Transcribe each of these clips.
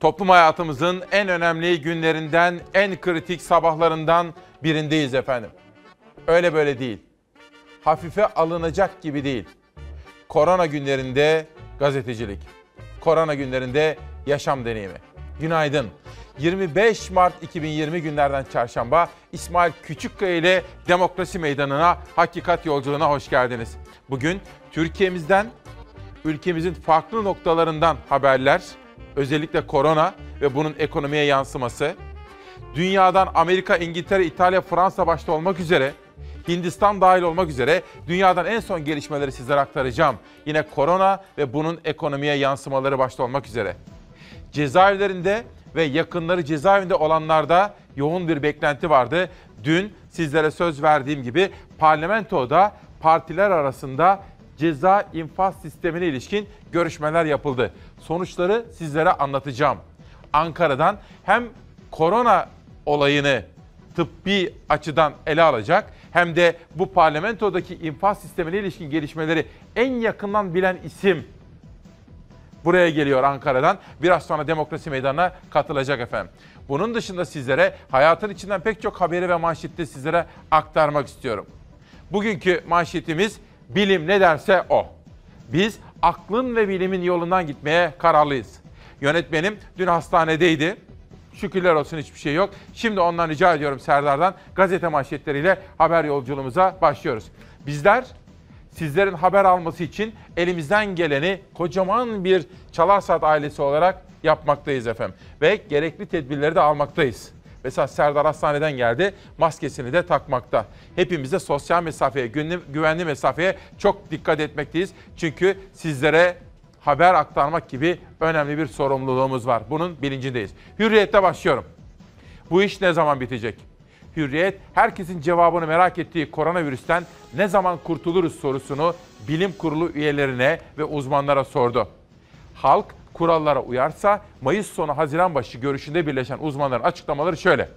Toplum hayatımızın en önemli günlerinden, en kritik sabahlarından birindeyiz efendim. Öyle böyle değil. Hafife alınacak gibi değil. Korona günlerinde gazetecilik. Korona günlerinde yaşam deneyimi. Günaydın. 25 Mart 2020 günlerden çarşamba İsmail Küçükkaya ile Demokrasi Meydanı'na, Hakikat Yolculuğuna hoş geldiniz. Bugün Türkiye'mizden, ülkemizin farklı noktalarından haberler, özellikle korona ve bunun ekonomiye yansıması, dünyadan Amerika, İngiltere, İtalya, Fransa başta olmak üzere Hindistan dahil olmak üzere dünyadan en son gelişmeleri sizlere aktaracağım. Yine korona ve bunun ekonomiye yansımaları başta olmak üzere. Cezaevlerinde ve yakınları cezaevinde olanlarda yoğun bir beklenti vardı. Dün sizlere söz verdiğim gibi parlamentoda partiler arasında ceza infaz sistemine ilişkin görüşmeler yapıldı. Sonuçları sizlere anlatacağım. Ankara'dan hem korona olayını tıbbi açıdan ele alacak hem de bu parlamentodaki infaz sistemine ilişkin gelişmeleri en yakından bilen isim buraya geliyor Ankara'dan. Biraz sonra demokrasi meydanına katılacak efendim. Bunun dışında sizlere hayatın içinden pek çok haberi ve manşeti sizlere aktarmak istiyorum. Bugünkü manşetimiz bilim ne derse o. Biz aklın ve bilimin yolundan gitmeye kararlıyız. Yönetmenim dün hastanedeydi. Şükürler olsun hiçbir şey yok. Şimdi ondan rica ediyorum Serdar'dan gazete manşetleriyle haber yolculuğumuza başlıyoruz. Bizler sizlerin haber alması için elimizden geleni kocaman bir Çalar Saat ailesi olarak yapmaktayız efendim. Ve gerekli tedbirleri de almaktayız. Mesela Serdar hastaneden geldi, maskesini de takmakta. Hepimiz de sosyal mesafeye, güvenli mesafeye çok dikkat etmekteyiz. Çünkü sizlere haber aktarmak gibi önemli bir sorumluluğumuz var. Bunun bilincindeyiz. Hürriyette başlıyorum. Bu iş ne zaman bitecek? Hürriyet herkesin cevabını merak ettiği koronavirüsten ne zaman kurtuluruz sorusunu bilim kurulu üyelerine ve uzmanlara sordu. Halk kurallara uyarsa Mayıs sonu Haziran başı görüşünde birleşen uzmanların açıklamaları şöyle.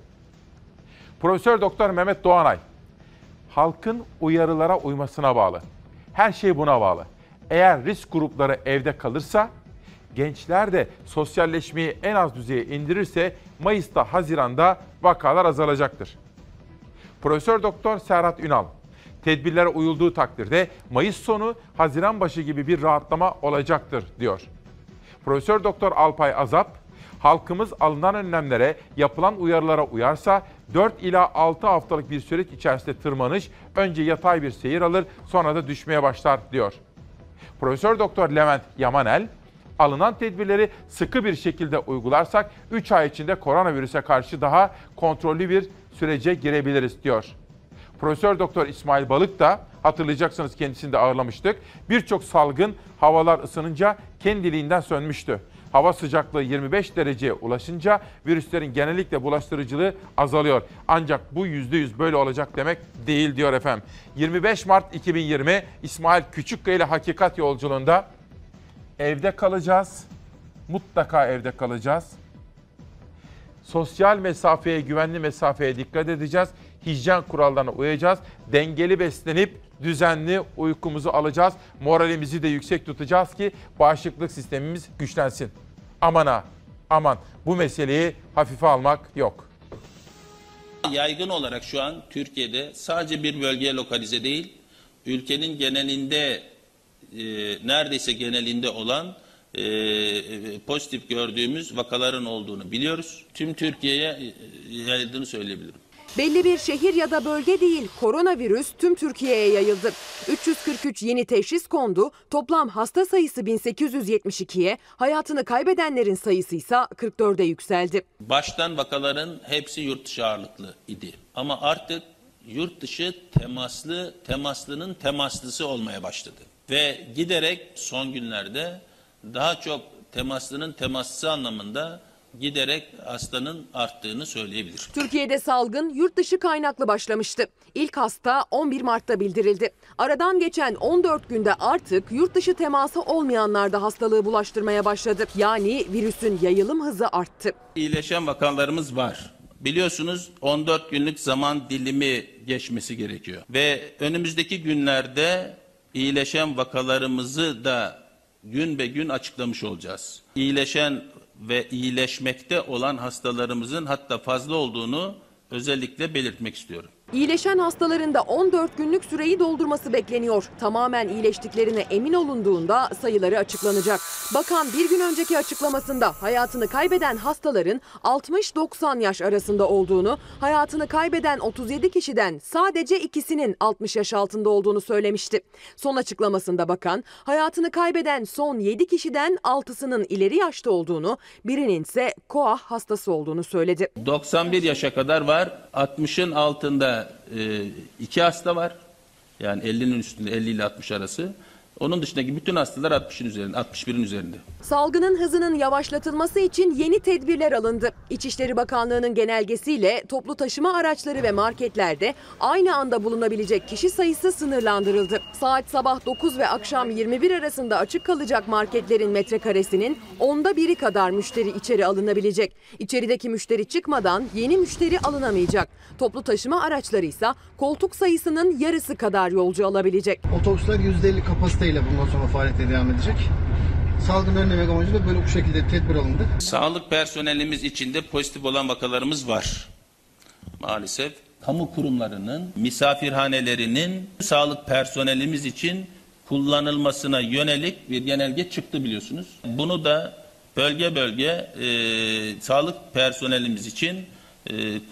Profesör Doktor Mehmet Doğanay, halkın uyarılara uymasına bağlı. Her şey buna bağlı. Eğer risk grupları evde kalırsa, gençler de sosyalleşmeyi en az düzeye indirirse Mayıs'ta, Haziran'da vakalar azalacaktır. Profesör Doktor Serhat Ünal, tedbirlere uyulduğu takdirde Mayıs sonu, Haziran başı gibi bir rahatlama olacaktır diyor. Profesör Doktor Alpay Azap, halkımız alınan önlemlere, yapılan uyarılara uyarsa 4 ila 6 haftalık bir süreç içerisinde tırmanış önce yatay bir seyir alır, sonra da düşmeye başlar diyor. Profesör Doktor Levent Yamanel, alınan tedbirleri sıkı bir şekilde uygularsak 3 ay içinde koronavirüse karşı daha kontrollü bir sürece girebiliriz diyor. Profesör Doktor İsmail Balık da hatırlayacaksınız kendisini de ağırlamıştık. Birçok salgın havalar ısınınca kendiliğinden sönmüştü. Hava sıcaklığı 25 dereceye ulaşınca virüslerin genellikle bulaştırıcılığı azalıyor. Ancak bu %100 böyle olacak demek değil diyor efendim. 25 Mart 2020 İsmail Küçükkaya ile Hakikat Yolculuğunda evde kalacağız. Mutlaka evde kalacağız. Sosyal mesafeye, güvenli mesafeye dikkat edeceğiz. Hijyen kurallarına uyacağız. Dengeli beslenip düzenli uykumuzu alacağız. Moralimizi de yüksek tutacağız ki bağışıklık sistemimiz güçlensin. Aman ha, aman bu meseleyi hafife almak yok. Yaygın olarak şu an Türkiye'de sadece bir bölgeye lokalize değil, ülkenin genelinde e, neredeyse genelinde olan e, pozitif gördüğümüz vakaların olduğunu biliyoruz. Tüm Türkiye'ye e, yayıldığını söyleyebilirim. Belli bir şehir ya da bölge değil, koronavirüs tüm Türkiye'ye yayıldı. 343 yeni teşhis kondu, toplam hasta sayısı 1872'ye, hayatını kaybedenlerin sayısı ise 44'e yükseldi. Baştan vakaların hepsi yurt dışı ağırlıklı idi. Ama artık yurt dışı temaslı, temaslının temaslısı olmaya başladı. Ve giderek son günlerde daha çok temaslının temaslısı anlamında giderek hastanın arttığını söyleyebilir. Türkiye'de salgın yurt dışı kaynaklı başlamıştı. İlk hasta 11 Mart'ta bildirildi. Aradan geçen 14 günde artık yurt dışı teması olmayanlar da hastalığı bulaştırmaya başladı. Yani virüsün yayılım hızı arttı. İyileşen vakalarımız var. Biliyorsunuz 14 günlük zaman dilimi geçmesi gerekiyor. Ve önümüzdeki günlerde iyileşen vakalarımızı da gün be gün açıklamış olacağız. İyileşen ve iyileşmekte olan hastalarımızın hatta fazla olduğunu özellikle belirtmek istiyorum. İyileşen hastaların da 14 günlük süreyi doldurması bekleniyor. Tamamen iyileştiklerine emin olunduğunda sayıları açıklanacak. Bakan bir gün önceki açıklamasında hayatını kaybeden hastaların 60-90 yaş arasında olduğunu, hayatını kaybeden 37 kişiden sadece ikisinin 60 yaş altında olduğunu söylemişti. Son açıklamasında bakan hayatını kaybeden son 7 kişiden 6'sının ileri yaşta olduğunu, birinin ise koah hastası olduğunu söyledi. 91 yaşa kadar var. 60'ın altında e, iki hasta var. Yani 50'nin üstünde 50 ile 60 arası. Onun dışındaki bütün hastalar 60'ın üzerinde, 61'in üzerinde. Salgının hızının yavaşlatılması için yeni tedbirler alındı. İçişleri Bakanlığı'nın genelgesiyle toplu taşıma araçları ve marketlerde aynı anda bulunabilecek kişi sayısı sınırlandırıldı. Saat sabah 9 ve akşam 21 arasında açık kalacak marketlerin metrekaresinin onda biri kadar müşteri içeri alınabilecek. İçerideki müşteri çıkmadan yeni müşteri alınamayacak. Toplu taşıma araçları ise koltuk sayısının yarısı kadar yolcu alabilecek. Otobüsler %50 kapasiteyle bundan sonra faaliyete devam edecek. Salgını önlemek amacıyla böyle bu şekilde tedbir alındı. Sağlık personelimiz içinde pozitif olan vakalarımız var. Maalesef kamu kurumlarının, misafirhanelerinin sağlık personelimiz için kullanılmasına yönelik bir genelge çıktı biliyorsunuz. Bunu da bölge bölge e, sağlık personelimiz için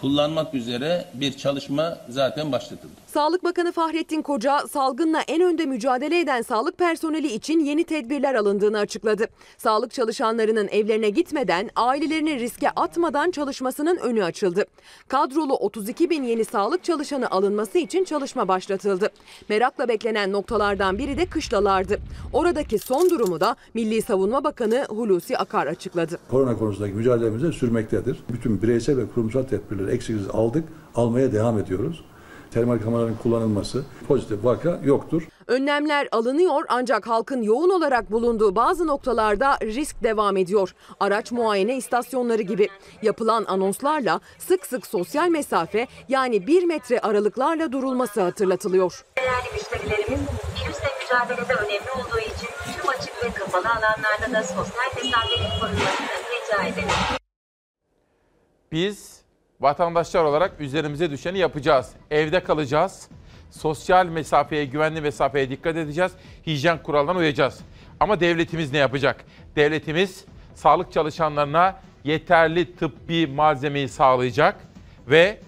kullanmak üzere bir çalışma zaten başlatıldı. Sağlık Bakanı Fahrettin Koca salgınla en önde mücadele eden sağlık personeli için yeni tedbirler alındığını açıkladı. Sağlık çalışanlarının evlerine gitmeden, ailelerini riske atmadan çalışmasının önü açıldı. Kadrolu 32 bin yeni sağlık çalışanı alınması için çalışma başlatıldı. Merakla beklenen noktalardan biri de kışlalardı. Oradaki son durumu da Milli Savunma Bakanı Hulusi Akar açıkladı. korona konusundaki mücadelemize sürmektedir. Bütün bireysel ve kurumsal tedbirleri eksiksiz aldık, almaya devam ediyoruz. Termal kameraların kullanılması, pozitif vaka yoktur. Önlemler alınıyor ancak halkın yoğun olarak bulunduğu bazı noktalarda risk devam ediyor. Araç muayene istasyonları gibi. Yapılan anonslarla sık sık sosyal mesafe yani bir metre aralıklarla durulması hatırlatılıyor. Değerli müşterilerimiz, virüsle mücadelede önemli olduğu için tüm açık ve kapalı alanlarda da sosyal mesafenin korunmasını rica ederiz. Biz vatandaşlar olarak üzerimize düşeni yapacağız. Evde kalacağız. Sosyal mesafeye, güvenli mesafeye dikkat edeceğiz. Hijyen kurallarına uyacağız. Ama devletimiz ne yapacak? Devletimiz sağlık çalışanlarına yeterli tıbbi malzemeyi sağlayacak ve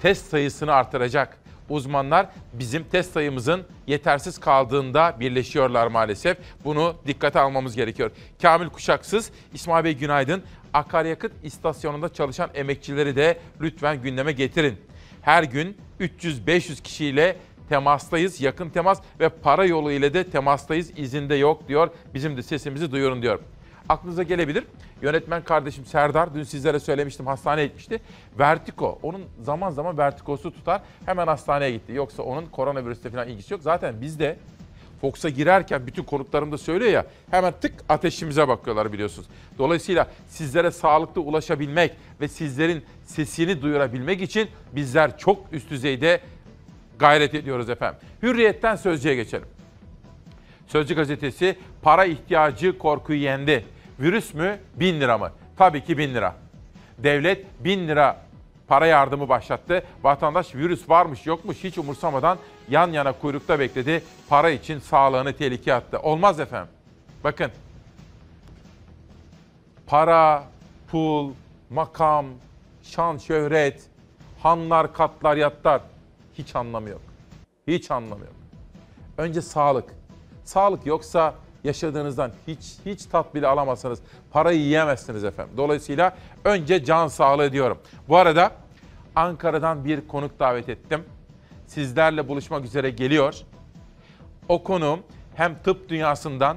test sayısını artıracak. Uzmanlar bizim test sayımızın yetersiz kaldığında birleşiyorlar maalesef. Bunu dikkate almamız gerekiyor. Kamil Kuşaksız, İsmail Bey günaydın. Akaryakıt istasyonunda çalışan emekçileri de lütfen gündeme getirin. Her gün 300-500 kişiyle temastayız, yakın temas ve para yolu ile de temastayız, izinde yok diyor. Bizim de sesimizi duyurun diyor. Aklınıza gelebilir. Yönetmen kardeşim Serdar dün sizlere söylemiştim hastaneye gitmişti. Vertigo. Onun zaman zaman vertigosu tutar. Hemen hastaneye gitti. Yoksa onun koronavirüsle falan ilgisi yok. Zaten bizde Fox'a girerken bütün konuklarım da söylüyor ya hemen tık ateşimize bakıyorlar biliyorsunuz. Dolayısıyla sizlere sağlıklı ulaşabilmek ve sizlerin sesini duyurabilmek için bizler çok üst düzeyde gayret ediyoruz efendim. Hürriyetten Sözcü'ye geçelim. Sözcü gazetesi para ihtiyacı korkuyu yendi. Virüs mü bin lira mı? Tabii ki bin lira. Devlet bin lira para yardımı başlattı. Vatandaş virüs varmış yokmuş hiç umursamadan yan yana kuyrukta bekledi. Para için sağlığını tehlikeye attı. Olmaz efendim. Bakın. Para, pul, makam, şan, şöhret, hanlar, katlar, yatlar hiç anlamı yok. Hiç anlamı yok. Önce sağlık. Sağlık yoksa yaşadığınızdan hiç hiç tat bile alamazsınız. Parayı yiyemezsiniz efendim. Dolayısıyla önce can sağlığı diyorum. Bu arada Ankara'dan bir konuk davet ettim. Sizlerle buluşmak üzere geliyor. O konu hem tıp dünyasından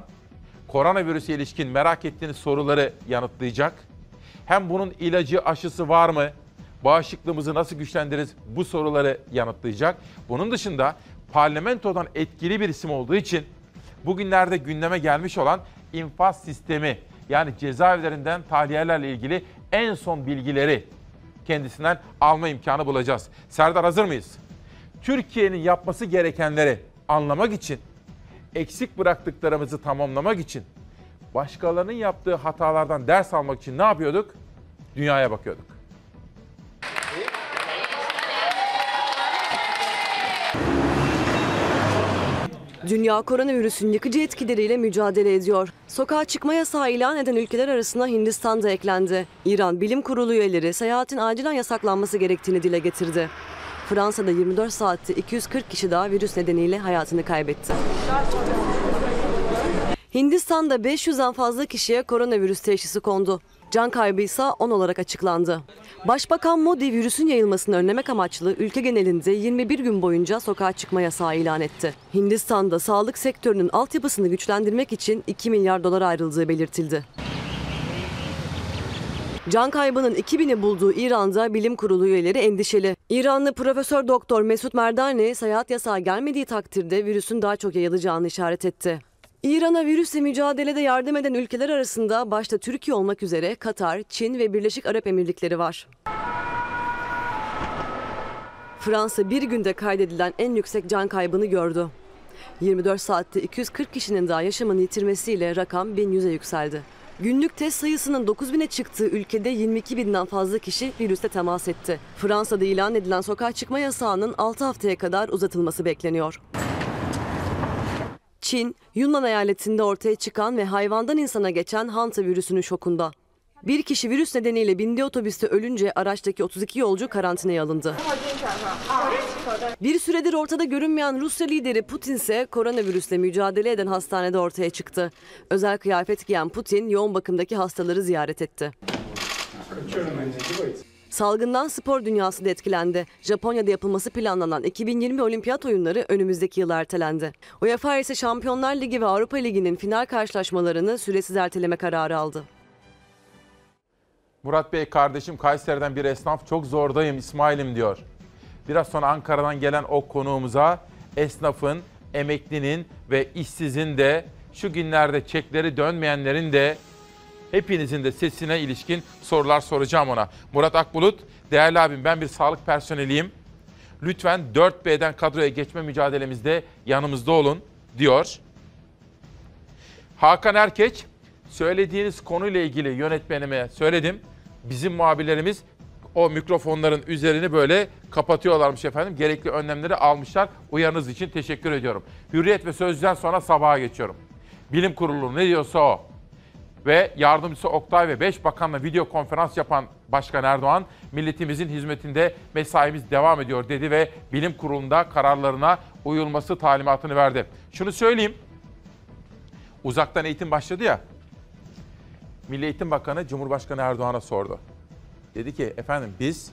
koronavirüse ilişkin merak ettiğiniz soruları yanıtlayacak. Hem bunun ilacı, aşısı var mı? Bağışıklığımızı nasıl güçlendiririz? Bu soruları yanıtlayacak. Bunun dışında parlamentodan etkili bir isim olduğu için bugünlerde gündeme gelmiş olan infaz sistemi yani cezaevlerinden tahliyelerle ilgili en son bilgileri kendisinden alma imkanı bulacağız. Serdar hazır mıyız? Türkiye'nin yapması gerekenleri anlamak için, eksik bıraktıklarımızı tamamlamak için başkalarının yaptığı hatalardan ders almak için ne yapıyorduk? Dünyaya bakıyorduk. Dünya koronavirüsün yıkıcı etkileriyle mücadele ediyor. Sokağa çıkma yasağı ilan eden ülkeler arasına Hindistan da eklendi. İran Bilim Kurulu üyeleri seyahatin acilen yasaklanması gerektiğini dile getirdi. Fransa'da 24 saatte 240 kişi daha virüs nedeniyle hayatını kaybetti. Hindistan'da 500'den fazla kişiye koronavirüs teşhisi kondu. Can kaybı ise 10 olarak açıklandı. Başbakan Modi virüsün yayılmasını önlemek amaçlı ülke genelinde 21 gün boyunca sokağa çıkma yasağı ilan etti. Hindistan'da sağlık sektörünün altyapısını güçlendirmek için 2 milyar dolar ayrıldığı belirtildi. Can kaybının 2000'i bulduğu İran'da bilim kurulu üyeleri endişeli. İranlı Profesör Doktor Mesut Merdani seyahat yasağı gelmediği takdirde virüsün daha çok yayılacağını işaret etti. İran'a virüsle mücadelede yardım eden ülkeler arasında başta Türkiye olmak üzere Katar, Çin ve Birleşik Arap Emirlikleri var. Fransa bir günde kaydedilen en yüksek can kaybını gördü. 24 saatte 240 kişinin daha yaşamını yitirmesiyle rakam 1100'e yükseldi. Günlük test sayısının 9000'e çıktığı ülkede 22 binden fazla kişi virüste temas etti. Fransa'da ilan edilen sokağa çıkma yasağının 6 haftaya kadar uzatılması bekleniyor. Çin, Yunnan eyaletinde ortaya çıkan ve hayvandan insana geçen Hanta virüsünün şokunda. Bir kişi virüs nedeniyle bindiği otobüste ölünce araçtaki 32 yolcu karantinaya alındı. Bir süredir ortada görünmeyen Rusya lideri Putin ise koronavirüsle mücadele eden hastanede ortaya çıktı. Özel kıyafet giyen Putin yoğun bakımdaki hastaları ziyaret etti. Salgından spor dünyası da etkilendi. Japonya'da yapılması planlanan 2020 Olimpiyat oyunları önümüzdeki yıl ertelendi. UEFA ise Şampiyonlar Ligi ve Avrupa Ligi'nin final karşılaşmalarını süresiz erteleme kararı aldı. Murat Bey kardeşim Kayseri'den bir esnaf çok zordayım İsmail'im diyor. Biraz sonra Ankara'dan gelen o konuğumuza esnafın, emeklinin ve işsizin de şu günlerde çekleri dönmeyenlerin de hepinizin de sesine ilişkin sorular soracağım ona. Murat Akbulut, değerli abim ben bir sağlık personeliyim. Lütfen 4B'den kadroya geçme mücadelemizde yanımızda olun diyor. Hakan Erkeç, söylediğiniz konuyla ilgili yönetmenime söyledim. Bizim muhabirlerimiz o mikrofonların üzerini böyle kapatıyorlarmış efendim. Gerekli önlemleri almışlar. Uyarınız için teşekkür ediyorum. Hürriyet ve Sözcü'den sonra sabaha geçiyorum. Bilim Kurulu ne diyorsa o. Ve yardımcısı Oktay ve 5 bakanla video konferans yapan Başkan Erdoğan, milletimizin hizmetinde mesaimiz devam ediyor dedi ve bilim kurulunda kararlarına uyulması talimatını verdi. Şunu söyleyeyim, uzaktan eğitim başladı ya. Milli Eğitim Bakanı Cumhurbaşkanı Erdoğan'a sordu. Dedi ki efendim biz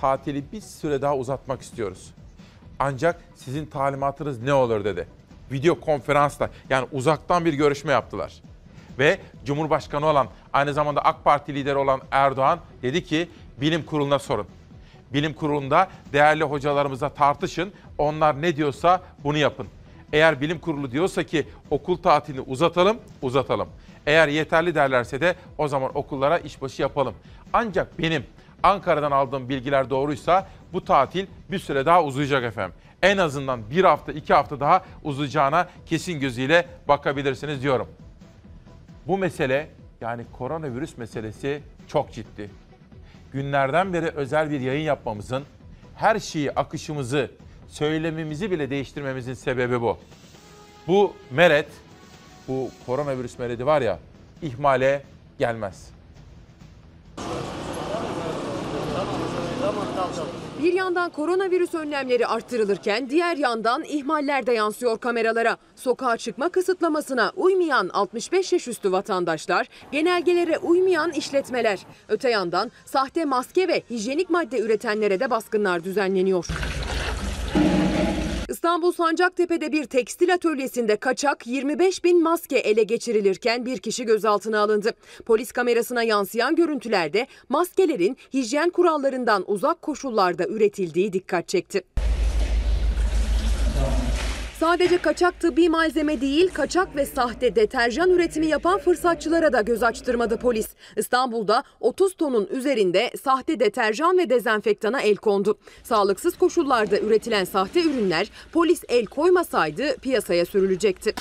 tatili bir süre daha uzatmak istiyoruz. Ancak sizin talimatınız ne olur dedi. Video konferansla yani uzaktan bir görüşme yaptılar. Ve Cumhurbaşkanı olan aynı zamanda AK Parti lideri olan Erdoğan dedi ki bilim kuruluna sorun. Bilim kurulunda değerli hocalarımıza tartışın. Onlar ne diyorsa bunu yapın. Eğer bilim kurulu diyorsa ki okul tatilini uzatalım, uzatalım. Eğer yeterli derlerse de o zaman okullara işbaşı yapalım. Ancak benim Ankara'dan aldığım bilgiler doğruysa bu tatil bir süre daha uzayacak efendim. En azından bir hafta, iki hafta daha uzayacağına kesin gözüyle bakabilirsiniz diyorum. Bu mesele yani koronavirüs meselesi çok ciddi. Günlerden beri özel bir yayın yapmamızın her şeyi, akışımızı, söylemimizi bile değiştirmemizin sebebi bu. Bu meret, bu koronavirüs meredi var ya ihmale gelmez. Bir yandan koronavirüs önlemleri arttırılırken diğer yandan ihmaller de yansıyor kameralara. Sokağa çıkma kısıtlamasına uymayan 65 yaş üstü vatandaşlar, genelgelere uymayan işletmeler. Öte yandan sahte maske ve hijyenik madde üretenlere de baskınlar düzenleniyor. İstanbul Sancaktepe'de bir tekstil atölyesinde kaçak 25 bin maske ele geçirilirken bir kişi gözaltına alındı. Polis kamerasına yansıyan görüntülerde maskelerin hijyen kurallarından uzak koşullarda üretildiği dikkat çekti. Sadece kaçak tıbbi malzeme değil, kaçak ve sahte deterjan üretimi yapan fırsatçılara da göz açtırmadı polis. İstanbul'da 30 tonun üzerinde sahte deterjan ve dezenfektana el kondu. Sağlıksız koşullarda üretilen sahte ürünler polis el koymasaydı piyasaya sürülecekti.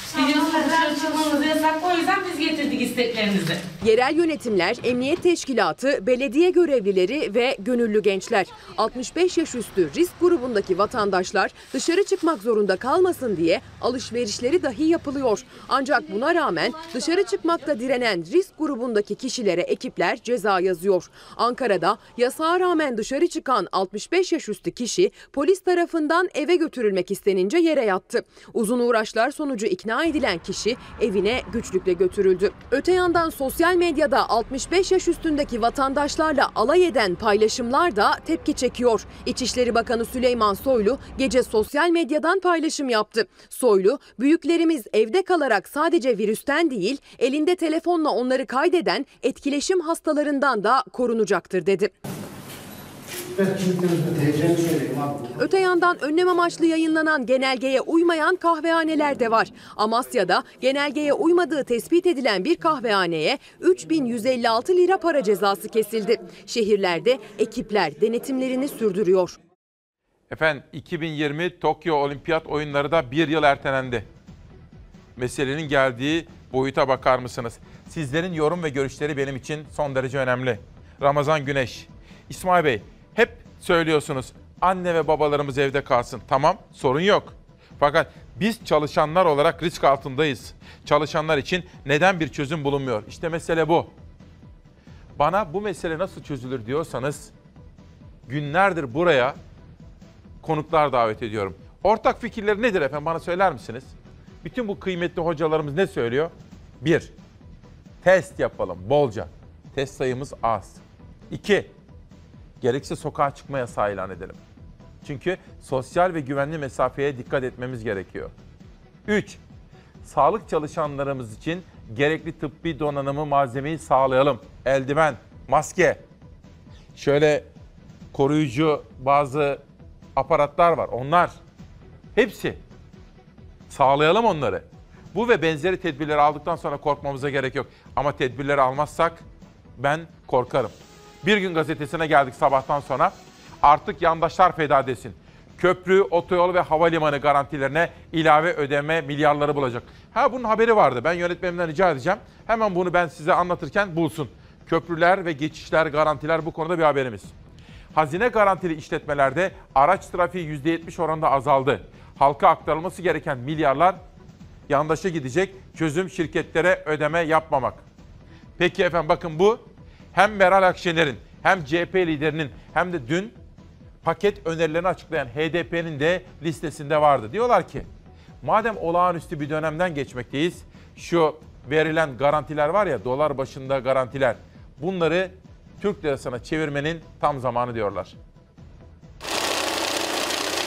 Yerel yönetimler, emniyet teşkilatı, belediye görevlileri ve gönüllü gençler. 65 yaş üstü risk grubundaki vatandaşlar dışarı çıkmak zorunda kalmasın diye alışverişleri dahi yapılıyor. Ancak buna rağmen dışarı çıkmakta direnen risk grubundaki kişilere ekipler ceza yazıyor. Ankara'da yasağa rağmen dışarı çıkan 65 yaş üstü kişi polis tarafından eve götürülmek istenince yere yattı. Uzun uğraşlar sonucu ikna edilen kişi evine güçlükle götürüldü. Öte yandan sosyal medyada 65 yaş üstündeki vatandaşlarla alay eden paylaşımlar da tepki çekiyor. İçişleri Bakanı Süleyman Soylu gece sosyal medyadan paylaşım yaptı. Soylu, büyüklerimiz evde kalarak sadece virüsten değil, elinde telefonla onları kaydeden etkileşim hastalarından da korunacaktır dedi. Öte yandan önlem amaçlı yayınlanan genelgeye uymayan kahvehaneler de var. Amasya'da genelgeye uymadığı tespit edilen bir kahvehaneye 3156 lira para cezası kesildi. Şehirlerde ekipler denetimlerini sürdürüyor. Efendim 2020 Tokyo Olimpiyat Oyunları da bir yıl ertelendi. Meselenin geldiği boyuta bakar mısınız? Sizlerin yorum ve görüşleri benim için son derece önemli. Ramazan Güneş, İsmail Bey hep söylüyorsunuz anne ve babalarımız evde kalsın. Tamam sorun yok. Fakat biz çalışanlar olarak risk altındayız. Çalışanlar için neden bir çözüm bulunmuyor? İşte mesele bu. Bana bu mesele nasıl çözülür diyorsanız günlerdir buraya konuklar davet ediyorum. Ortak fikirleri nedir efendim bana söyler misiniz? Bütün bu kıymetli hocalarımız ne söylüyor? Bir, test yapalım bolca. Test sayımız az. İki, gerekirse sokağa çıkma yasağı ilan edelim. Çünkü sosyal ve güvenli mesafeye dikkat etmemiz gerekiyor. Üç, sağlık çalışanlarımız için gerekli tıbbi donanımı, malzemeyi sağlayalım. Eldiven, maske, şöyle koruyucu bazı aparatlar var. Onlar hepsi sağlayalım onları. Bu ve benzeri tedbirleri aldıktan sonra korkmamıza gerek yok. Ama tedbirleri almazsak ben korkarım. Bir gün gazetesine geldik sabahtan sonra. Artık yandaşlar feda desin. Köprü, otoyol ve havalimanı garantilerine ilave ödeme milyarları bulacak. Ha bunun haberi vardı. Ben yönetmenimden rica edeceğim. Hemen bunu ben size anlatırken bulsun. Köprüler ve geçişler, garantiler bu konuda bir haberimiz. Hazine garantili işletmelerde araç trafiği %70 oranında azaldı. Halka aktarılması gereken milyarlar yandaşa gidecek. Çözüm şirketlere ödeme yapmamak. Peki efendim bakın bu hem Meral Akşener'in hem CHP liderinin hem de dün paket önerilerini açıklayan HDP'nin de listesinde vardı. Diyorlar ki madem olağanüstü bir dönemden geçmekteyiz şu verilen garantiler var ya dolar başında garantiler bunları Türk lirasına çevirmenin tam zamanı diyorlar.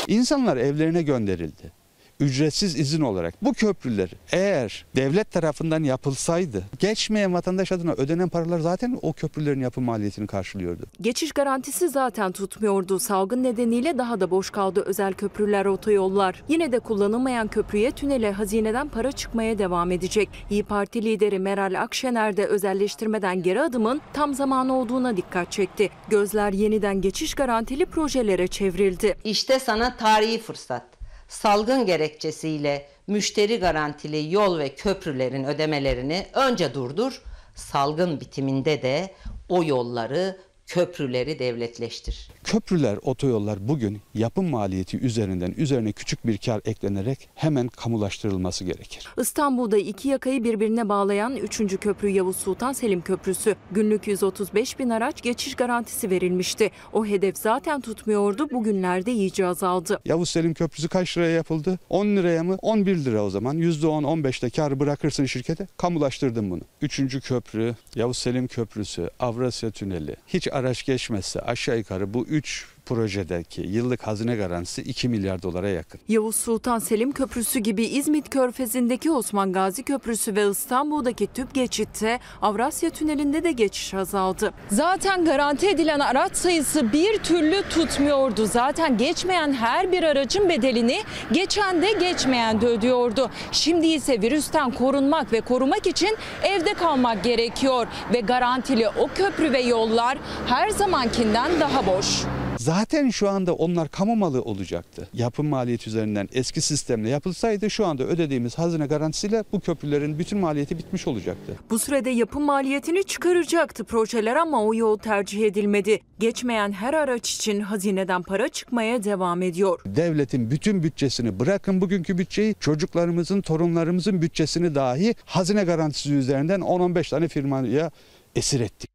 İnsanlar evlerine gönderildi. Ücretsiz izin olarak bu köprüler eğer devlet tarafından yapılsaydı geçmeyen vatandaş adına ödenen paralar zaten o köprülerin yapım maliyetini karşılıyordu. Geçiş garantisi zaten tutmuyordu. Salgın nedeniyle daha da boş kaldı özel köprüler, otoyollar. Yine de kullanılmayan köprüye, tünele hazineden para çıkmaya devam edecek. İyi Parti lideri Meral Akşener de özelleştirmeden geri adımın tam zamanı olduğuna dikkat çekti. Gözler yeniden geçiş garantili projelere çevrildi. İşte sana tarihi fırsat. Salgın gerekçesiyle müşteri garantili yol ve köprülerin ödemelerini önce durdur, salgın bitiminde de o yolları, köprüleri devletleştir. Köprüler, otoyollar bugün yapım maliyeti üzerinden üzerine küçük bir kar eklenerek hemen kamulaştırılması gerekir. İstanbul'da iki yakayı birbirine bağlayan 3. köprü Yavuz Sultan Selim Köprüsü. Günlük 135 bin araç geçiş garantisi verilmişti. O hedef zaten tutmuyordu. Bugünlerde iyice azaldı. Yavuz Selim Köprüsü kaç liraya yapıldı? 10 liraya mı? 11 lira o zaman. %10-15'te kar bırakırsın şirkete. Kamulaştırdım bunu. 3. köprü, Yavuz Selim Köprüsü, Avrasya Tüneli. Hiç araç geçmezse aşağı yukarı bu 3 3 projedeki yıllık hazine garantisi 2 milyar dolara yakın. Yavuz Sultan Selim Köprüsü gibi İzmit Körfezi'ndeki Osman Gazi Köprüsü ve İstanbul'daki tüp geçitte Avrasya Tüneli'nde de geçiş azaldı. Zaten garanti edilen araç sayısı bir türlü tutmuyordu. Zaten geçmeyen her bir aracın bedelini geçen de geçmeyen de ödüyordu. Şimdi ise virüsten korunmak ve korumak için evde kalmak gerekiyor ve garantili o köprü ve yollar her zamankinden daha boş. Zaten şu anda onlar kamu malı olacaktı. Yapım maliyeti üzerinden eski sistemle yapılsaydı şu anda ödediğimiz hazine garantisiyle bu köprülerin bütün maliyeti bitmiş olacaktı. Bu sürede yapım maliyetini çıkaracaktı projeler ama o yol tercih edilmedi. Geçmeyen her araç için hazineden para çıkmaya devam ediyor. Devletin bütün bütçesini bırakın bugünkü bütçeyi çocuklarımızın, torunlarımızın bütçesini dahi hazine garantisi üzerinden 10-15 tane firmaya esir ettik.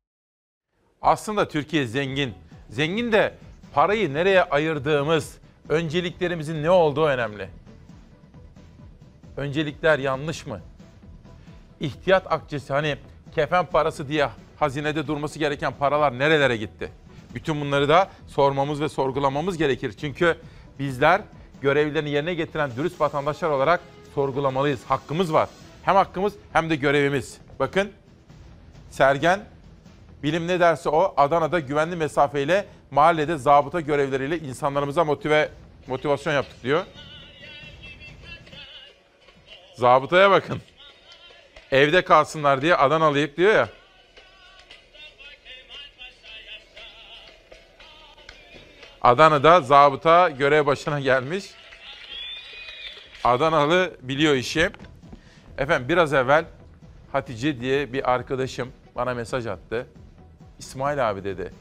Aslında Türkiye zengin. Zengin de parayı nereye ayırdığımız, önceliklerimizin ne olduğu önemli. Öncelikler yanlış mı? İhtiyat akçesi hani kefen parası diye hazinede durması gereken paralar nerelere gitti? Bütün bunları da sormamız ve sorgulamamız gerekir. Çünkü bizler görevlerini yerine getiren dürüst vatandaşlar olarak sorgulamalıyız. Hakkımız var. Hem hakkımız hem de görevimiz. Bakın Sergen bilim ne derse o Adana'da güvenli mesafeyle mahallede zabıta görevleriyle insanlarımıza motive motivasyon yaptık diyor. Zabıtaya bakın. Evde kalsınlar diye Adanalıyık diyor ya. Adana'da zabıta görev başına gelmiş. Adanalı biliyor işi. Efendim biraz evvel Hatice diye bir arkadaşım bana mesaj attı. İsmail abi dedi.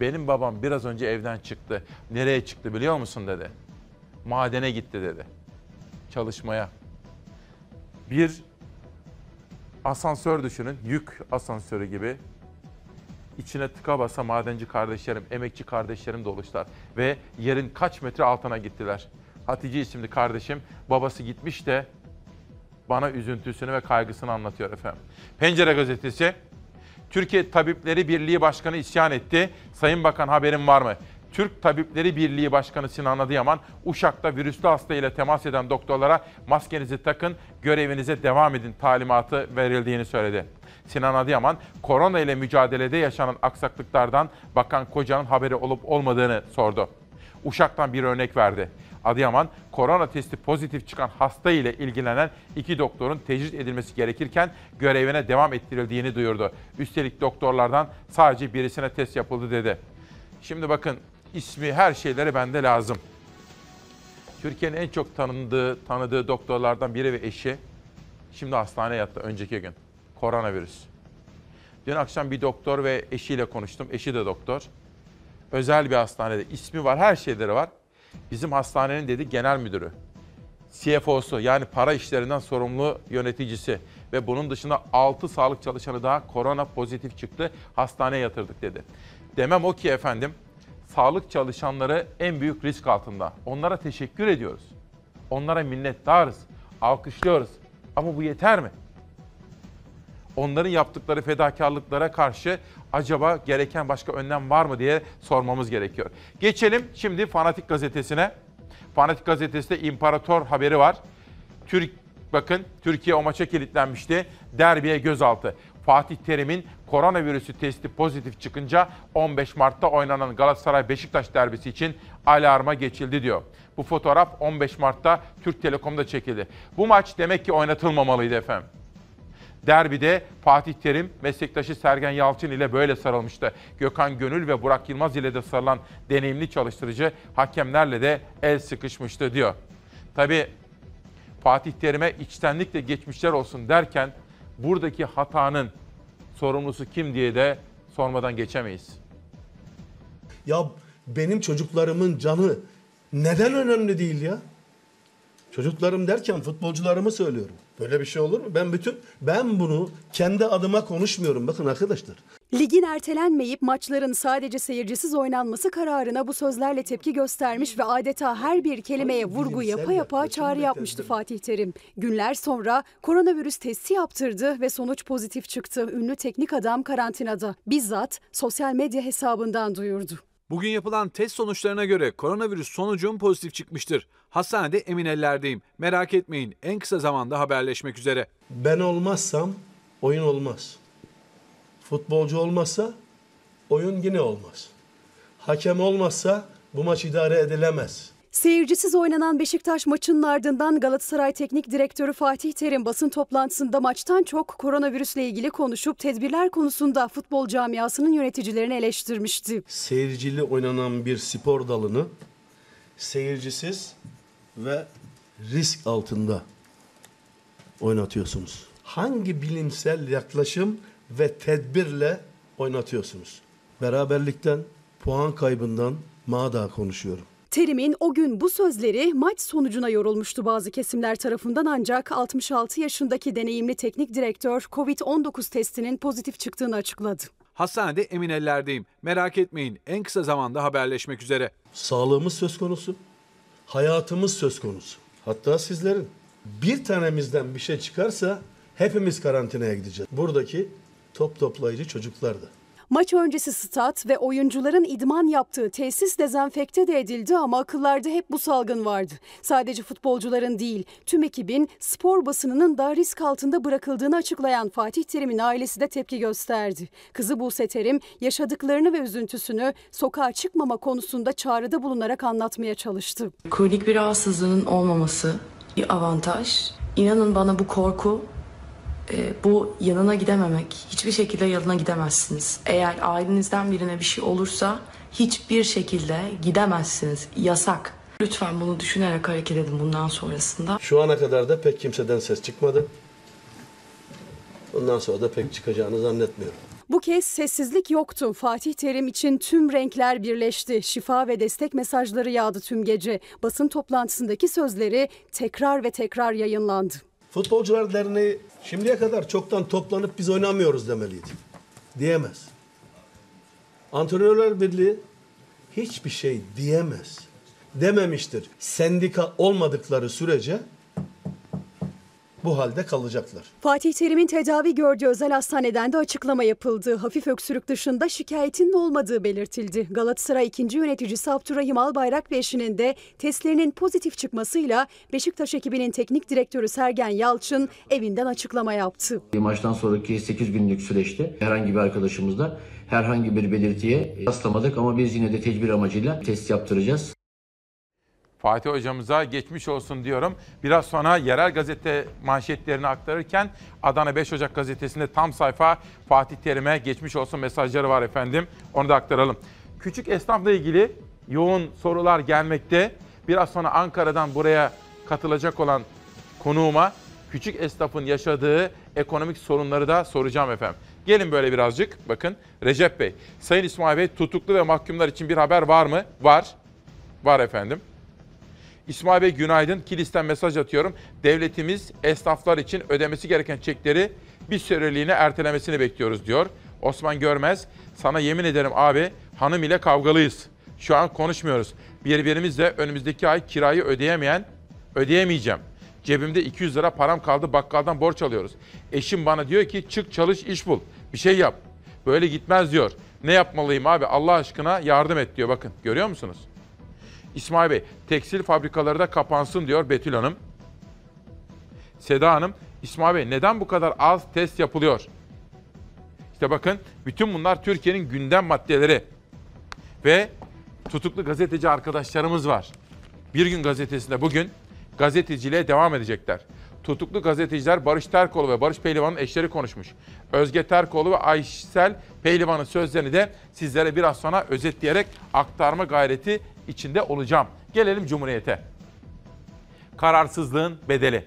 Benim babam biraz önce evden çıktı. Nereye çıktı biliyor musun dedi. Madene gitti dedi. Çalışmaya. Bir asansör düşünün. Yük asansörü gibi. İçine tıka basa madenci kardeşlerim, emekçi kardeşlerim doluşlar. Ve yerin kaç metre altına gittiler. Hatice isimli kardeşim babası gitmiş de bana üzüntüsünü ve kaygısını anlatıyor efendim. Pencere gazetesi Türkiye Tabipleri Birliği Başkanı isyan etti. Sayın Bakan haberin var mı? Türk Tabipleri Birliği Başkanı Sinan Adıyaman, Uşak'ta virüslü hasta ile temas eden doktorlara maskenizi takın, görevinize devam edin talimatı verildiğini söyledi. Sinan Adıyaman, korona ile mücadelede yaşanan aksaklıklardan Bakan Koca'nın haberi olup olmadığını sordu. Uşak'tan bir örnek verdi. Adıyaman, korona testi pozitif çıkan hasta ile ilgilenen iki doktorun tecrit edilmesi gerekirken görevine devam ettirildiğini duyurdu. Üstelik doktorlardan sadece birisine test yapıldı dedi. Şimdi bakın ismi her şeyleri bende lazım. Türkiye'nin en çok tanındığı, tanıdığı doktorlardan biri ve eşi şimdi hastaneye yattı önceki gün. Koronavirüs. Dün akşam bir doktor ve eşiyle konuştum. Eşi de doktor. Özel bir hastanede ismi var, her şeyleri var. Bizim hastanenin dedi genel müdürü. CFO'su yani para işlerinden sorumlu yöneticisi ve bunun dışında 6 sağlık çalışanı daha korona pozitif çıktı. Hastaneye yatırdık dedi. Demem o ki efendim sağlık çalışanları en büyük risk altında. Onlara teşekkür ediyoruz. Onlara minnettarız. Alkışlıyoruz. Ama bu yeter mi? Onların yaptıkları fedakarlıklara karşı acaba gereken başka önlem var mı diye sormamız gerekiyor. Geçelim şimdi Fanatik Gazetesi'ne. Fanatik Gazetesi'de İmparator haberi var. Türk bakın Türkiye o maça kilitlenmişti. Derbiye gözaltı. Fatih Terim'in koronavirüsü testi pozitif çıkınca 15 Mart'ta oynanan Galatasaray Beşiktaş derbisi için alarma geçildi diyor. Bu fotoğraf 15 Mart'ta Türk Telekom'da çekildi. Bu maç demek ki oynatılmamalıydı efendim. Derbide Fatih Terim meslektaşı Sergen Yalçın ile böyle sarılmıştı. Gökhan Gönül ve Burak Yılmaz ile de sarılan deneyimli çalıştırıcı hakemlerle de el sıkışmıştı diyor. Tabii Fatih Terim'e içtenlikle geçmişler olsun derken buradaki hatanın sorumlusu kim diye de sormadan geçemeyiz. Ya benim çocuklarımın canı neden önemli değil ya? Çocuklarım derken futbolcularımı söylüyorum. Böyle bir şey olur mu? Ben bütün ben bunu kendi adıma konuşmuyorum. Bakın arkadaşlar. Ligin ertelenmeyip maçların sadece seyircisiz oynanması kararına bu sözlerle tepki göstermiş ve adeta her bir kelimeye vurgu yapa yapa çağrı yapmıştı Fatih Terim. Günler sonra koronavirüs testi yaptırdı ve sonuç pozitif çıktı. Ünlü teknik adam karantinada. Bizzat sosyal medya hesabından duyurdu. Bugün yapılan test sonuçlarına göre koronavirüs sonucum pozitif çıkmıştır. Hastanede emin ellerdeyim. Merak etmeyin en kısa zamanda haberleşmek üzere. Ben olmazsam oyun olmaz. Futbolcu olmazsa oyun yine olmaz. Hakem olmazsa bu maç idare edilemez. Seyircisiz oynanan Beşiktaş maçının ardından Galatasaray Teknik Direktörü Fatih Terim basın toplantısında maçtan çok koronavirüsle ilgili konuşup tedbirler konusunda futbol camiasının yöneticilerini eleştirmişti. Seyircili oynanan bir spor dalını seyircisiz ve risk altında oynatıyorsunuz. Hangi bilimsel yaklaşım ve tedbirle oynatıyorsunuz? Beraberlikten, puan kaybından mağda konuşuyorum. Terim'in o gün bu sözleri maç sonucuna yorulmuştu bazı kesimler tarafından ancak 66 yaşındaki deneyimli teknik direktör Covid-19 testinin pozitif çıktığını açıkladı. Hastanede emin ellerdeyim. Merak etmeyin en kısa zamanda haberleşmek üzere. Sağlığımız söz konusu, hayatımız söz konusu. Hatta sizlerin. Bir tanemizden bir şey çıkarsa hepimiz karantinaya gideceğiz. Buradaki top toplayıcı çocuklar da. Maç öncesi stat ve oyuncuların idman yaptığı tesis dezenfekte de edildi ama akıllarda hep bu salgın vardı. Sadece futbolcuların değil, tüm ekibin spor basınının da risk altında bırakıldığını açıklayan Fatih Terim'in ailesi de tepki gösterdi. Kızı Buse Terim yaşadıklarını ve üzüntüsünü sokağa çıkmama konusunda çağrıda bulunarak anlatmaya çalıştı. Kronik bir rahatsızlığının olmaması bir avantaj. İnanın bana bu korku e, bu yanına gidememek. Hiçbir şekilde yanına gidemezsiniz. Eğer ailenizden birine bir şey olursa hiçbir şekilde gidemezsiniz. Yasak. Lütfen bunu düşünerek hareket edin bundan sonrasında. Şu ana kadar da pek kimseden ses çıkmadı. Bundan sonra da pek çıkacağını zannetmiyorum. Bu kez sessizlik yoktu. Fatih Terim için tüm renkler birleşti. Şifa ve destek mesajları yağdı tüm gece. Basın toplantısındaki sözleri tekrar ve tekrar yayınlandı. Futbolcular Derneği şimdiye kadar çoktan toplanıp biz oynamıyoruz demeliydi. Diyemez. Antrenörler Birliği hiçbir şey diyemez. Dememiştir. Sendika olmadıkları sürece bu halde kalacaklar. Fatih Terim'in tedavi gördüğü özel hastaneden de açıklama yapıldı. Hafif öksürük dışında şikayetinin olmadığı belirtildi. Galatasaray ikinci yöneticisi Abdurrahim Albayrak ve eşinin de testlerinin pozitif çıkmasıyla Beşiktaş ekibinin teknik direktörü Sergen Yalçın evinden açıklama yaptı. Maçtan sonraki 8 günlük süreçte herhangi bir arkadaşımızda herhangi bir belirtiye rastlamadık ama biz yine de tedbir amacıyla test yaptıracağız. Fatih hocamıza geçmiş olsun diyorum. Biraz sonra yerel gazete manşetlerini aktarırken Adana 5 Ocak gazetesinde tam sayfa Fatih Terim'e geçmiş olsun mesajları var efendim. Onu da aktaralım. Küçük esnafla ilgili yoğun sorular gelmekte. Biraz sonra Ankara'dan buraya katılacak olan konuğuma küçük esnafın yaşadığı ekonomik sorunları da soracağım efendim. Gelin böyle birazcık. Bakın Recep Bey, Sayın İsmail Bey tutuklu ve mahkumlar için bir haber var mı? Var. Var efendim. İsmail Bey günaydın. Kilis'ten mesaj atıyorum. Devletimiz esnaflar için ödemesi gereken çekleri bir süreliğine ertelemesini bekliyoruz diyor. Osman Görmez, sana yemin ederim abi hanım ile kavgalıyız. Şu an konuşmuyoruz. Birbirimizle önümüzdeki ay kirayı ödeyemeyen, ödeyemeyeceğim. Cebimde 200 lira param kaldı bakkaldan borç alıyoruz. Eşim bana diyor ki çık çalış iş bul. Bir şey yap. Böyle gitmez diyor. Ne yapmalıyım abi Allah aşkına yardım et diyor bakın görüyor musunuz? İsmail Bey, tekstil fabrikaları da kapansın diyor Betül Hanım. Seda Hanım, İsmail Bey neden bu kadar az test yapılıyor? İşte bakın bütün bunlar Türkiye'nin gündem maddeleri. Ve tutuklu gazeteci arkadaşlarımız var. Bir gün gazetesinde bugün gazeteciliğe devam edecekler. Tutuklu gazeteciler Barış Terkoğlu ve Barış Pehlivan'ın eşleri konuşmuş. Özge Terkoğlu ve Aysel Pehlivan'ın sözlerini de sizlere biraz sonra özetleyerek aktarma gayreti içinde olacağım. Gelelim Cumhuriyet'e. Kararsızlığın bedeli.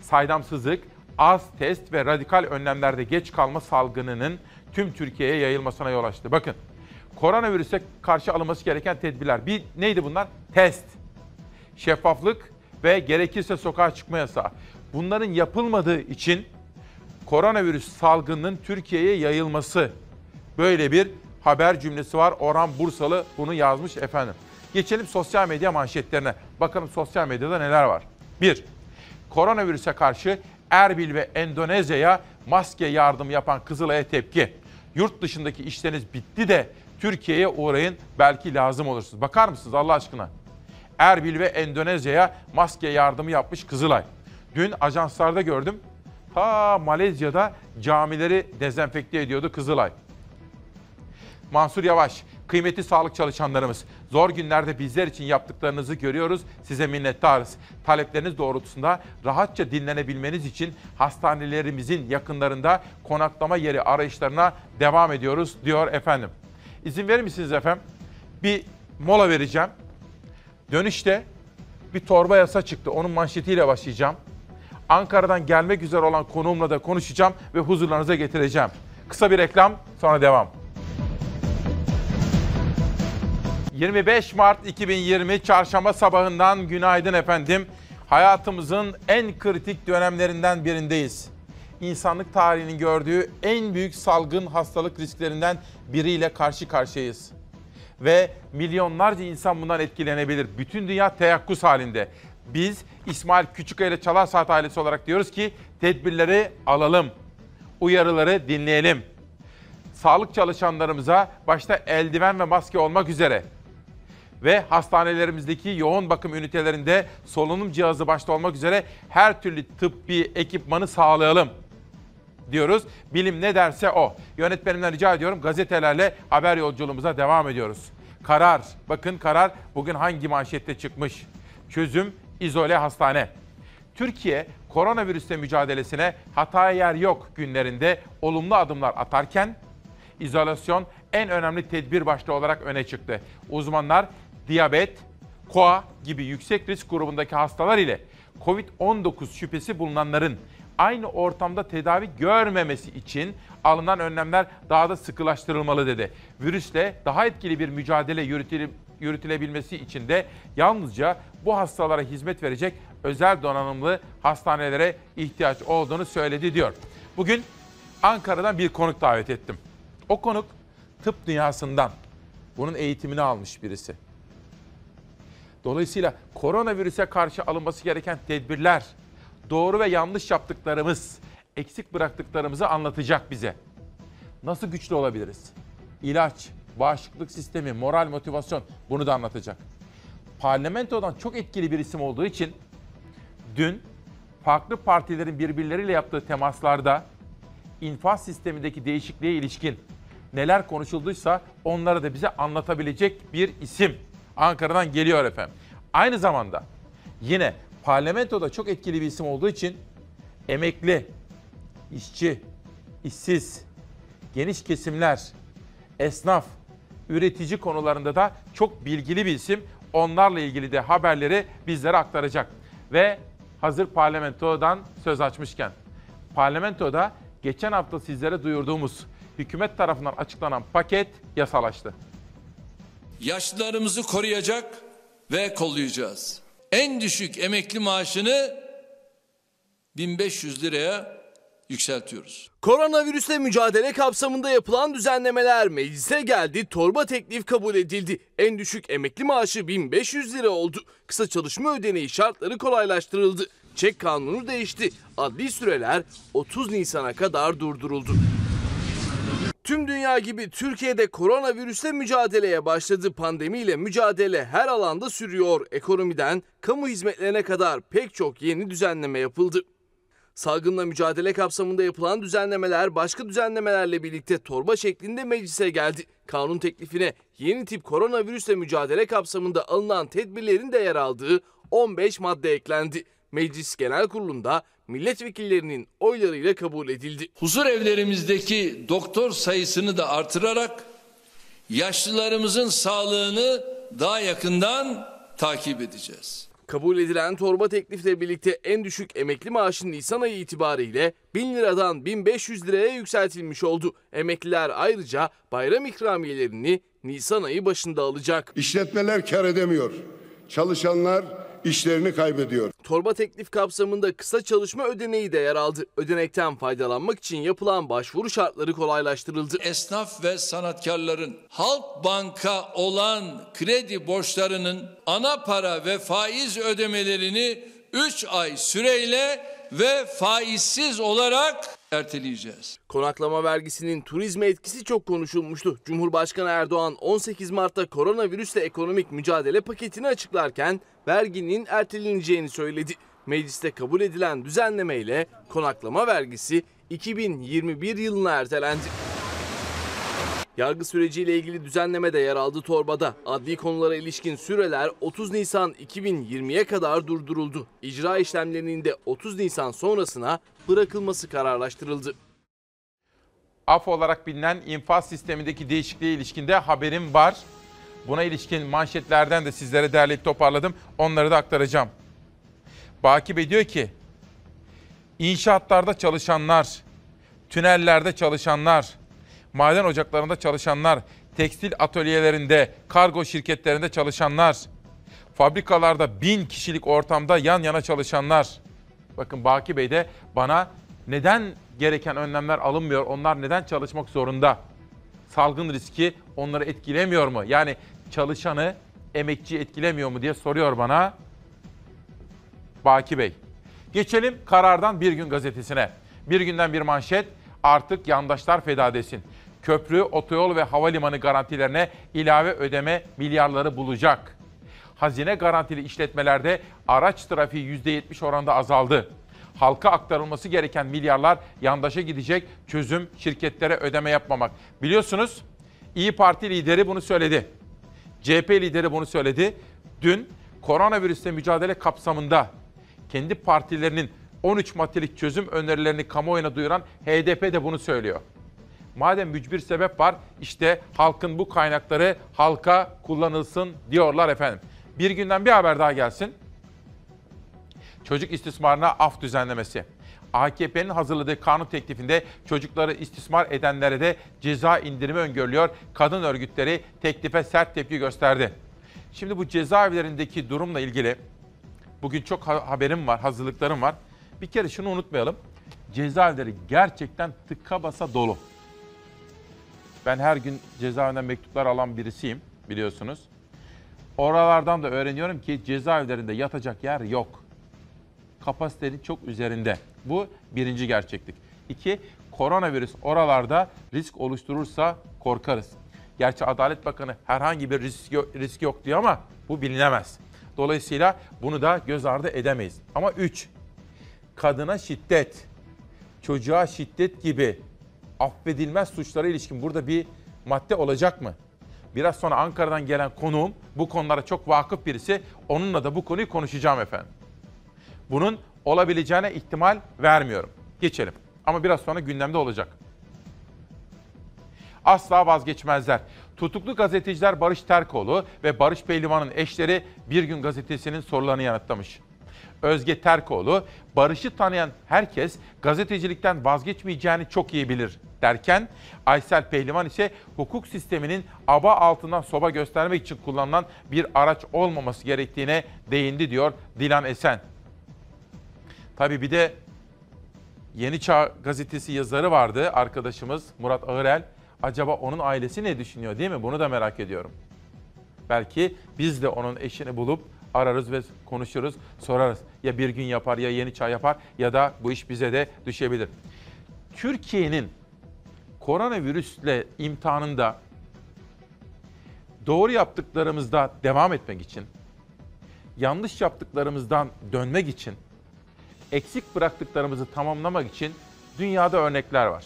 Saydamsızlık, az test ve radikal önlemlerde geç kalma salgınının tüm Türkiye'ye yayılmasına yol açtı. Bakın, koronavirüse karşı alınması gereken tedbirler. Bir neydi bunlar? Test, şeffaflık ve gerekirse sokağa çıkma yasağı. Bunların yapılmadığı için koronavirüs salgınının Türkiye'ye yayılması böyle bir haber cümlesi var. Orhan Bursalı bunu yazmış efendim. Geçelim sosyal medya manşetlerine. Bakalım sosyal medyada neler var. 1. Koronavirüse karşı Erbil ve Endonezya'ya maske yardım yapan Kızılay'a tepki. Yurt dışındaki işleriniz bitti de Türkiye'ye uğrayın belki lazım olursunuz. Bakar mısınız Allah aşkına? Erbil ve Endonezya'ya maske yardımı yapmış Kızılay. Dün ajanslarda gördüm. Ta Malezya'da camileri dezenfekte ediyordu Kızılay. Mansur Yavaş, kıymetli sağlık çalışanlarımız, zor günlerde bizler için yaptıklarınızı görüyoruz, size minnettarız. Talepleriniz doğrultusunda rahatça dinlenebilmeniz için hastanelerimizin yakınlarında konaklama yeri arayışlarına devam ediyoruz diyor efendim. İzin verir misiniz efendim? Bir mola vereceğim. Dönüşte bir torba yasa çıktı. Onun manşetiyle başlayacağım. Ankara'dan gelmek üzere olan konuğumla da konuşacağım ve huzurlarınıza getireceğim. Kısa bir reklam sonra devam. 25 Mart 2020 Çarşamba sabahından günaydın efendim. Hayatımızın en kritik dönemlerinden birindeyiz. İnsanlık tarihinin gördüğü en büyük salgın hastalık risklerinden biriyle karşı karşıyayız. Ve milyonlarca insan bundan etkilenebilir. Bütün dünya teyakkuz halinde. Biz İsmail Küçüköy ile Çalar Saat ailesi olarak diyoruz ki tedbirleri alalım. Uyarıları dinleyelim. Sağlık çalışanlarımıza başta eldiven ve maske olmak üzere ve hastanelerimizdeki yoğun bakım ünitelerinde solunum cihazı başta olmak üzere her türlü tıbbi ekipmanı sağlayalım diyoruz. Bilim ne derse o. Yönetmenimden rica ediyorum gazetelerle haber yolculuğumuza devam ediyoruz. Karar, bakın karar bugün hangi manşette çıkmış? Çözüm izole hastane. Türkiye koronavirüsle mücadelesine hataya yer yok günlerinde olumlu adımlar atarken izolasyon en önemli tedbir başlığı olarak öne çıktı. Uzmanlar diyabet, koa gibi yüksek risk grubundaki hastalar ile COVID-19 şüphesi bulunanların aynı ortamda tedavi görmemesi için alınan önlemler daha da sıkılaştırılmalı dedi. Virüsle daha etkili bir mücadele yürütüle, yürütülebilmesi için de yalnızca bu hastalara hizmet verecek özel donanımlı hastanelere ihtiyaç olduğunu söyledi diyor. Bugün Ankara'dan bir konuk davet ettim. O konuk tıp dünyasından bunun eğitimini almış birisi. Dolayısıyla koronavirüse karşı alınması gereken tedbirler, doğru ve yanlış yaptıklarımız, eksik bıraktıklarımızı anlatacak bize. Nasıl güçlü olabiliriz? İlaç, bağışıklık sistemi, moral motivasyon bunu da anlatacak. Parlamentodan çok etkili bir isim olduğu için dün farklı partilerin birbirleriyle yaptığı temaslarda infaz sistemindeki değişikliğe ilişkin neler konuşulduysa onları da bize anlatabilecek bir isim. Ankara'dan geliyor efendim. Aynı zamanda yine parlamentoda çok etkili bir isim olduğu için emekli, işçi, işsiz, geniş kesimler, esnaf, üretici konularında da çok bilgili bir isim. Onlarla ilgili de haberleri bizlere aktaracak. Ve hazır parlamentodan söz açmışken, parlamentoda geçen hafta sizlere duyurduğumuz hükümet tarafından açıklanan paket yasalaştı. Yaşlılarımızı koruyacak ve kollayacağız. En düşük emekli maaşını 1500 liraya yükseltiyoruz. Koronavirüsle mücadele kapsamında yapılan düzenlemeler meclise geldi, torba teklif kabul edildi. En düşük emekli maaşı 1500 lira oldu. Kısa çalışma ödeneği şartları kolaylaştırıldı. Çek kanunu değişti. Adli süreler 30 Nisan'a kadar durduruldu. Tüm dünya gibi Türkiye'de koronavirüsle mücadeleye başladı. Pandemiyle mücadele her alanda sürüyor. Ekonomiden kamu hizmetlerine kadar pek çok yeni düzenleme yapıldı. Salgınla mücadele kapsamında yapılan düzenlemeler başka düzenlemelerle birlikte torba şeklinde meclise geldi. Kanun teklifine yeni tip koronavirüsle mücadele kapsamında alınan tedbirlerin de yer aldığı 15 madde eklendi. Meclis Genel Kurulu'nda milletvekillerinin oylarıyla kabul edildi. Huzur evlerimizdeki doktor sayısını da artırarak yaşlılarımızın sağlığını daha yakından takip edeceğiz. Kabul edilen torba teklifle birlikte en düşük emekli maaşı Nisan ayı itibariyle 1000 liradan 1500 liraya yükseltilmiş oldu. Emekliler ayrıca bayram ikramiyelerini Nisan ayı başında alacak. İşletmeler kar edemiyor. Çalışanlar işlerini kaybediyor. Torba teklif kapsamında kısa çalışma ödeneği de yer aldı. Ödenekten faydalanmak için yapılan başvuru şartları kolaylaştırıldı. Esnaf ve sanatkarların Halk Bank'a olan kredi borçlarının ana para ve faiz ödemelerini 3 ay süreyle ve faizsiz olarak erteleyeceğiz. Konaklama vergisinin turizme etkisi çok konuşulmuştu. Cumhurbaşkanı Erdoğan 18 Mart'ta koronavirüsle ekonomik mücadele paketini açıklarken verginin erteleneceğini söyledi. Mecliste kabul edilen düzenlemeyle konaklama vergisi 2021 yılına ertelendi. Yargı süreciyle ilgili düzenleme de yer aldı torbada. Adli konulara ilişkin süreler 30 Nisan 2020'ye kadar durduruldu. İcra işlemlerinin de 30 Nisan sonrasına bırakılması kararlaştırıldı. af olarak bilinen infaz sistemindeki değişikliğe ilişkinde haberim var. Buna ilişkin manşetlerden de sizlere derleyip toparladım. Onları da aktaracağım. Baki Bey diyor ki, inşaatlarda çalışanlar, tünellerde çalışanlar, maden ocaklarında çalışanlar, tekstil atölyelerinde, kargo şirketlerinde çalışanlar, fabrikalarda bin kişilik ortamda yan yana çalışanlar. Bakın Baki Bey de bana neden gereken önlemler alınmıyor, onlar neden çalışmak zorunda? Salgın riski onları etkilemiyor mu? Yani çalışanı, emekçi etkilemiyor mu diye soruyor bana Baki Bey. Geçelim karardan bir gün gazetesine. Bir günden bir manşet artık yandaşlar feda desin. Köprü, otoyol ve havalimanı garantilerine ilave ödeme milyarları bulacak. Hazine garantili işletmelerde araç trafiği %70 oranda azaldı. Halka aktarılması gereken milyarlar yandaşa gidecek çözüm şirketlere ödeme yapmamak. Biliyorsunuz İyi Parti lideri bunu söyledi. CHP lideri bunu söyledi. Dün koronavirüsle mücadele kapsamında kendi partilerinin 13 maddelik çözüm önerilerini kamuoyuna duyuran HDP de bunu söylüyor. Madem mücbir sebep var işte halkın bu kaynakları halka kullanılsın diyorlar efendim. Bir günden bir haber daha gelsin. Çocuk istismarına af düzenlemesi. AKP'nin hazırladığı kanun teklifinde çocukları istismar edenlere de ceza indirimi öngörülüyor. Kadın örgütleri teklife sert tepki gösterdi. Şimdi bu cezaevlerindeki durumla ilgili bugün çok ha- haberim var, hazırlıklarım var. Bir kere şunu unutmayalım. Cezaevleri gerçekten tıka basa dolu. Ben her gün cezaevinden mektuplar alan birisiyim biliyorsunuz. Oralardan da öğreniyorum ki cezaevlerinde yatacak yer yok. Kapasitenin çok üzerinde. Bu birinci gerçeklik. İki, koronavirüs oralarda risk oluşturursa korkarız. Gerçi Adalet Bakanı herhangi bir risk yok, risk yok diyor ama bu bilinemez. Dolayısıyla bunu da göz ardı edemeyiz. Ama üç, kadına şiddet, çocuğa şiddet gibi affedilmez suçlara ilişkin burada bir madde olacak mı? Biraz sonra Ankara'dan gelen konuğum bu konulara çok vakıf birisi. Onunla da bu konuyu konuşacağım efendim. Bunun olabileceğine ihtimal vermiyorum. Geçelim. Ama biraz sonra gündemde olacak. Asla vazgeçmezler. Tutuklu gazeteciler Barış Terkoğlu ve Barış Pehlivan'ın eşleri Bir Gün Gazetesi'nin sorularını yanıtlamış. Özge Terkoğlu, Barış'ı tanıyan herkes gazetecilikten vazgeçmeyeceğini çok iyi bilir derken Aysel Pehlivan ise hukuk sisteminin aba altından soba göstermek için kullanılan bir araç olmaması gerektiğine değindi diyor Dilan Esen. Tabii bir de Yeni Çağ gazetesi yazarı vardı arkadaşımız Murat Ağırel. Acaba onun ailesi ne düşünüyor değil mi? Bunu da merak ediyorum. Belki biz de onun eşini bulup ararız ve konuşuruz, sorarız. Ya bir gün yapar ya Yeni Çağ yapar ya da bu iş bize de düşebilir. Türkiye'nin koronavirüsle imtihanında doğru yaptıklarımızda devam etmek için, yanlış yaptıklarımızdan dönmek için, eksik bıraktıklarımızı tamamlamak için dünyada örnekler var.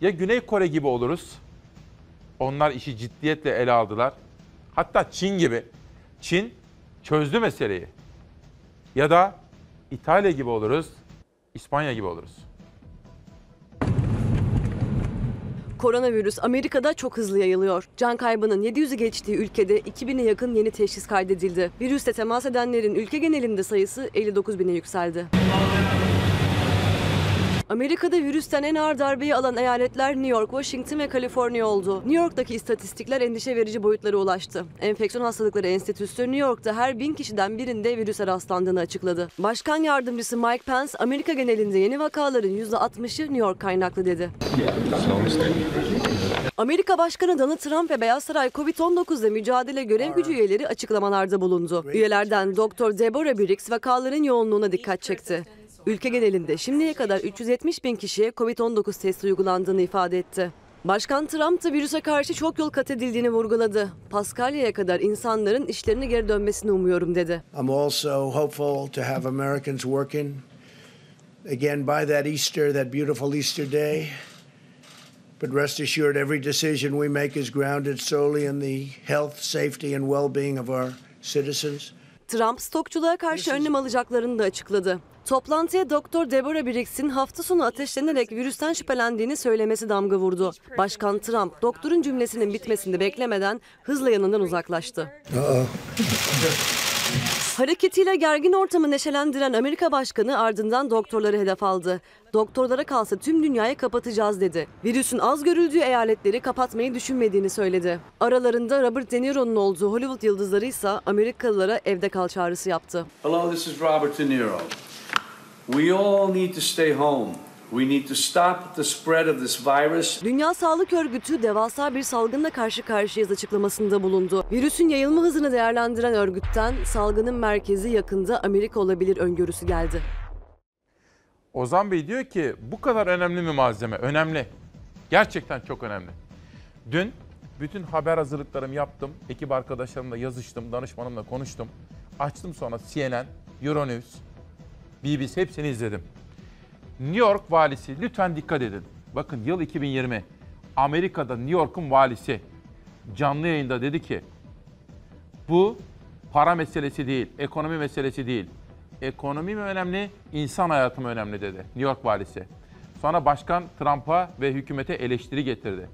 Ya Güney Kore gibi oluruz. Onlar işi ciddiyetle ele aldılar. Hatta Çin gibi. Çin çözdü meseleyi. Ya da İtalya gibi oluruz. İspanya gibi oluruz. Koronavirüs Amerika'da çok hızlı yayılıyor. Can kaybının 700'ü geçtiği ülkede 2000'e yakın yeni teşhis kaydedildi. Virüsle temas edenlerin ülke genelinde sayısı 59 bine yükseldi. Amerika'da virüsten en ağır darbeyi alan eyaletler New York, Washington ve Kaliforniya oldu. New York'taki istatistikler endişe verici boyutlara ulaştı. Enfeksiyon Hastalıkları Enstitüsü New York'ta her bin kişiden birinde virüse rastlandığını açıkladı. Başkan yardımcısı Mike Pence, Amerika genelinde yeni vakaların %60'ı New York kaynaklı dedi. Amerika Başkanı Donald Trump ve Beyaz Saray Covid-19 ile mücadele görev gücü üyeleri açıklamalarda bulundu. Üyelerden Dr. Deborah Birx vakaların yoğunluğuna dikkat çekti. Ülke genelinde şimdiye kadar 370 bin kişiye Covid-19 testi uygulandığını ifade etti. Başkan Trump da virüse karşı çok yol kat edildiğini vurguladı. Paskalya'ya kadar insanların işlerine geri dönmesini umuyorum dedi. I'm also hopeful to have Americans working again by that Easter, that beautiful Easter day. But rest assured, every decision we make is grounded solely in the health, safety, and well being of our citizens. Trump stokçuluğa karşı önlem alacaklarını da açıkladı. Toplantıya Doktor Deborah Birx'in hafta sonu ateşlenerek virüsten şüphelendiğini söylemesi damga vurdu. Başkan Trump doktorun cümlesinin bitmesini beklemeden hızla yanından uzaklaştı. Hareketiyle gergin ortamı neşelendiren Amerika Başkanı ardından doktorları hedef aldı. Doktorlara kalsa tüm dünyayı kapatacağız dedi. Virüsün az görüldüğü eyaletleri kapatmayı düşünmediğini söyledi. Aralarında Robert De Niro'nun olduğu Hollywood yıldızları ise Amerikalılara evde kal çağrısı yaptı. Hello, this is Robert De Niro. We all need to stay home. We need to stop the spread of this virus. Dünya Sağlık Örgütü devasa bir salgınla karşı karşıyayız açıklamasında bulundu. Virüsün yayılma hızını değerlendiren örgütten salgının merkezi yakında Amerika olabilir öngörüsü geldi. Ozan Bey diyor ki bu kadar önemli mi malzeme? Önemli. Gerçekten çok önemli. Dün bütün haber hazırlıklarımı yaptım. Ekip arkadaşlarımla yazıştım, danışmanımla konuştum. Açtım sonra CNN, Euronews, BBC hepsini izledim. New York valisi lütfen dikkat edin. Bakın yıl 2020. Amerika'da New York'un valisi canlı yayında dedi ki bu para meselesi değil, ekonomi meselesi değil. Ekonomi mi önemli, insan hayatı mı önemli dedi New York valisi. Sonra başkan Trump'a ve hükümete eleştiri getirdi.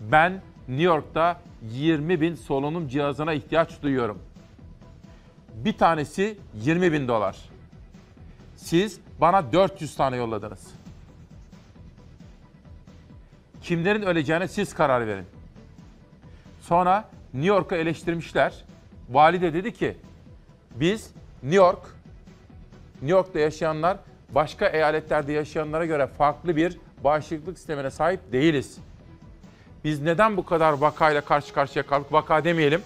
Ben New York'ta 20 bin solunum cihazına ihtiyaç duyuyorum. Bir tanesi 20 bin dolar. Siz bana 400 tane yolladınız. Kimlerin öleceğine siz karar verin. Sonra New York'u eleştirmişler. Vali de dedi ki biz New York, New York'ta yaşayanlar başka eyaletlerde yaşayanlara göre farklı bir bağışıklık sistemine sahip değiliz. Biz neden bu kadar vakayla karşı karşıya kaldık? Vaka demeyelim.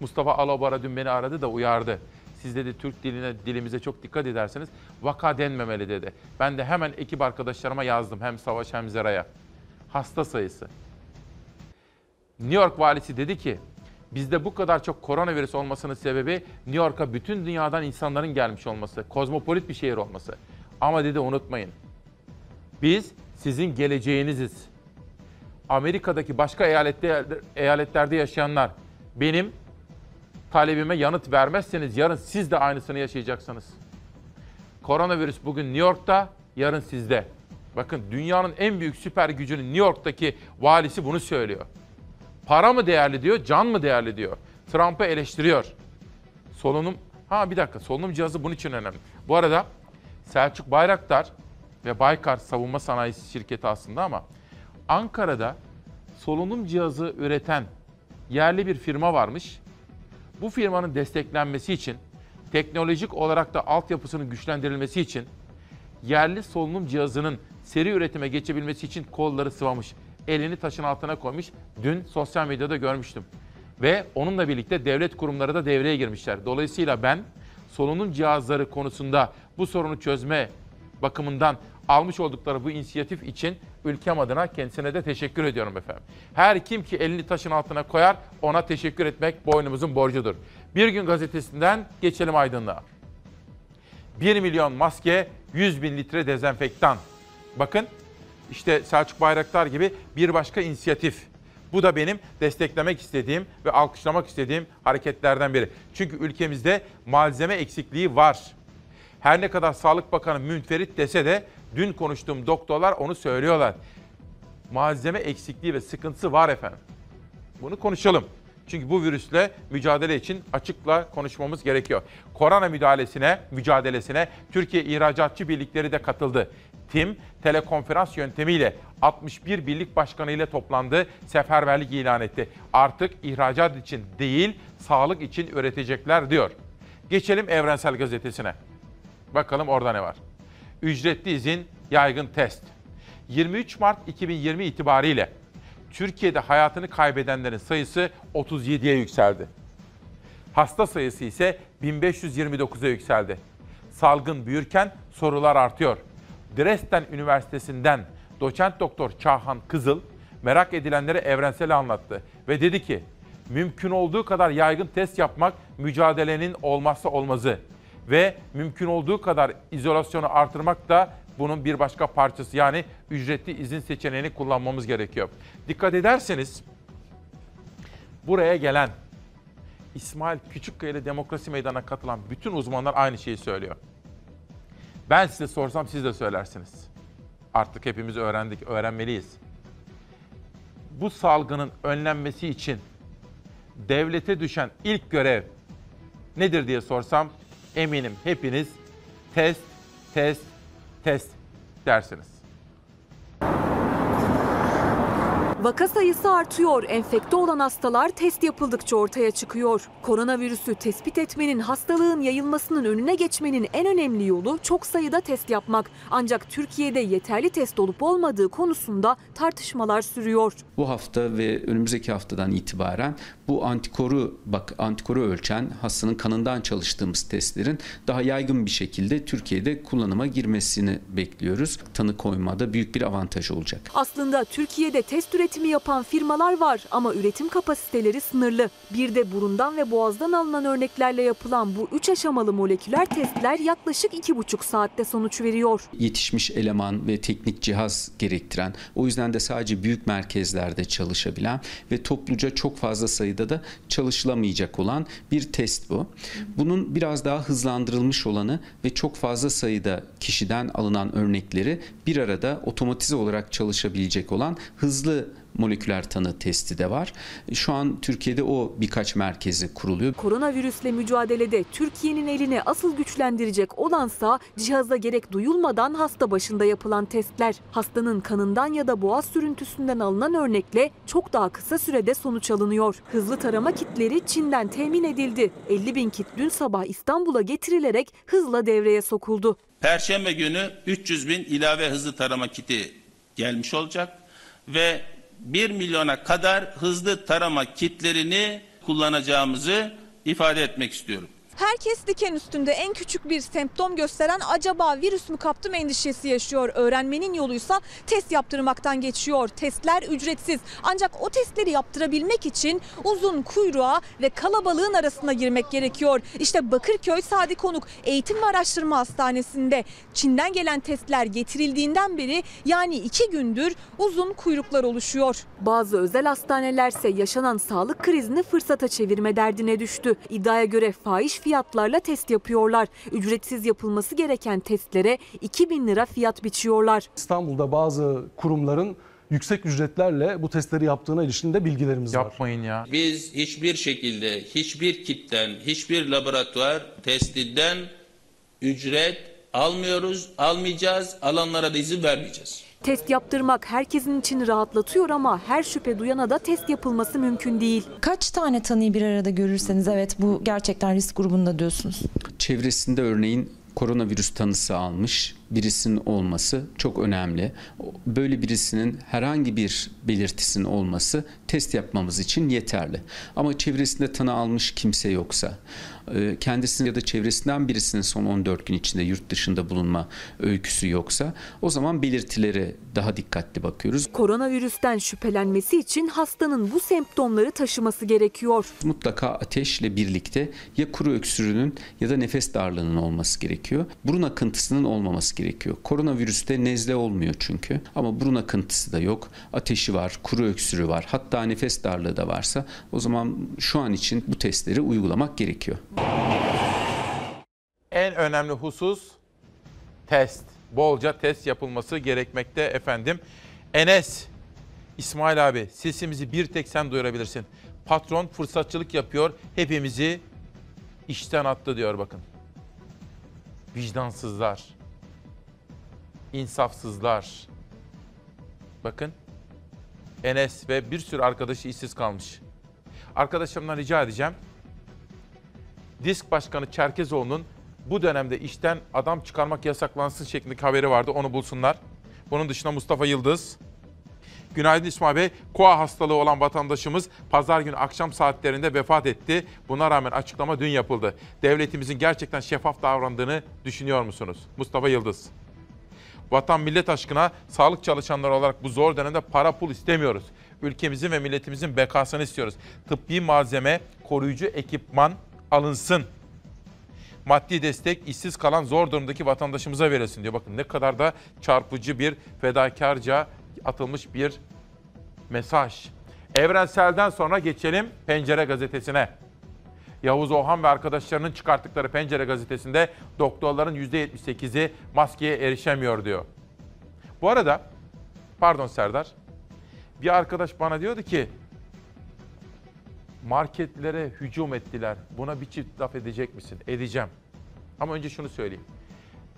Mustafa Alobara dün beni aradı da uyardı. Siz dedi Türk diline, dilimize çok dikkat ederseniz vaka denmemeli dedi. Ben de hemen ekip arkadaşlarıma yazdım hem Savaş hem Zera'ya. Hasta sayısı. New York valisi dedi ki bizde bu kadar çok koronavirüs olmasının sebebi New York'a bütün dünyadan insanların gelmiş olması, kozmopolit bir şehir olması. Ama dedi unutmayın. Biz sizin geleceğiniziz. Amerika'daki başka eyalette, eyaletlerde yaşayanlar benim talebime yanıt vermezseniz yarın siz de aynısını yaşayacaksınız. Koronavirüs bugün New York'ta, yarın sizde. Bakın dünyanın en büyük süper gücünün New York'taki valisi bunu söylüyor. Para mı değerli diyor, can mı değerli diyor. Trump'ı eleştiriyor. Solunum, ha bir dakika solunum cihazı bunun için önemli. Bu arada Selçuk Bayraktar ve Baykar Savunma Sanayisi Şirketi aslında ama Ankara'da solunum cihazı üreten yerli bir firma varmış. Bu firmanın desteklenmesi için, teknolojik olarak da altyapısının güçlendirilmesi için, yerli solunum cihazının seri üretime geçebilmesi için kolları sıvamış, elini taşın altına koymuş. Dün sosyal medyada görmüştüm. Ve onunla birlikte devlet kurumları da devreye girmişler. Dolayısıyla ben solunum cihazları konusunda bu sorunu çözme bakımından almış oldukları bu inisiyatif için ülkem adına kendisine de teşekkür ediyorum efendim. Her kim ki elini taşın altına koyar ona teşekkür etmek boynumuzun borcudur. Bir gün gazetesinden geçelim aydınlığa. 1 milyon maske, 100 bin litre dezenfektan. Bakın işte Selçuk Bayraktar gibi bir başka inisiyatif. Bu da benim desteklemek istediğim ve alkışlamak istediğim hareketlerden biri. Çünkü ülkemizde malzeme eksikliği var. Her ne kadar Sağlık Bakanı münferit dese de dün konuştuğum doktorlar onu söylüyorlar. Malzeme eksikliği ve sıkıntısı var efendim. Bunu konuşalım. Çünkü bu virüsle mücadele için açıkla konuşmamız gerekiyor. Korona müdahalesine, mücadelesine Türkiye İhracatçı Birlikleri de katıldı. TİM telekonferans yöntemiyle 61 birlik başkanı ile toplandı, seferberlik ilan etti. Artık ihracat için değil, sağlık için üretecekler diyor. Geçelim Evrensel Gazetesi'ne. Bakalım orada ne var. Ücretli izin, yaygın test. 23 Mart 2020 itibariyle Türkiye'de hayatını kaybedenlerin sayısı 37'ye yükseldi. Hasta sayısı ise 1529'a yükseldi. Salgın büyürken sorular artıyor. Dresden Üniversitesi'nden doçent doktor Çağhan Kızıl merak edilenleri evrensel anlattı ve dedi ki mümkün olduğu kadar yaygın test yapmak mücadelenin olmazsa olmazı ve mümkün olduğu kadar izolasyonu artırmak da bunun bir başka parçası yani ücretli izin seçeneğini kullanmamız gerekiyor. Dikkat ederseniz buraya gelen İsmail Küçükkaya ile Demokrasi Meydanı'na katılan bütün uzmanlar aynı şeyi söylüyor. Ben size sorsam siz de söylersiniz. Artık hepimiz öğrendik, öğrenmeliyiz. Bu salgının önlenmesi için devlete düşen ilk görev nedir diye sorsam eminim hepiniz test, test, test dersiniz. Vaka sayısı artıyor. Enfekte olan hastalar test yapıldıkça ortaya çıkıyor. Koronavirüsü tespit etmenin, hastalığın yayılmasının önüne geçmenin en önemli yolu çok sayıda test yapmak. Ancak Türkiye'de yeterli test olup olmadığı konusunda tartışmalar sürüyor. Bu hafta ve önümüzdeki haftadan itibaren bu antikoru bak antikoru ölçen hastanın kanından çalıştığımız testlerin daha yaygın bir şekilde Türkiye'de kullanıma girmesini bekliyoruz. Tanı koymada büyük bir avantaj olacak. Aslında Türkiye'de test üretimi yapan firmalar var ama üretim kapasiteleri sınırlı. Bir de burundan ve boğazdan alınan örneklerle yapılan bu 3 aşamalı moleküler testler yaklaşık 2,5 saatte sonuç veriyor. Yetişmiş eleman ve teknik cihaz gerektiren, o yüzden de sadece büyük merkezlerde çalışabilen ve topluca çok fazla sayıda da çalışılamayacak olan bir test bu. Bunun biraz daha hızlandırılmış olanı ve çok fazla sayıda kişiden alınan örnekleri bir arada otomatize olarak çalışabilecek olan hızlı moleküler tanı testi de var. Şu an Türkiye'de o birkaç merkezi kuruluyor. Koronavirüsle mücadelede Türkiye'nin elini asıl güçlendirecek olansa cihaza gerek duyulmadan hasta başında yapılan testler. Hastanın kanından ya da boğaz sürüntüsünden alınan örnekle çok daha kısa sürede sonuç alınıyor. Hızlı tarama kitleri Çin'den temin edildi. 50 bin kit dün sabah İstanbul'a getirilerek hızla devreye sokuldu. Perşembe günü 300 bin ilave hızlı tarama kiti gelmiş olacak ve 1 milyona kadar hızlı tarama kitlerini kullanacağımızı ifade etmek istiyorum. Herkes diken üstünde en küçük bir semptom gösteren acaba virüs mü kaptım endişesi yaşıyor. Öğrenmenin yoluysa test yaptırmaktan geçiyor. Testler ücretsiz. Ancak o testleri yaptırabilmek için uzun kuyruğa ve kalabalığın arasına girmek gerekiyor. İşte Bakırköy Sadi Konuk Eğitim ve Araştırma Hastanesi'nde Çin'den gelen testler getirildiğinden beri yani iki gündür uzun kuyruklar oluşuyor. Bazı özel hastanelerse yaşanan sağlık krizini fırsata çevirme derdine düştü. İddiaya göre fahiş fiyatlarla test yapıyorlar. Ücretsiz yapılması gereken testlere 2000 lira fiyat biçiyorlar. İstanbul'da bazı kurumların yüksek ücretlerle bu testleri yaptığına ilişkin de bilgilerimiz var. Yapmayın ya. Biz hiçbir şekilde hiçbir kitten, hiçbir laboratuvar testinden ücret almıyoruz, almayacağız, alanlara da izin vermeyeceğiz. Test yaptırmak herkesin için rahatlatıyor ama her şüphe duyana da test yapılması mümkün değil. Kaç tane tanıyı bir arada görürseniz evet bu gerçekten risk grubunda diyorsunuz. Çevresinde örneğin koronavirüs tanısı almış birisinin olması çok önemli. Böyle birisinin herhangi bir belirtisinin olması test yapmamız için yeterli. Ama çevresinde tanı almış kimse yoksa, kendisinin ya da çevresinden birisinin son 14 gün içinde yurt dışında bulunma öyküsü yoksa o zaman belirtilere daha dikkatli bakıyoruz. Koronavirüsten şüphelenmesi için hastanın bu semptomları taşıması gerekiyor. Mutlaka ateşle birlikte ya kuru öksürüğünün ya da nefes darlığının olması gerekiyor. Burun akıntısının olmaması gerekiyor. Koronavirüste nezle olmuyor çünkü ama burun akıntısı da yok. Ateşi var, kuru öksürüğü var. Hatta nefes darlığı da varsa o zaman şu an için bu testleri uygulamak gerekiyor. En önemli husus test. Bolca test yapılması gerekmekte efendim. Enes, İsmail abi sesimizi bir tek sen duyurabilirsin. Patron fırsatçılık yapıyor. Hepimizi işten attı diyor bakın. Vicdansızlar. insafsızlar. Bakın. Enes ve bir sürü arkadaşı işsiz kalmış. Arkadaşlarımdan rica edeceğim. Disk Başkanı Çerkezoğlu'nun bu dönemde işten adam çıkarmak yasaklansın şeklindeki haberi vardı. Onu bulsunlar. Bunun dışında Mustafa Yıldız, Günaydın İsmail Bey. Koa hastalığı olan vatandaşımız pazar günü akşam saatlerinde vefat etti. Buna rağmen açıklama dün yapıldı. Devletimizin gerçekten şeffaf davrandığını düşünüyor musunuz? Mustafa Yıldız. Vatan millet aşkına sağlık çalışanları olarak bu zor dönemde para pul istemiyoruz. Ülkemizin ve milletimizin bekasını istiyoruz. Tıbbi malzeme, koruyucu ekipman alınsın. Maddi destek işsiz kalan zor durumdaki vatandaşımıza verilsin diyor. Bakın ne kadar da çarpıcı bir fedakarca atılmış bir mesaj. Evrensel'den sonra geçelim Pencere gazetesine. Yavuz Ohan ve arkadaşlarının çıkarttıkları Pencere gazetesinde doktorların %78'i maskeye erişemiyor diyor. Bu arada, pardon Serdar, bir arkadaş bana diyordu ki marketlere hücum ettiler. Buna bir çift laf edecek misin? Edeceğim. Ama önce şunu söyleyeyim.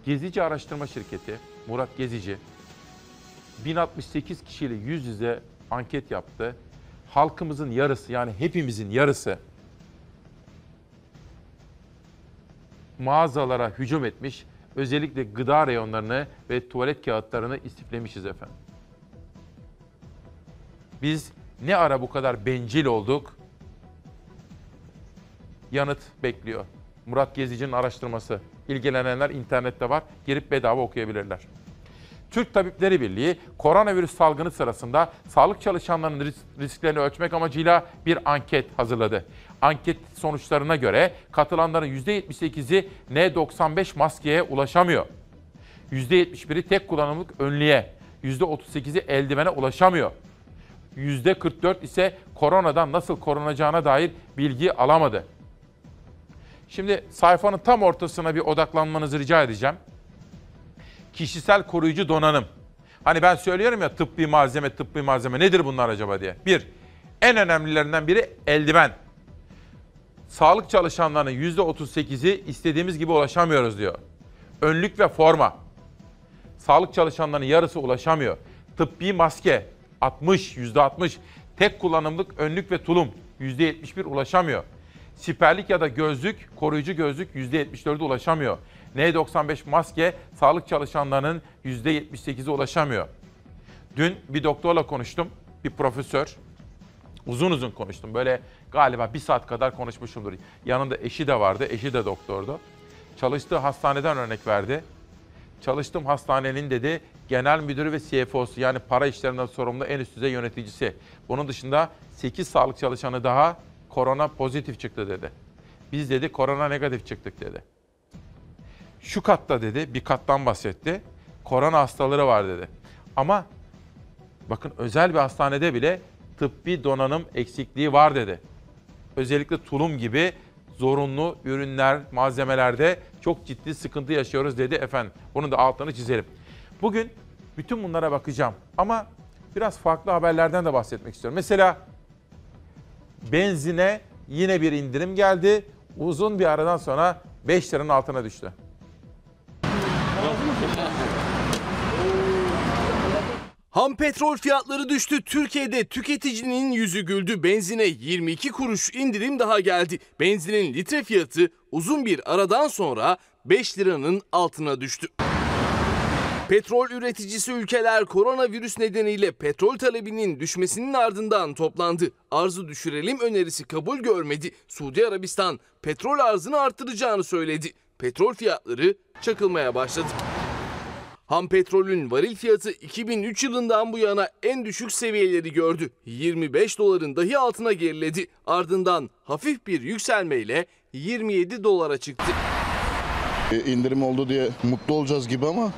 Gezici Araştırma Şirketi, Murat Gezici, 1068 kişiyle yüz yüze anket yaptı. Halkımızın yarısı yani hepimizin yarısı mağazalara hücum etmiş. Özellikle gıda reyonlarını ve tuvalet kağıtlarını istiflemişiz efendim. Biz ne ara bu kadar bencil olduk? Yanıt bekliyor. Murat Gezici'nin araştırması. İlgilenenler internette var. Girip bedava okuyabilirler. Türk Tabipleri Birliği koronavirüs salgını sırasında sağlık çalışanlarının ris- risklerini ölçmek amacıyla bir anket hazırladı. Anket sonuçlarına göre katılanların %78'i N95 maskeye ulaşamıyor. %71'i tek kullanımlık önlüğe, %38'i eldivene ulaşamıyor. %44 ise koronadan nasıl korunacağına dair bilgi alamadı. Şimdi sayfanın tam ortasına bir odaklanmanızı rica edeceğim. Kişisel koruyucu donanım. Hani ben söylüyorum ya tıbbi malzeme, tıbbi malzeme nedir bunlar acaba diye. Bir, en önemlilerinden biri eldiven. Sağlık çalışanlarının %38'i istediğimiz gibi ulaşamıyoruz diyor. Önlük ve forma. Sağlık çalışanlarının yarısı ulaşamıyor. Tıbbi maske 60, %60. Tek kullanımlık önlük ve tulum %71 ulaşamıyor. Siperlik ya da gözlük, koruyucu gözlük %74'e ulaşamıyor. N95 maske sağlık çalışanlarının %78'e ulaşamıyor. Dün bir doktorla konuştum, bir profesör. Uzun uzun konuştum. Böyle galiba bir saat kadar konuşmuşumdur. Yanında eşi de vardı, eşi de doktordu. Çalıştığı hastaneden örnek verdi. Çalıştığım hastanenin dedi genel müdürü ve CFO'su yani para işlerinden sorumlu en üst düzey yöneticisi. Bunun dışında 8 sağlık çalışanı daha korona pozitif çıktı dedi. Biz dedi korona negatif çıktık dedi. Şu katta dedi bir kattan bahsetti. Korona hastaları var dedi. Ama bakın özel bir hastanede bile tıbbi donanım eksikliği var dedi. Özellikle tulum gibi zorunlu ürünler, malzemelerde çok ciddi sıkıntı yaşıyoruz dedi efendim. Bunun da altını çizelim. Bugün bütün bunlara bakacağım ama biraz farklı haberlerden de bahsetmek istiyorum. Mesela benzine yine bir indirim geldi. Uzun bir aradan sonra 5 liranın altına düştü. Ham petrol fiyatları düştü. Türkiye'de tüketicinin yüzü güldü. Benzine 22 kuruş indirim daha geldi. Benzinin litre fiyatı uzun bir aradan sonra 5 liranın altına düştü. Petrol üreticisi ülkeler koronavirüs nedeniyle petrol talebinin düşmesinin ardından toplandı. Arzı düşürelim önerisi kabul görmedi. Suudi Arabistan petrol arzını arttıracağını söyledi. Petrol fiyatları çakılmaya başladı. Ham petrolün varil fiyatı 2003 yılından bu yana en düşük seviyeleri gördü. 25 doların dahi altına geriledi. Ardından hafif bir yükselmeyle 27 dolara çıktı. E, indirim oldu diye mutlu olacağız gibi ama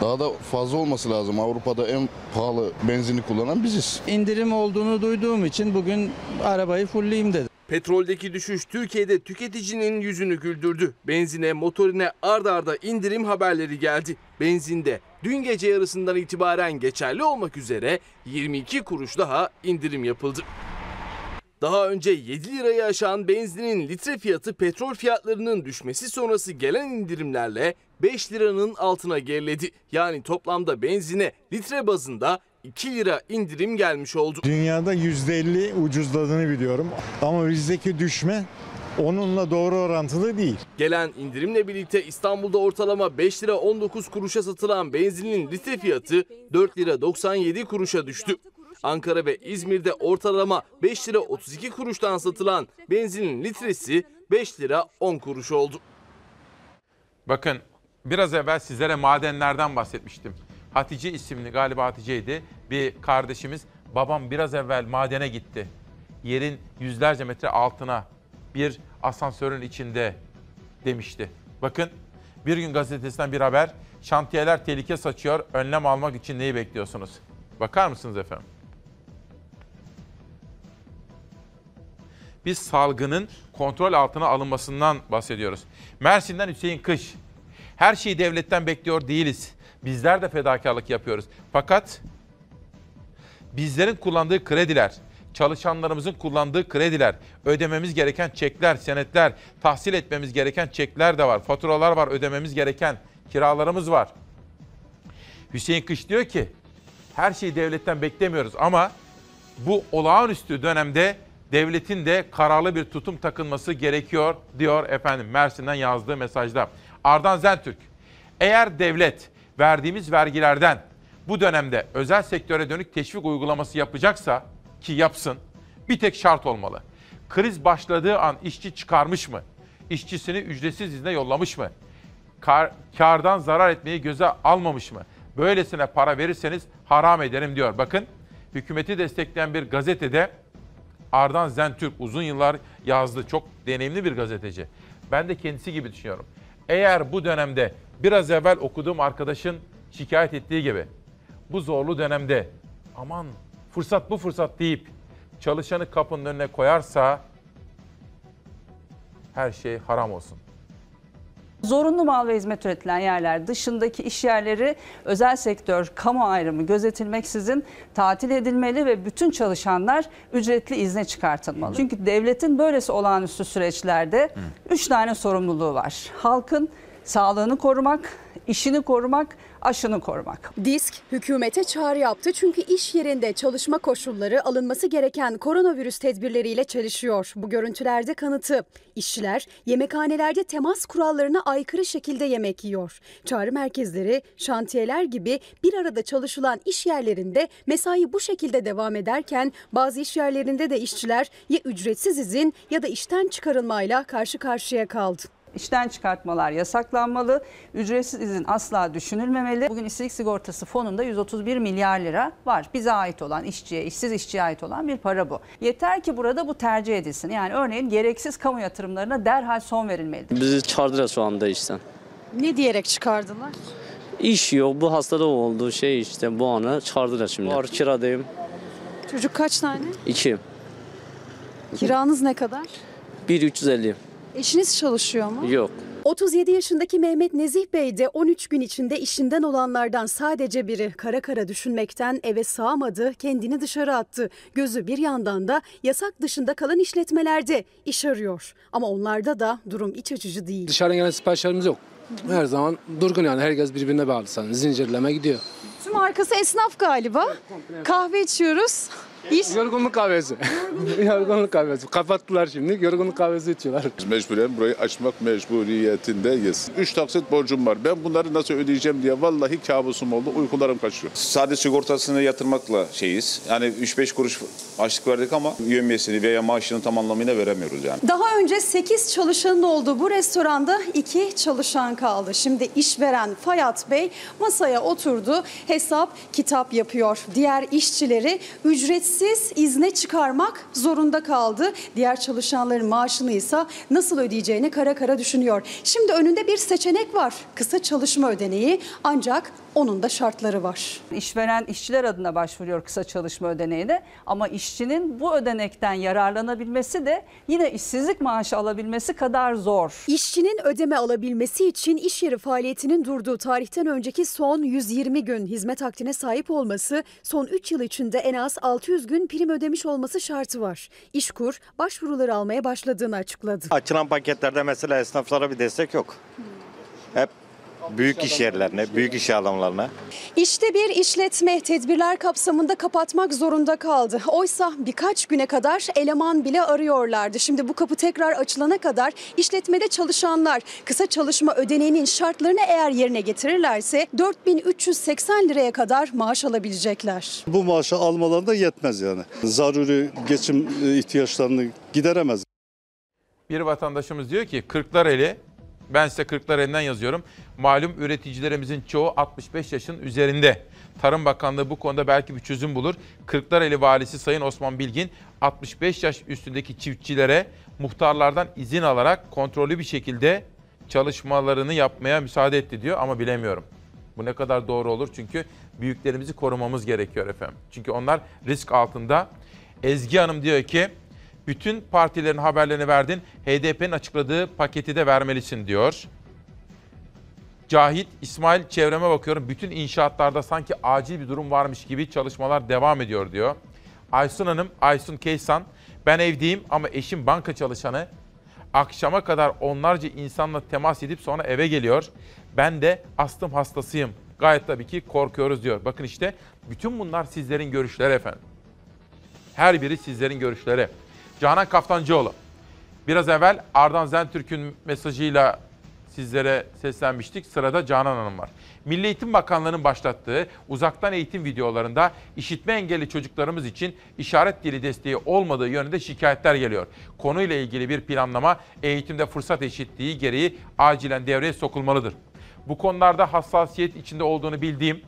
daha da fazla olması lazım. Avrupa'da en pahalı benzini kullanan biziz. İndirim olduğunu duyduğum için bugün arabayı fullleyeyim dedim. Petroldeki düşüş Türkiye'de tüketicinin yüzünü güldürdü. Benzine, motorine ard arda indirim haberleri geldi. Benzinde dün gece yarısından itibaren geçerli olmak üzere 22 kuruş daha indirim yapıldı. Daha önce 7 lirayı aşan benzinin litre fiyatı petrol fiyatlarının düşmesi sonrası gelen indirimlerle 5 liranın altına geriledi. Yani toplamda benzine litre bazında 2 lira indirim gelmiş oldu. Dünyada %50 ucuzladığını biliyorum ama bizdeki düşme onunla doğru orantılı değil. Gelen indirimle birlikte İstanbul'da ortalama 5 lira 19 kuruşa satılan benzinin litre fiyatı 4 lira 97 kuruşa düştü. Ankara ve İzmir'de ortalama 5 lira 32 kuruştan satılan benzinin litresi 5 lira 10 kuruş oldu. Bakın biraz evvel sizlere madenlerden bahsetmiştim. Hatice isimli galiba Hatice'ydi. Bir kardeşimiz babam biraz evvel madene gitti. Yerin yüzlerce metre altına bir asansörün içinde demişti. Bakın bir gün gazetesinden bir haber. Şantiyeler tehlike saçıyor. Önlem almak için neyi bekliyorsunuz? Bakar mısınız efendim? Biz salgının kontrol altına alınmasından bahsediyoruz. Mersin'den Hüseyin Kış. Her şeyi devletten bekliyor değiliz. Bizler de fedakarlık yapıyoruz. Fakat bizlerin kullandığı krediler, çalışanlarımızın kullandığı krediler, ödememiz gereken çekler, senetler, tahsil etmemiz gereken çekler de var. Faturalar var, ödememiz gereken kiralarımız var. Hüseyin Kış diyor ki, her şeyi devletten beklemiyoruz ama bu olağanüstü dönemde devletin de kararlı bir tutum takınması gerekiyor diyor efendim Mersin'den yazdığı mesajda. Ardan Zentürk, eğer devlet verdiğimiz vergilerden bu dönemde özel sektöre dönük teşvik uygulaması yapacaksa ki yapsın bir tek şart olmalı. Kriz başladığı an işçi çıkarmış mı? İşçisini ücretsiz izne yollamış mı? Kar, kardan zarar etmeyi göze almamış mı? Böylesine para verirseniz haram ederim diyor. Bakın hükümeti destekleyen bir gazetede Ardan Zentürk uzun yıllar yazdı. Çok deneyimli bir gazeteci. Ben de kendisi gibi düşünüyorum. Eğer bu dönemde biraz evvel okuduğum arkadaşın şikayet ettiği gibi bu zorlu dönemde aman fırsat bu fırsat deyip çalışanı kapının önüne koyarsa her şey haram olsun. Zorunlu mal ve hizmet üretilen yerler dışındaki iş yerleri özel sektör, kamu ayrımı gözetilmeksizin tatil edilmeli ve bütün çalışanlar ücretli izne çıkartılmalı. Çünkü devletin böylesi olağanüstü süreçlerde üç tane sorumluluğu var. Halkın sağlığını korumak, işini korumak, aşını korumak. Disk hükümete çağrı yaptı çünkü iş yerinde çalışma koşulları alınması gereken koronavirüs tedbirleriyle çelişiyor. Bu görüntülerde kanıtı. İşçiler yemekhanelerde temas kurallarına aykırı şekilde yemek yiyor. Çağrı merkezleri, şantiyeler gibi bir arada çalışılan iş yerlerinde mesai bu şekilde devam ederken bazı iş yerlerinde de işçiler ya ücretsiz izin ya da işten çıkarılmayla karşı karşıya kaldı. İşten çıkartmalar yasaklanmalı, ücretsiz izin asla düşünülmemeli. Bugün işsizlik sigortası fonunda 131 milyar lira var. Bize ait olan, işçiye, işsiz işçiye ait olan bir para bu. Yeter ki burada bu tercih edilsin. Yani örneğin gereksiz kamu yatırımlarına derhal son verilmeli. Bizi çağırdılar şu anda işten. Ne diyerek çıkardılar? İş yok. Bu hastada olduğu şey işte bu ana çağırdılar şimdi. Var kiradayım. Çocuk kaç tane? İki. Kiranız ne kadar? Bir 350. Eşiniz çalışıyor mu? Yok. 37 yaşındaki Mehmet Nezih Bey de 13 gün içinde işinden olanlardan sadece biri kara kara düşünmekten eve sığamadı, kendini dışarı attı. Gözü bir yandan da yasak dışında kalan işletmelerde iş arıyor. Ama onlarda da durum iç açıcı değil. Dışarıdan gelen siparişlerimiz yok. Her zaman durgun yani herkes birbirine bağlı sanırım. Zincirleme gidiyor. Tüm arkası esnaf galiba. Kahve içiyoruz. İş. Yorgunluk kahvesi. Yorgunluk kahvesi. Kapattılar şimdi. Yorgunluk kahvesi içiyorlar. Mecburen burayı açmak mecburiyetindeyiz. Üç taksit borcum var. Ben bunları nasıl ödeyeceğim diye vallahi kabusum oldu. Uykularım kaçıyor. Sade sigortasını yatırmakla şeyiz. Yani 3-5 kuruş açlık verdik ama yömyesini veya maaşını tam anlamıyla veremiyoruz yani. Daha önce 8 çalışanın olduğu bu restoranda 2 çalışan kaldı. Şimdi işveren Fayat Bey masaya oturdu. Hesap kitap yapıyor. Diğer işçileri ücretsiz izne çıkarmak zorunda kaldı. Diğer çalışanların maaşını ise nasıl ödeyeceğini kara kara düşünüyor. Şimdi önünde bir seçenek var. Kısa çalışma ödeneği ancak onun da şartları var. İşveren işçiler adına başvuruyor kısa çalışma ödeneğine ama işçinin bu ödenekten yararlanabilmesi de yine işsizlik maaşı alabilmesi kadar zor. İşçinin ödeme alabilmesi için iş yeri faaliyetinin durduğu tarihten önceki son 120 gün hizmet akdine sahip olması, son 3 yıl içinde en az 600 gün prim ödemiş olması şartı var. İşkur başvuruları almaya başladığını açıkladı. Açılan paketlerde mesela esnaflara bir destek yok. Hep büyük iş yerlerine, büyük iş adamlarına. İşte bir işletme tedbirler kapsamında kapatmak zorunda kaldı. Oysa birkaç güne kadar eleman bile arıyorlardı. Şimdi bu kapı tekrar açılana kadar işletmede çalışanlar kısa çalışma ödeneğinin şartlarını eğer yerine getirirlerse 4380 liraya kadar maaş alabilecekler. Bu maaşı almalarına yetmez yani. Zaruri geçim e, ihtiyaçlarını gideremez. Bir vatandaşımız diyor ki Kırklareli, ben size Kırklareli'nden yazıyorum. Malum üreticilerimizin çoğu 65 yaşın üzerinde. Tarım Bakanlığı bu konuda belki bir çözüm bulur. Kırklareli Valisi Sayın Osman Bilgin 65 yaş üstündeki çiftçilere muhtarlardan izin alarak kontrollü bir şekilde çalışmalarını yapmaya müsaade etti diyor ama bilemiyorum. Bu ne kadar doğru olur çünkü büyüklerimizi korumamız gerekiyor efendim. Çünkü onlar risk altında. Ezgi Hanım diyor ki bütün partilerin haberlerini verdin. HDP'nin açıkladığı paketi de vermelisin diyor. Cahit İsmail çevreme bakıyorum. Bütün inşaatlarda sanki acil bir durum varmış gibi çalışmalar devam ediyor diyor. Aysun Hanım, Aysun Keysan. Ben evdeyim ama eşim banka çalışanı. Akşama kadar onlarca insanla temas edip sonra eve geliyor. Ben de astım hastasıyım. Gayet tabii ki korkuyoruz diyor. Bakın işte bütün bunlar sizlerin görüşleri efendim. Her biri sizlerin görüşleri. Canan Kaftancıoğlu. Biraz evvel Ardan Zentürk'ün mesajıyla sizlere seslenmiştik. Sırada Canan Hanım var. Milli Eğitim Bakanlığı'nın başlattığı uzaktan eğitim videolarında işitme engelli çocuklarımız için işaret dili desteği olmadığı yönünde şikayetler geliyor. Konuyla ilgili bir planlama eğitimde fırsat eşitliği gereği acilen devreye sokulmalıdır. Bu konularda hassasiyet içinde olduğunu bildiğim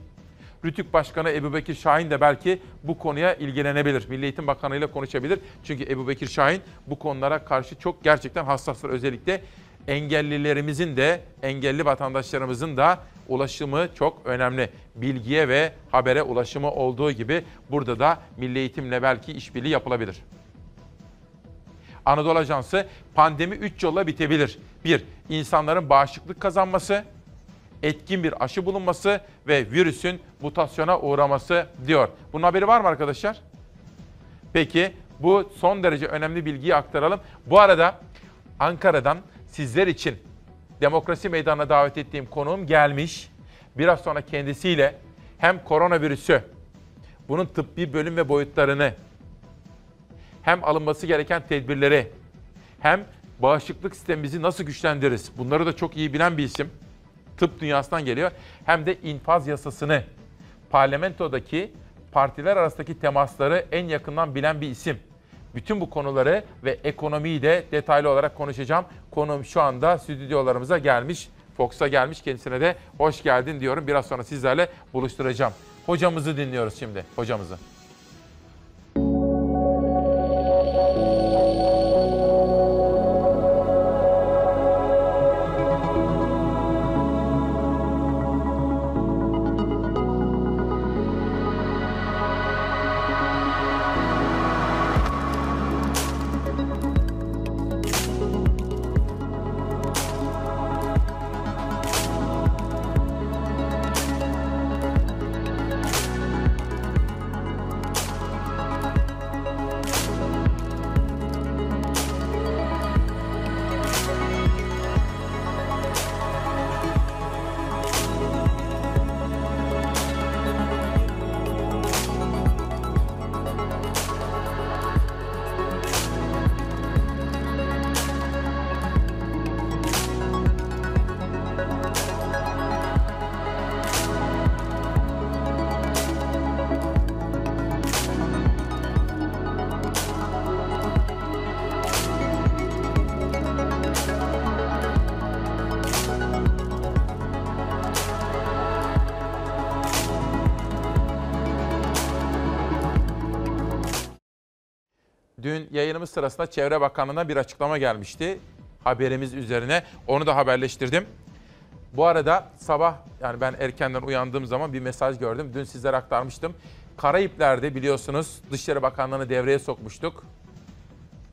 Rütük Başkanı Ebu Bekir Şahin de belki bu konuya ilgilenebilir. Milli Eğitim Bakanı ile konuşabilir. Çünkü Ebu Bekir Şahin bu konulara karşı çok gerçekten hassastır. Özellikle engellilerimizin de, engelli vatandaşlarımızın da ulaşımı çok önemli. Bilgiye ve habere ulaşımı olduğu gibi burada da Milli Eğitimle belki işbirliği yapılabilir. Anadolu Ajansı pandemi 3 yolla bitebilir. 1. İnsanların bağışıklık kazanması, etkin bir aşı bulunması ve virüsün mutasyona uğraması diyor. Bunun haberi var mı arkadaşlar? Peki bu son derece önemli bilgiyi aktaralım. Bu arada Ankara'dan sizler için demokrasi meydanına davet ettiğim konuğum gelmiş. Biraz sonra kendisiyle hem koronavirüsü, bunun tıbbi bölüm ve boyutlarını, hem alınması gereken tedbirleri, hem bağışıklık sistemimizi nasıl güçlendiririz? Bunları da çok iyi bilen bir isim tıp dünyasından geliyor. Hem de infaz yasasını parlamentodaki partiler arasındaki temasları en yakından bilen bir isim. Bütün bu konuları ve ekonomiyi de detaylı olarak konuşacağım. Konuğum şu anda stüdyolarımıza gelmiş. Fox'a gelmiş. Kendisine de hoş geldin diyorum. Biraz sonra sizlerle buluşturacağım. Hocamızı dinliyoruz şimdi. Hocamızı. Yayınımız sırasında Çevre Bakanlığı'na bir açıklama gelmişti. Haberimiz üzerine. Onu da haberleştirdim. Bu arada sabah yani ben erkenden uyandığım zaman bir mesaj gördüm. Dün sizlere aktarmıştım. Karayipler'de biliyorsunuz Dışişleri Bakanlığı'nı devreye sokmuştuk.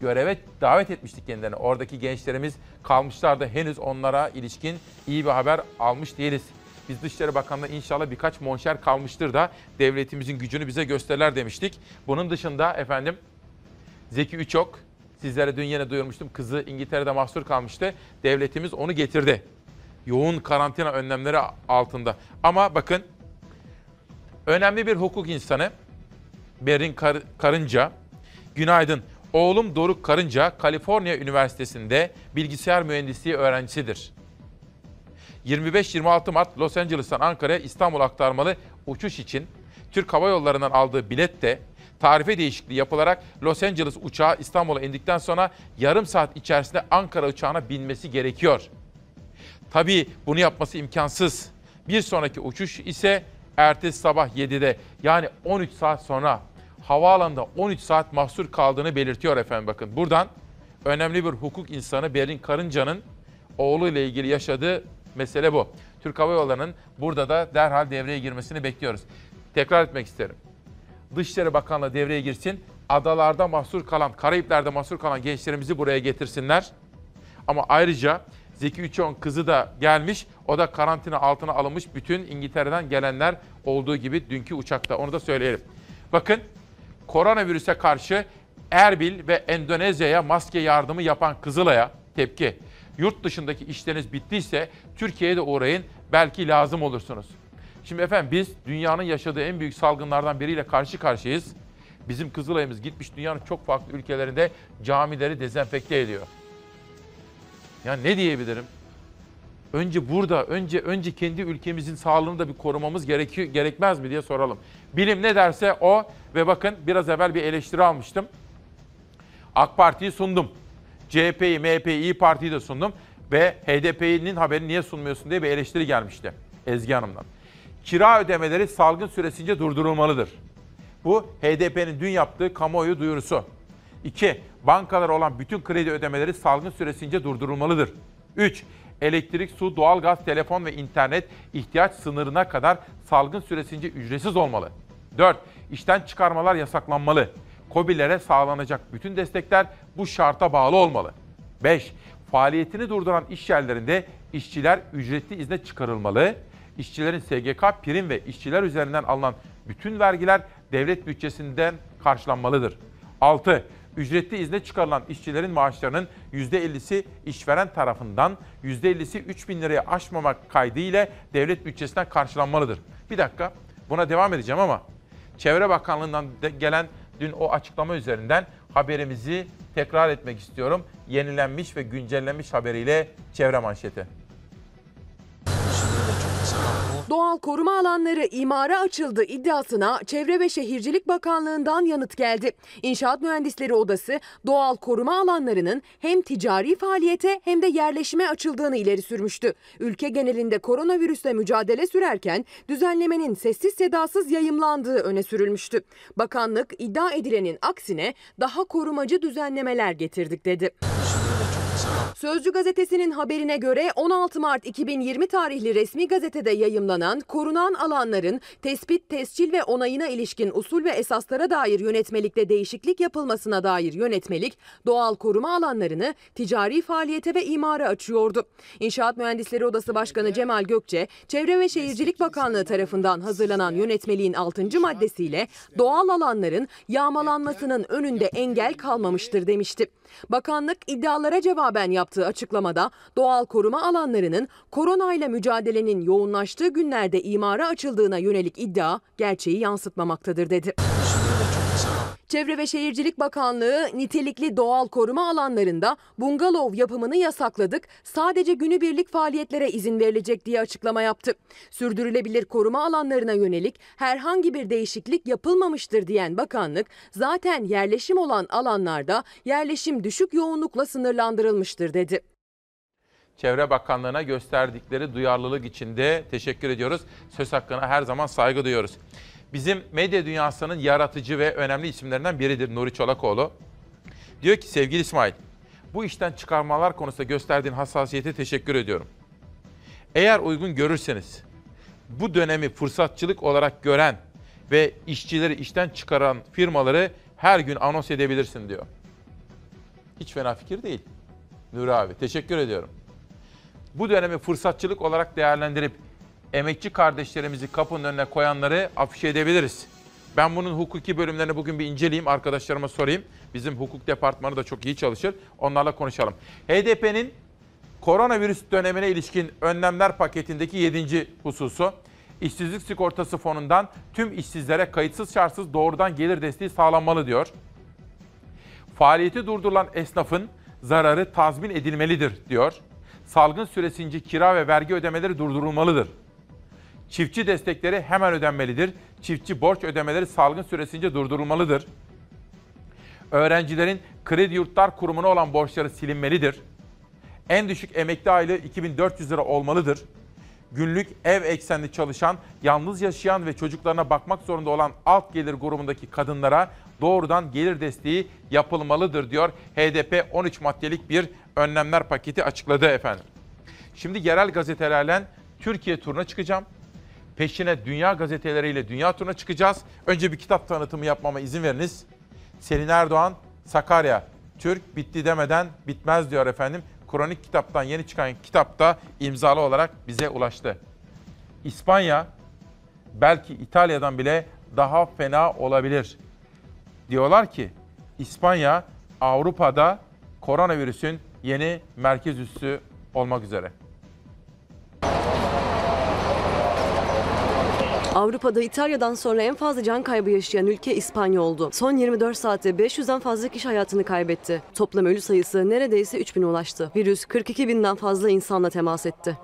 Göreve davet etmiştik kendilerini. Oradaki gençlerimiz kalmışlardı. Henüz onlara ilişkin iyi bir haber almış değiliz. Biz Dışişleri Bakanlığı inşallah birkaç monşer kalmıştır da devletimizin gücünü bize gösterirler demiştik. Bunun dışında efendim Zeki Üçok, sizlere dün yine duyurmuştum. Kızı İngiltere'de mahsur kalmıştı. Devletimiz onu getirdi. yoğun karantina önlemleri altında. Ama bakın önemli bir hukuk insanı Berin Kar- Karınca. Günaydın. Oğlum Doruk Karınca Kaliforniya Üniversitesi'nde bilgisayar mühendisliği öğrencisidir. 25-26 Mart Los Angeles'tan Ankara'ya İstanbul aktarmalı uçuş için Türk Hava Yolları'ndan aldığı bilet de tarife değişikliği yapılarak Los Angeles uçağı İstanbul'a indikten sonra yarım saat içerisinde Ankara uçağına binmesi gerekiyor. Tabii bunu yapması imkansız. Bir sonraki uçuş ise ertesi sabah 7'de yani 13 saat sonra havaalanında 13 saat mahsur kaldığını belirtiyor efendim bakın. Buradan önemli bir hukuk insanı Berin Karınca'nın oğluyla ilgili yaşadığı mesele bu. Türk Hava Yolları'nın burada da derhal devreye girmesini bekliyoruz. Tekrar etmek isterim. Dışişleri Bakanlığı devreye girsin. Adalarda mahsur kalan, Karayipler'de mahsur kalan gençlerimizi buraya getirsinler. Ama ayrıca Zeki Üçon kızı da gelmiş. O da karantina altına alınmış bütün İngiltere'den gelenler olduğu gibi dünkü uçakta. Onu da söyleyelim. Bakın koronavirüse karşı Erbil ve Endonezya'ya maske yardımı yapan Kızılay'a tepki. Yurt dışındaki işleriniz bittiyse Türkiye'ye de uğrayın. Belki lazım olursunuz. Şimdi efendim biz dünyanın yaşadığı en büyük salgınlardan biriyle karşı karşıyayız. Bizim Kızılay'ımız gitmiş dünyanın çok farklı ülkelerinde camileri dezenfekte ediyor. Ya ne diyebilirim? Önce burada, önce önce kendi ülkemizin sağlığını da bir korumamız gerekiyor, gerekmez mi diye soralım. Bilim ne derse o ve bakın biraz evvel bir eleştiri almıştım. AK Parti'yi sundum. CHP'yi, MHP'yi, İyi Parti'yi de sundum. Ve HDP'nin haberini niye sunmuyorsun diye bir eleştiri gelmişti Ezgi Hanım'dan. Kira ödemeleri salgın süresince durdurulmalıdır. Bu HDP'nin dün yaptığı kamuoyu duyurusu. 2. Bankalara olan bütün kredi ödemeleri salgın süresince durdurulmalıdır. 3. Elektrik, su, doğalgaz, telefon ve internet ihtiyaç sınırına kadar salgın süresince ücretsiz olmalı. 4. İşten çıkarmalar yasaklanmalı. COBİ'lere sağlanacak bütün destekler bu şarta bağlı olmalı. 5. Faaliyetini durduran iş yerlerinde işçiler ücretli izne çıkarılmalı. İşçilerin SGK prim ve işçiler üzerinden alınan bütün vergiler devlet bütçesinden karşılanmalıdır. 6. Ücretli izne çıkarılan işçilerin maaşlarının %50'si işveren tarafından, %50'si 3 bin liraya aşmamak kaydıyla devlet bütçesinden karşılanmalıdır. Bir dakika buna devam edeceğim ama Çevre Bakanlığı'ndan gelen dün o açıklama üzerinden haberimizi tekrar etmek istiyorum. Yenilenmiş ve güncellenmiş haberiyle çevre manşeti. Doğal koruma alanları imara açıldı iddiasına Çevre ve Şehircilik Bakanlığı'ndan yanıt geldi. İnşaat Mühendisleri Odası doğal koruma alanlarının hem ticari faaliyete hem de yerleşime açıldığını ileri sürmüştü. Ülke genelinde koronavirüsle mücadele sürerken düzenlemenin sessiz sedasız yayımlandığı öne sürülmüştü. Bakanlık iddia edilenin aksine daha korumacı düzenlemeler getirdik dedi. Sözcü gazetesinin haberine göre 16 Mart 2020 tarihli resmi gazetede yayımlanan korunan alanların tespit, tescil ve onayına ilişkin usul ve esaslara dair yönetmelikte değişiklik yapılmasına dair yönetmelik doğal koruma alanlarını ticari faaliyete ve imara açıyordu. İnşaat Mühendisleri Odası Başkanı Cemal Gökçe, Çevre ve Şehircilik Bakanlığı tarafından hazırlanan yönetmeliğin 6. maddesiyle doğal alanların yağmalanmasının önünde engel kalmamıştır demişti. Bakanlık iddialara cevaben yaptığı açıklamada doğal koruma alanlarının koronayla mücadelenin yoğunlaştığı günlerde imara açıldığına yönelik iddia gerçeği yansıtmamaktadır dedi. Çevre ve Şehircilik Bakanlığı nitelikli doğal koruma alanlarında bungalov yapımını yasakladık. Sadece günübirlik faaliyetlere izin verilecek diye açıklama yaptı. Sürdürülebilir koruma alanlarına yönelik herhangi bir değişiklik yapılmamıştır diyen bakanlık zaten yerleşim olan alanlarda yerleşim düşük yoğunlukla sınırlandırılmıştır dedi. Çevre Bakanlığı'na gösterdikleri duyarlılık için de teşekkür ediyoruz. Söz hakkına her zaman saygı duyuyoruz. Bizim medya dünyasının yaratıcı ve önemli isimlerinden biridir Nuri Çolakoğlu. Diyor ki sevgili İsmail, bu işten çıkarmalar konusunda gösterdiğin hassasiyete teşekkür ediyorum. Eğer uygun görürseniz bu dönemi fırsatçılık olarak gören ve işçileri işten çıkaran firmaları her gün anons edebilirsin diyor. Hiç fena fikir değil. Nuri abi teşekkür ediyorum. Bu dönemi fırsatçılık olarak değerlendirip emekçi kardeşlerimizi kapının önüne koyanları afişe edebiliriz. Ben bunun hukuki bölümlerini bugün bir inceleyeyim, arkadaşlarıma sorayım. Bizim hukuk departmanı da çok iyi çalışır. Onlarla konuşalım. HDP'nin Koronavirüs dönemine ilişkin önlemler paketindeki 7. hususu işsizlik sigortası fonundan tüm işsizlere kayıtsız şartsız doğrudan gelir desteği sağlanmalı diyor. Faaliyeti durdurulan esnafın zararı tazmin edilmelidir diyor. Salgın süresince kira ve vergi ödemeleri durdurulmalıdır. Çiftçi destekleri hemen ödenmelidir. Çiftçi borç ödemeleri salgın süresince durdurulmalıdır. Öğrencilerin kredi yurtlar kurumuna olan borçları silinmelidir. En düşük emekli aylığı 2400 lira olmalıdır. Günlük ev eksenli çalışan, yalnız yaşayan ve çocuklarına bakmak zorunda olan alt gelir grubundaki kadınlara doğrudan gelir desteği yapılmalıdır diyor. HDP 13 maddelik bir önlemler paketi açıkladı efendim. Şimdi yerel gazetelerle Türkiye turuna çıkacağım. Peşine dünya gazeteleriyle dünya turuna çıkacağız. Önce bir kitap tanıtımı yapmama izin veriniz. Selin Erdoğan, Sakarya. Türk bitti demeden bitmez diyor efendim. Kronik kitaptan yeni çıkan kitapta imzalı olarak bize ulaştı. İspanya belki İtalya'dan bile daha fena olabilir. Diyorlar ki İspanya Avrupa'da koronavirüsün yeni merkez üssü olmak üzere. Avrupa'da İtalya'dan sonra en fazla can kaybı yaşayan ülke İspanya oldu. Son 24 saatte 500'den fazla kişi hayatını kaybetti. Toplam ölü sayısı neredeyse 3000'e ulaştı. Virüs 42 binden fazla insanla temas etti.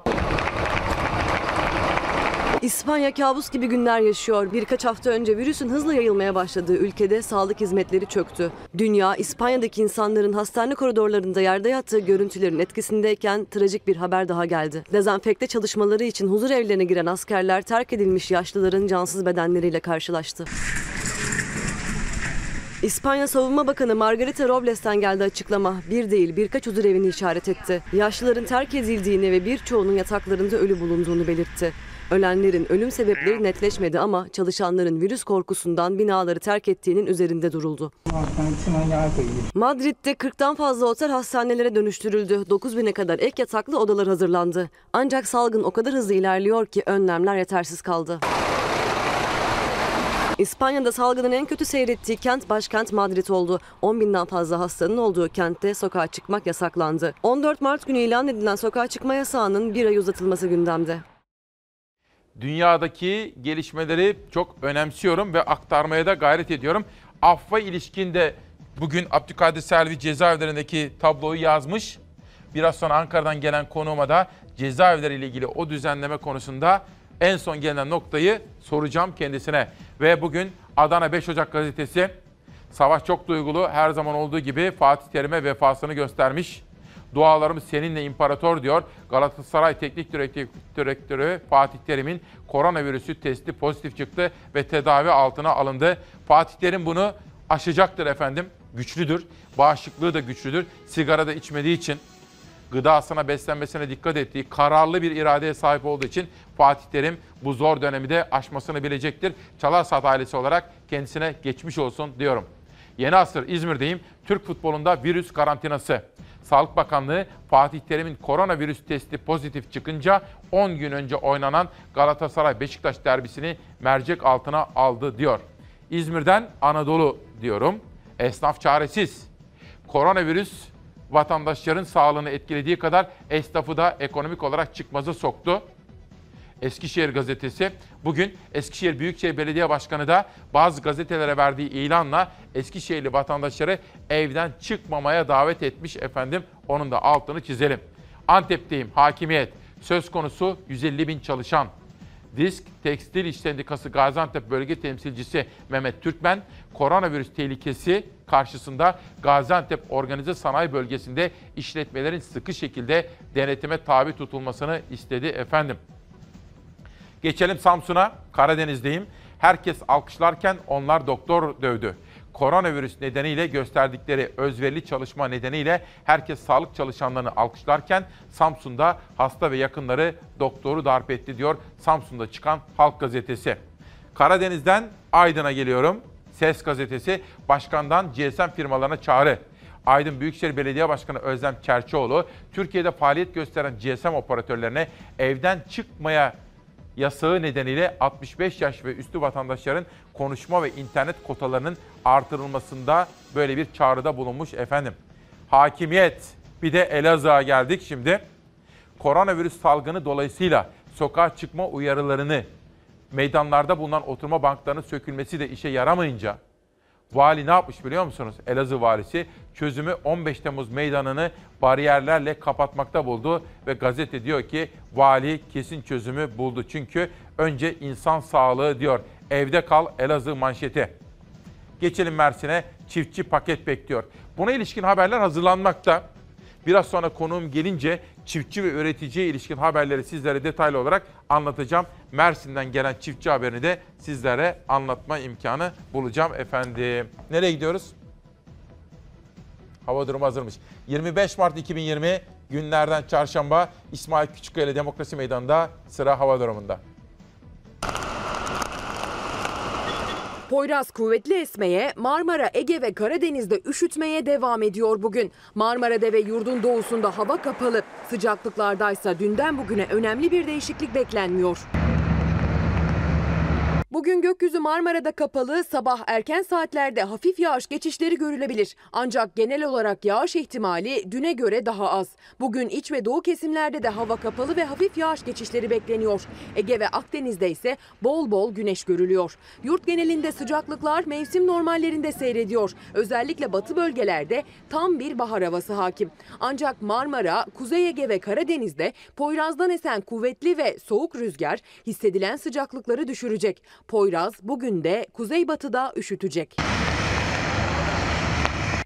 İspanya kabus gibi günler yaşıyor. Birkaç hafta önce virüsün hızla yayılmaya başladığı ülkede sağlık hizmetleri çöktü. Dünya, İspanya'daki insanların hastane koridorlarında yerde yattığı görüntülerin etkisindeyken trajik bir haber daha geldi. Dezenfekte çalışmaları için huzur evlerine giren askerler terk edilmiş yaşlıların cansız bedenleriyle karşılaştı. İspanya Savunma Bakanı Margarita Robles'ten geldi açıklama. Bir değil birkaç huzur evini işaret etti. Yaşlıların terk edildiğini ve birçoğunun yataklarında ölü bulunduğunu belirtti. Ölenlerin ölüm sebepleri netleşmedi ama çalışanların virüs korkusundan binaları terk ettiğinin üzerinde duruldu. Madrid'de 40'tan fazla otel hastanelere dönüştürüldü. 9000'e kadar ek yataklı odalar hazırlandı. Ancak salgın o kadar hızlı ilerliyor ki önlemler yetersiz kaldı. İspanya'da salgının en kötü seyrettiği kent başkent Madrid oldu. 10 binden fazla hastanın olduğu kentte sokağa çıkmak yasaklandı. 14 Mart günü ilan edilen sokağa çıkma yasağının bir ay uzatılması gündemde. Dünyadaki gelişmeleri çok önemsiyorum ve aktarmaya da gayret ediyorum. Affa ilişkinde bugün Abdülkadir Selvi cezaevlerindeki tabloyu yazmış. Biraz sonra Ankara'dan gelen konuğuma da cezaevleri ile ilgili o düzenleme konusunda en son gelinen noktayı soracağım kendisine. Ve bugün Adana 5 Ocak gazetesi Savaş çok duygulu her zaman olduğu gibi Fatih Terim'e vefasını göstermiş. Dualarımız seninle imparator diyor. Galatasaray Teknik Direktörü Fatih Terim'in koronavirüsü testi pozitif çıktı ve tedavi altına alındı. Fatih Terim bunu aşacaktır efendim. Güçlüdür. Bağışıklığı da güçlüdür. Sigara da içmediği için gıdasına, beslenmesine dikkat ettiği, kararlı bir iradeye sahip olduğu için Fatih Terim bu zor dönemi de aşmasını bilecektir. Çalarsat ailesi olarak kendisine geçmiş olsun diyorum. Yeni asır İzmir'deyim. Türk futbolunda virüs karantinası. Sağlık Bakanlığı Fatih Terim'in koronavirüs testi pozitif çıkınca 10 gün önce oynanan Galatasaray Beşiktaş derbisini mercek altına aldı diyor. İzmir'den Anadolu diyorum. Esnaf çaresiz. Koronavirüs vatandaşların sağlığını etkilediği kadar esnafı da ekonomik olarak çıkmaza soktu. Eskişehir gazetesi bugün Eskişehir Büyükşehir Belediye Başkanı da bazı gazetelere verdiği ilanla Eskişehirli vatandaşları evden çıkmamaya davet etmiş efendim. Onun da altını çizelim. Antep'teyim hakimiyet. Söz konusu 150 bin çalışan. Disk Tekstil İş Sendikası Gaziantep Bölge Temsilcisi Mehmet Türkmen, koronavirüs tehlikesi karşısında Gaziantep Organize Sanayi Bölgesi'nde işletmelerin sıkı şekilde denetime tabi tutulmasını istedi efendim. Geçelim Samsun'a. Karadeniz'deyim. Herkes alkışlarken onlar doktor dövdü. Koronavirüs nedeniyle gösterdikleri özverili çalışma nedeniyle herkes sağlık çalışanlarını alkışlarken Samsun'da hasta ve yakınları doktoru darp etti diyor Samsun'da çıkan Halk Gazetesi. Karadeniz'den Aydın'a geliyorum. Ses Gazetesi başkandan GSM firmalarına çağrı. Aydın Büyükşehir Belediye Başkanı Özlem Çerçioğlu, Türkiye'de faaliyet gösteren GSM operatörlerine evden çıkmaya yasağı nedeniyle 65 yaş ve üstü vatandaşların konuşma ve internet kotalarının artırılmasında böyle bir çağrıda bulunmuş efendim. Hakimiyet. Bir de Elazığ'a geldik şimdi. koronavirüs salgını dolayısıyla sokağa çıkma uyarılarını, meydanlarda bulunan oturma banklarının sökülmesi de işe yaramayınca vali ne yapmış biliyor musunuz? Elazığ valisi çözümü 15 Temmuz meydanını bariyerlerle kapatmakta buldu ve gazete diyor ki vali kesin çözümü buldu. Çünkü önce insan sağlığı diyor. Evde kal Elazığ manşeti. Geçelim Mersin'e çiftçi paket bekliyor. Buna ilişkin haberler hazırlanmakta. Biraz sonra konuğum gelince çiftçi ve üreticiye ilişkin haberleri sizlere detaylı olarak anlatacağım. Mersin'den gelen çiftçi haberini de sizlere anlatma imkanı bulacağım efendim. Nereye gidiyoruz? Hava durumu hazırmış. 25 Mart 2020 günlerden çarşamba İsmail Küçükkaya ile Demokrasi Meydanı'nda sıra hava durumunda. Poyraz kuvvetli esmeye, Marmara, Ege ve Karadeniz'de üşütmeye devam ediyor bugün. Marmara'da ve yurdun doğusunda hava kapalı. Sıcaklıklardaysa dünden bugüne önemli bir değişiklik beklenmiyor. Bugün gökyüzü Marmara'da kapalı, sabah erken saatlerde hafif yağış geçişleri görülebilir. Ancak genel olarak yağış ihtimali düne göre daha az. Bugün iç ve doğu kesimlerde de hava kapalı ve hafif yağış geçişleri bekleniyor. Ege ve Akdeniz'de ise bol bol güneş görülüyor. Yurt genelinde sıcaklıklar mevsim normallerinde seyrediyor. Özellikle batı bölgelerde tam bir bahar havası hakim. Ancak Marmara, Kuzey Ege ve Karadeniz'de Poyraz'dan esen kuvvetli ve soğuk rüzgar hissedilen sıcaklıkları düşürecek. Poyraz bugün de kuzeybatıda üşütecek.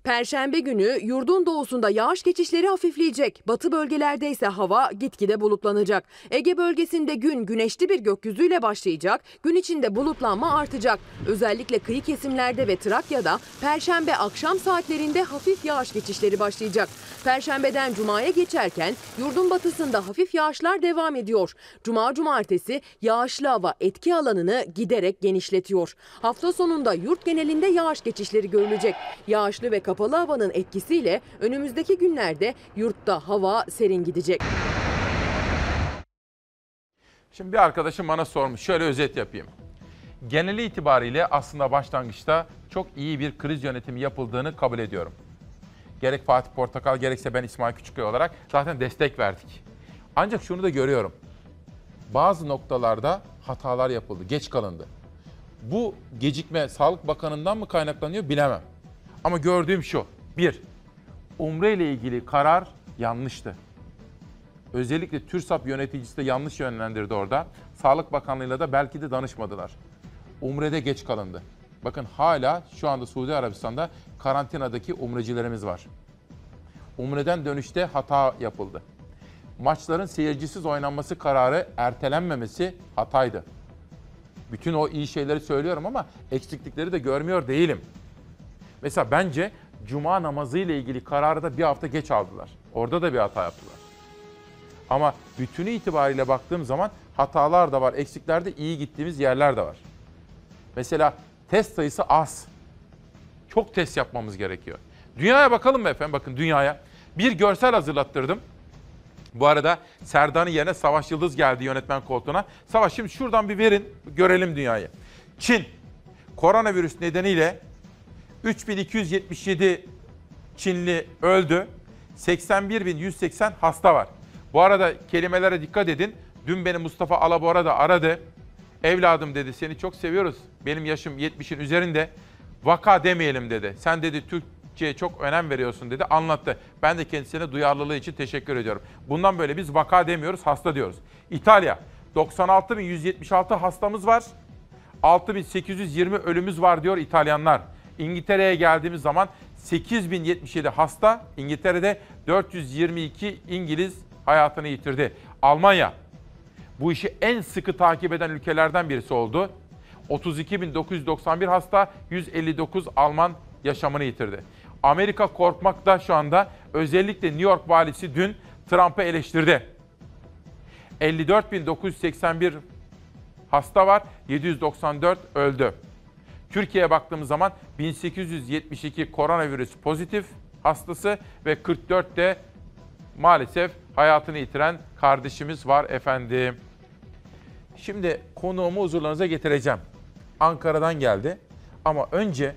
Perşembe günü yurdun doğusunda yağış geçişleri hafifleyecek. Batı bölgelerde ise hava gitgide bulutlanacak. Ege bölgesinde gün güneşli bir gökyüzüyle başlayacak. Gün içinde bulutlanma artacak. Özellikle kıyı kesimlerde ve Trakya'da perşembe akşam saatlerinde hafif yağış geçişleri başlayacak. Perşembeden cumaya geçerken yurdun batısında hafif yağışlar devam ediyor. Cuma cumartesi yağışlı hava etki alanını giderek genişletiyor. Hafta sonunda yurt genelinde yağış geçişleri görülecek. Yağışlı ve kapalı havanın etkisiyle önümüzdeki günlerde yurtta hava serin gidecek. Şimdi bir arkadaşım bana sormuş. Şöyle özet yapayım. Geneli itibariyle aslında başlangıçta çok iyi bir kriz yönetimi yapıldığını kabul ediyorum. Gerek Fatih Portakal gerekse ben İsmail Küçükkaya olarak zaten destek verdik. Ancak şunu da görüyorum. Bazı noktalarda hatalar yapıldı, geç kalındı. Bu gecikme Sağlık Bakanı'ndan mı kaynaklanıyor bilemem. Ama gördüğüm şu. Bir, Umre ile ilgili karar yanlıştı. Özellikle TÜRSAP yöneticisi de yanlış yönlendirdi orada. Sağlık Bakanlığı'yla da belki de danışmadılar. Umre'de geç kalındı. Bakın hala şu anda Suudi Arabistan'da karantinadaki umrecilerimiz var. Umre'den dönüşte hata yapıldı. Maçların seyircisiz oynanması kararı ertelenmemesi hataydı. Bütün o iyi şeyleri söylüyorum ama eksiklikleri de görmüyor değilim. Mesela bence cuma namazı ile ilgili kararı da bir hafta geç aldılar. Orada da bir hata yaptılar. Ama bütünü itibariyle baktığım zaman hatalar da var, eksikler de iyi gittiğimiz yerler de var. Mesela test sayısı az. Çok test yapmamız gerekiyor. Dünyaya bakalım mı efendim? Bakın dünyaya. Bir görsel hazırlattırdım. Bu arada Serdar'ın yerine Savaş Yıldız geldi yönetmen koltuğuna. Savaş şimdi şuradan bir verin, görelim dünyayı. Çin, koronavirüs nedeniyle 3277 Çinli öldü. 81.180 hasta var. Bu arada kelimelere dikkat edin. Dün beni Mustafa Alabora da aradı. Evladım dedi seni çok seviyoruz. Benim yaşım 70'in üzerinde. Vaka demeyelim dedi. Sen dedi Türkçe'ye çok önem veriyorsun dedi. Anlattı. Ben de kendisine duyarlılığı için teşekkür ediyorum. Bundan böyle biz vaka demiyoruz, hasta diyoruz. İtalya 96.176 hastamız var. 6.820 ölümümüz var diyor İtalyanlar. İngiltere'ye geldiğimiz zaman 8077 hasta, İngiltere'de 422 İngiliz hayatını yitirdi. Almanya bu işi en sıkı takip eden ülkelerden birisi oldu. 32.991 hasta, 159 Alman yaşamını yitirdi. Amerika korkmakta şu anda. Özellikle New York valisi dün Trump'ı eleştirdi. 54.981 hasta var, 794 öldü. Türkiye'ye baktığımız zaman 1872 koronavirüs pozitif hastası ve 44 de maalesef hayatını yitiren kardeşimiz var efendim. Şimdi konuğumu huzurlarınıza getireceğim. Ankara'dan geldi. Ama önce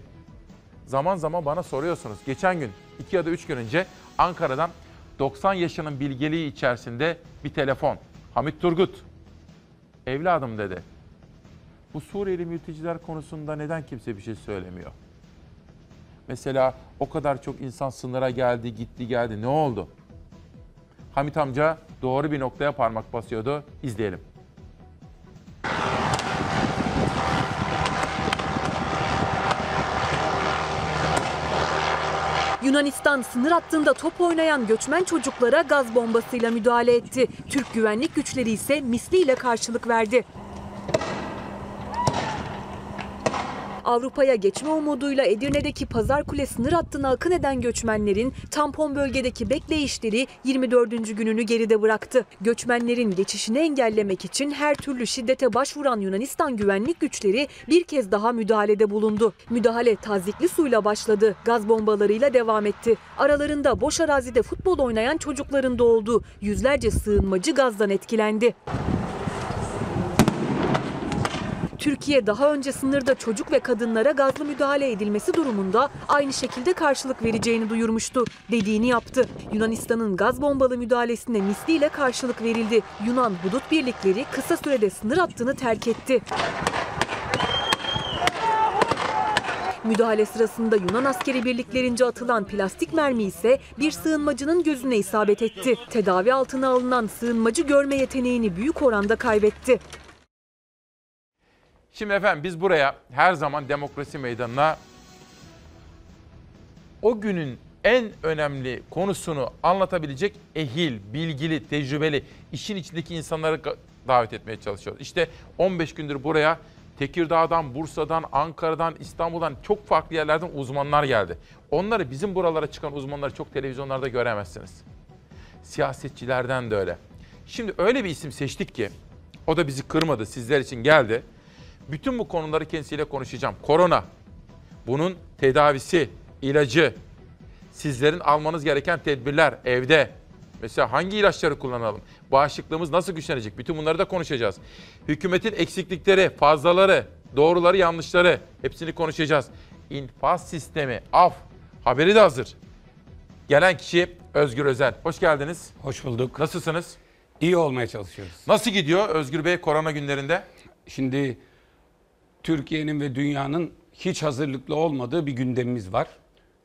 zaman zaman bana soruyorsunuz. Geçen gün, iki ya da üç gün önce Ankara'dan 90 yaşının bilgeliği içerisinde bir telefon. Hamit Turgut. Evladım dedi. Bu Suriyeli mülteciler konusunda neden kimse bir şey söylemiyor? Mesela o kadar çok insan sınıra geldi, gitti, geldi. Ne oldu? Hamit amca doğru bir noktaya parmak basıyordu. İzleyelim. Yunanistan sınır hattında top oynayan göçmen çocuklara gaz bombasıyla müdahale etti. Türk güvenlik güçleri ise misliyle karşılık verdi. Avrupa'ya geçme umuduyla Edirne'deki Pazar Kule sınır hattına akın eden göçmenlerin tampon bölgedeki bekleyişleri 24. gününü geride bıraktı. Göçmenlerin geçişini engellemek için her türlü şiddete başvuran Yunanistan güvenlik güçleri bir kez daha müdahalede bulundu. Müdahale tazikli suyla başladı, gaz bombalarıyla devam etti. Aralarında boş arazide futbol oynayan çocukların da oldu. Yüzlerce sığınmacı gazdan etkilendi. Türkiye daha önce sınırda çocuk ve kadınlara gazlı müdahale edilmesi durumunda aynı şekilde karşılık vereceğini duyurmuştu. Dediğini yaptı. Yunanistan'ın gaz bombalı müdahalesine misliyle karşılık verildi. Yunan hudut birlikleri kısa sürede sınır hattını terk etti. Müdahale sırasında Yunan askeri birliklerince atılan plastik mermi ise bir sığınmacının gözüne isabet etti. Tedavi altına alınan sığınmacı görme yeteneğini büyük oranda kaybetti. Şimdi efendim biz buraya her zaman demokrasi meydanına o günün en önemli konusunu anlatabilecek ehil, bilgili, tecrübeli, işin içindeki insanları davet etmeye çalışıyoruz. İşte 15 gündür buraya Tekirdağ'dan, Bursa'dan, Ankara'dan, İstanbul'dan çok farklı yerlerden uzmanlar geldi. Onları bizim buralara çıkan uzmanları çok televizyonlarda göremezsiniz. Siyasetçilerden de öyle. Şimdi öyle bir isim seçtik ki o da bizi kırmadı, sizler için geldi. Bütün bu konuları kendisiyle konuşacağım. Korona, bunun tedavisi, ilacı, sizlerin almanız gereken tedbirler evde. Mesela hangi ilaçları kullanalım? Bağışıklığımız nasıl güçlenecek? Bütün bunları da konuşacağız. Hükümetin eksiklikleri, fazlaları, doğruları, yanlışları hepsini konuşacağız. İnfaz sistemi, af haberi de hazır. Gelen kişi Özgür Özel. Hoş geldiniz. Hoş bulduk. Nasılsınız? İyi olmaya çalışıyoruz. Nasıl gidiyor Özgür Bey korona günlerinde? Şimdi Türkiye'nin ve dünyanın hiç hazırlıklı olmadığı bir gündemimiz var.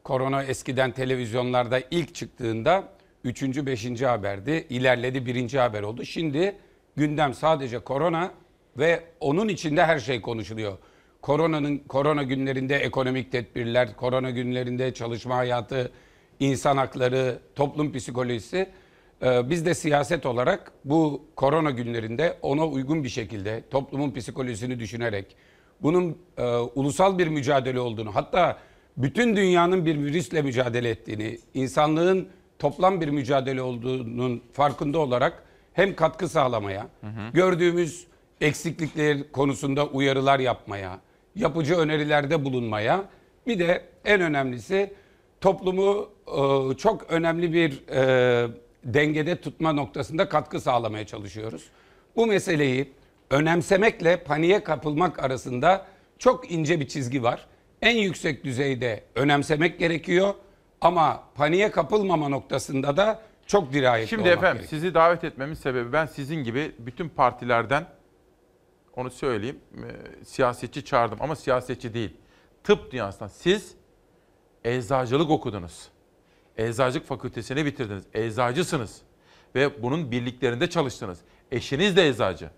Korona eskiden televizyonlarda ilk çıktığında 3. 5. haberdi. İlerledi 1. haber oldu. Şimdi gündem sadece korona ve onun içinde her şey konuşuluyor. Koronanın korona günlerinde ekonomik tedbirler, korona günlerinde çalışma hayatı, insan hakları, toplum psikolojisi. Ee, Biz de siyaset olarak bu korona günlerinde ona uygun bir şekilde toplumun psikolojisini düşünerek bunun e, ulusal bir mücadele olduğunu hatta bütün dünyanın bir virüsle mücadele ettiğini, insanlığın toplam bir mücadele olduğunun farkında olarak hem katkı sağlamaya, gördüğümüz eksiklikler konusunda uyarılar yapmaya, yapıcı önerilerde bulunmaya, bir de en önemlisi toplumu e, çok önemli bir e, dengede tutma noktasında katkı sağlamaya çalışıyoruz. Bu meseleyi önemsemekle paniğe kapılmak arasında çok ince bir çizgi var. En yüksek düzeyde önemsemek gerekiyor ama paniğe kapılmama noktasında da çok dirayetli Şimdi olmak efendim gerekiyor. sizi davet etmemin sebebi ben sizin gibi bütün partilerden onu söyleyeyim e, siyasetçi çağırdım ama siyasetçi değil. Tıp dünyasından siz eczacılık okudunuz. Eczacılık fakültesini bitirdiniz. Eczacısınız ve bunun birliklerinde çalıştınız. Eşiniz de eczacı.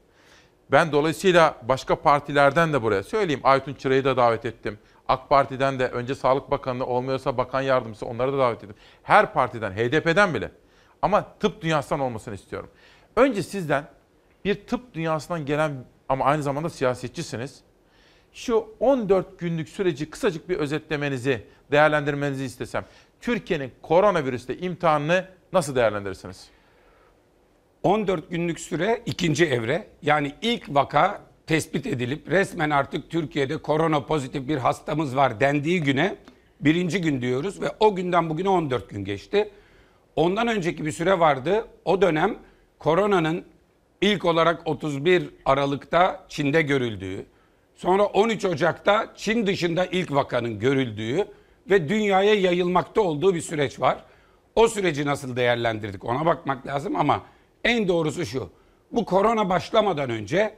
Ben dolayısıyla başka partilerden de buraya söyleyeyim. Aytun Çıra'yı da davet ettim. AK Parti'den de önce Sağlık Bakanı olmuyorsa bakan yardımcısı onları da davet ettim. Her partiden, HDP'den bile. Ama tıp dünyasından olmasını istiyorum. Önce sizden bir tıp dünyasından gelen ama aynı zamanda siyasetçisiniz. Şu 14 günlük süreci kısacık bir özetlemenizi, değerlendirmenizi istesem. Türkiye'nin koronavirüste imtihanını nasıl değerlendirirsiniz? 14 günlük süre ikinci evre. Yani ilk vaka tespit edilip resmen artık Türkiye'de korona pozitif bir hastamız var dendiği güne birinci gün diyoruz ve o günden bugüne 14 gün geçti. Ondan önceki bir süre vardı. O dönem koronanın ilk olarak 31 Aralık'ta Çin'de görüldüğü, sonra 13 Ocak'ta Çin dışında ilk vakanın görüldüğü ve dünyaya yayılmakta olduğu bir süreç var. O süreci nasıl değerlendirdik ona bakmak lazım ama en doğrusu şu. Bu korona başlamadan önce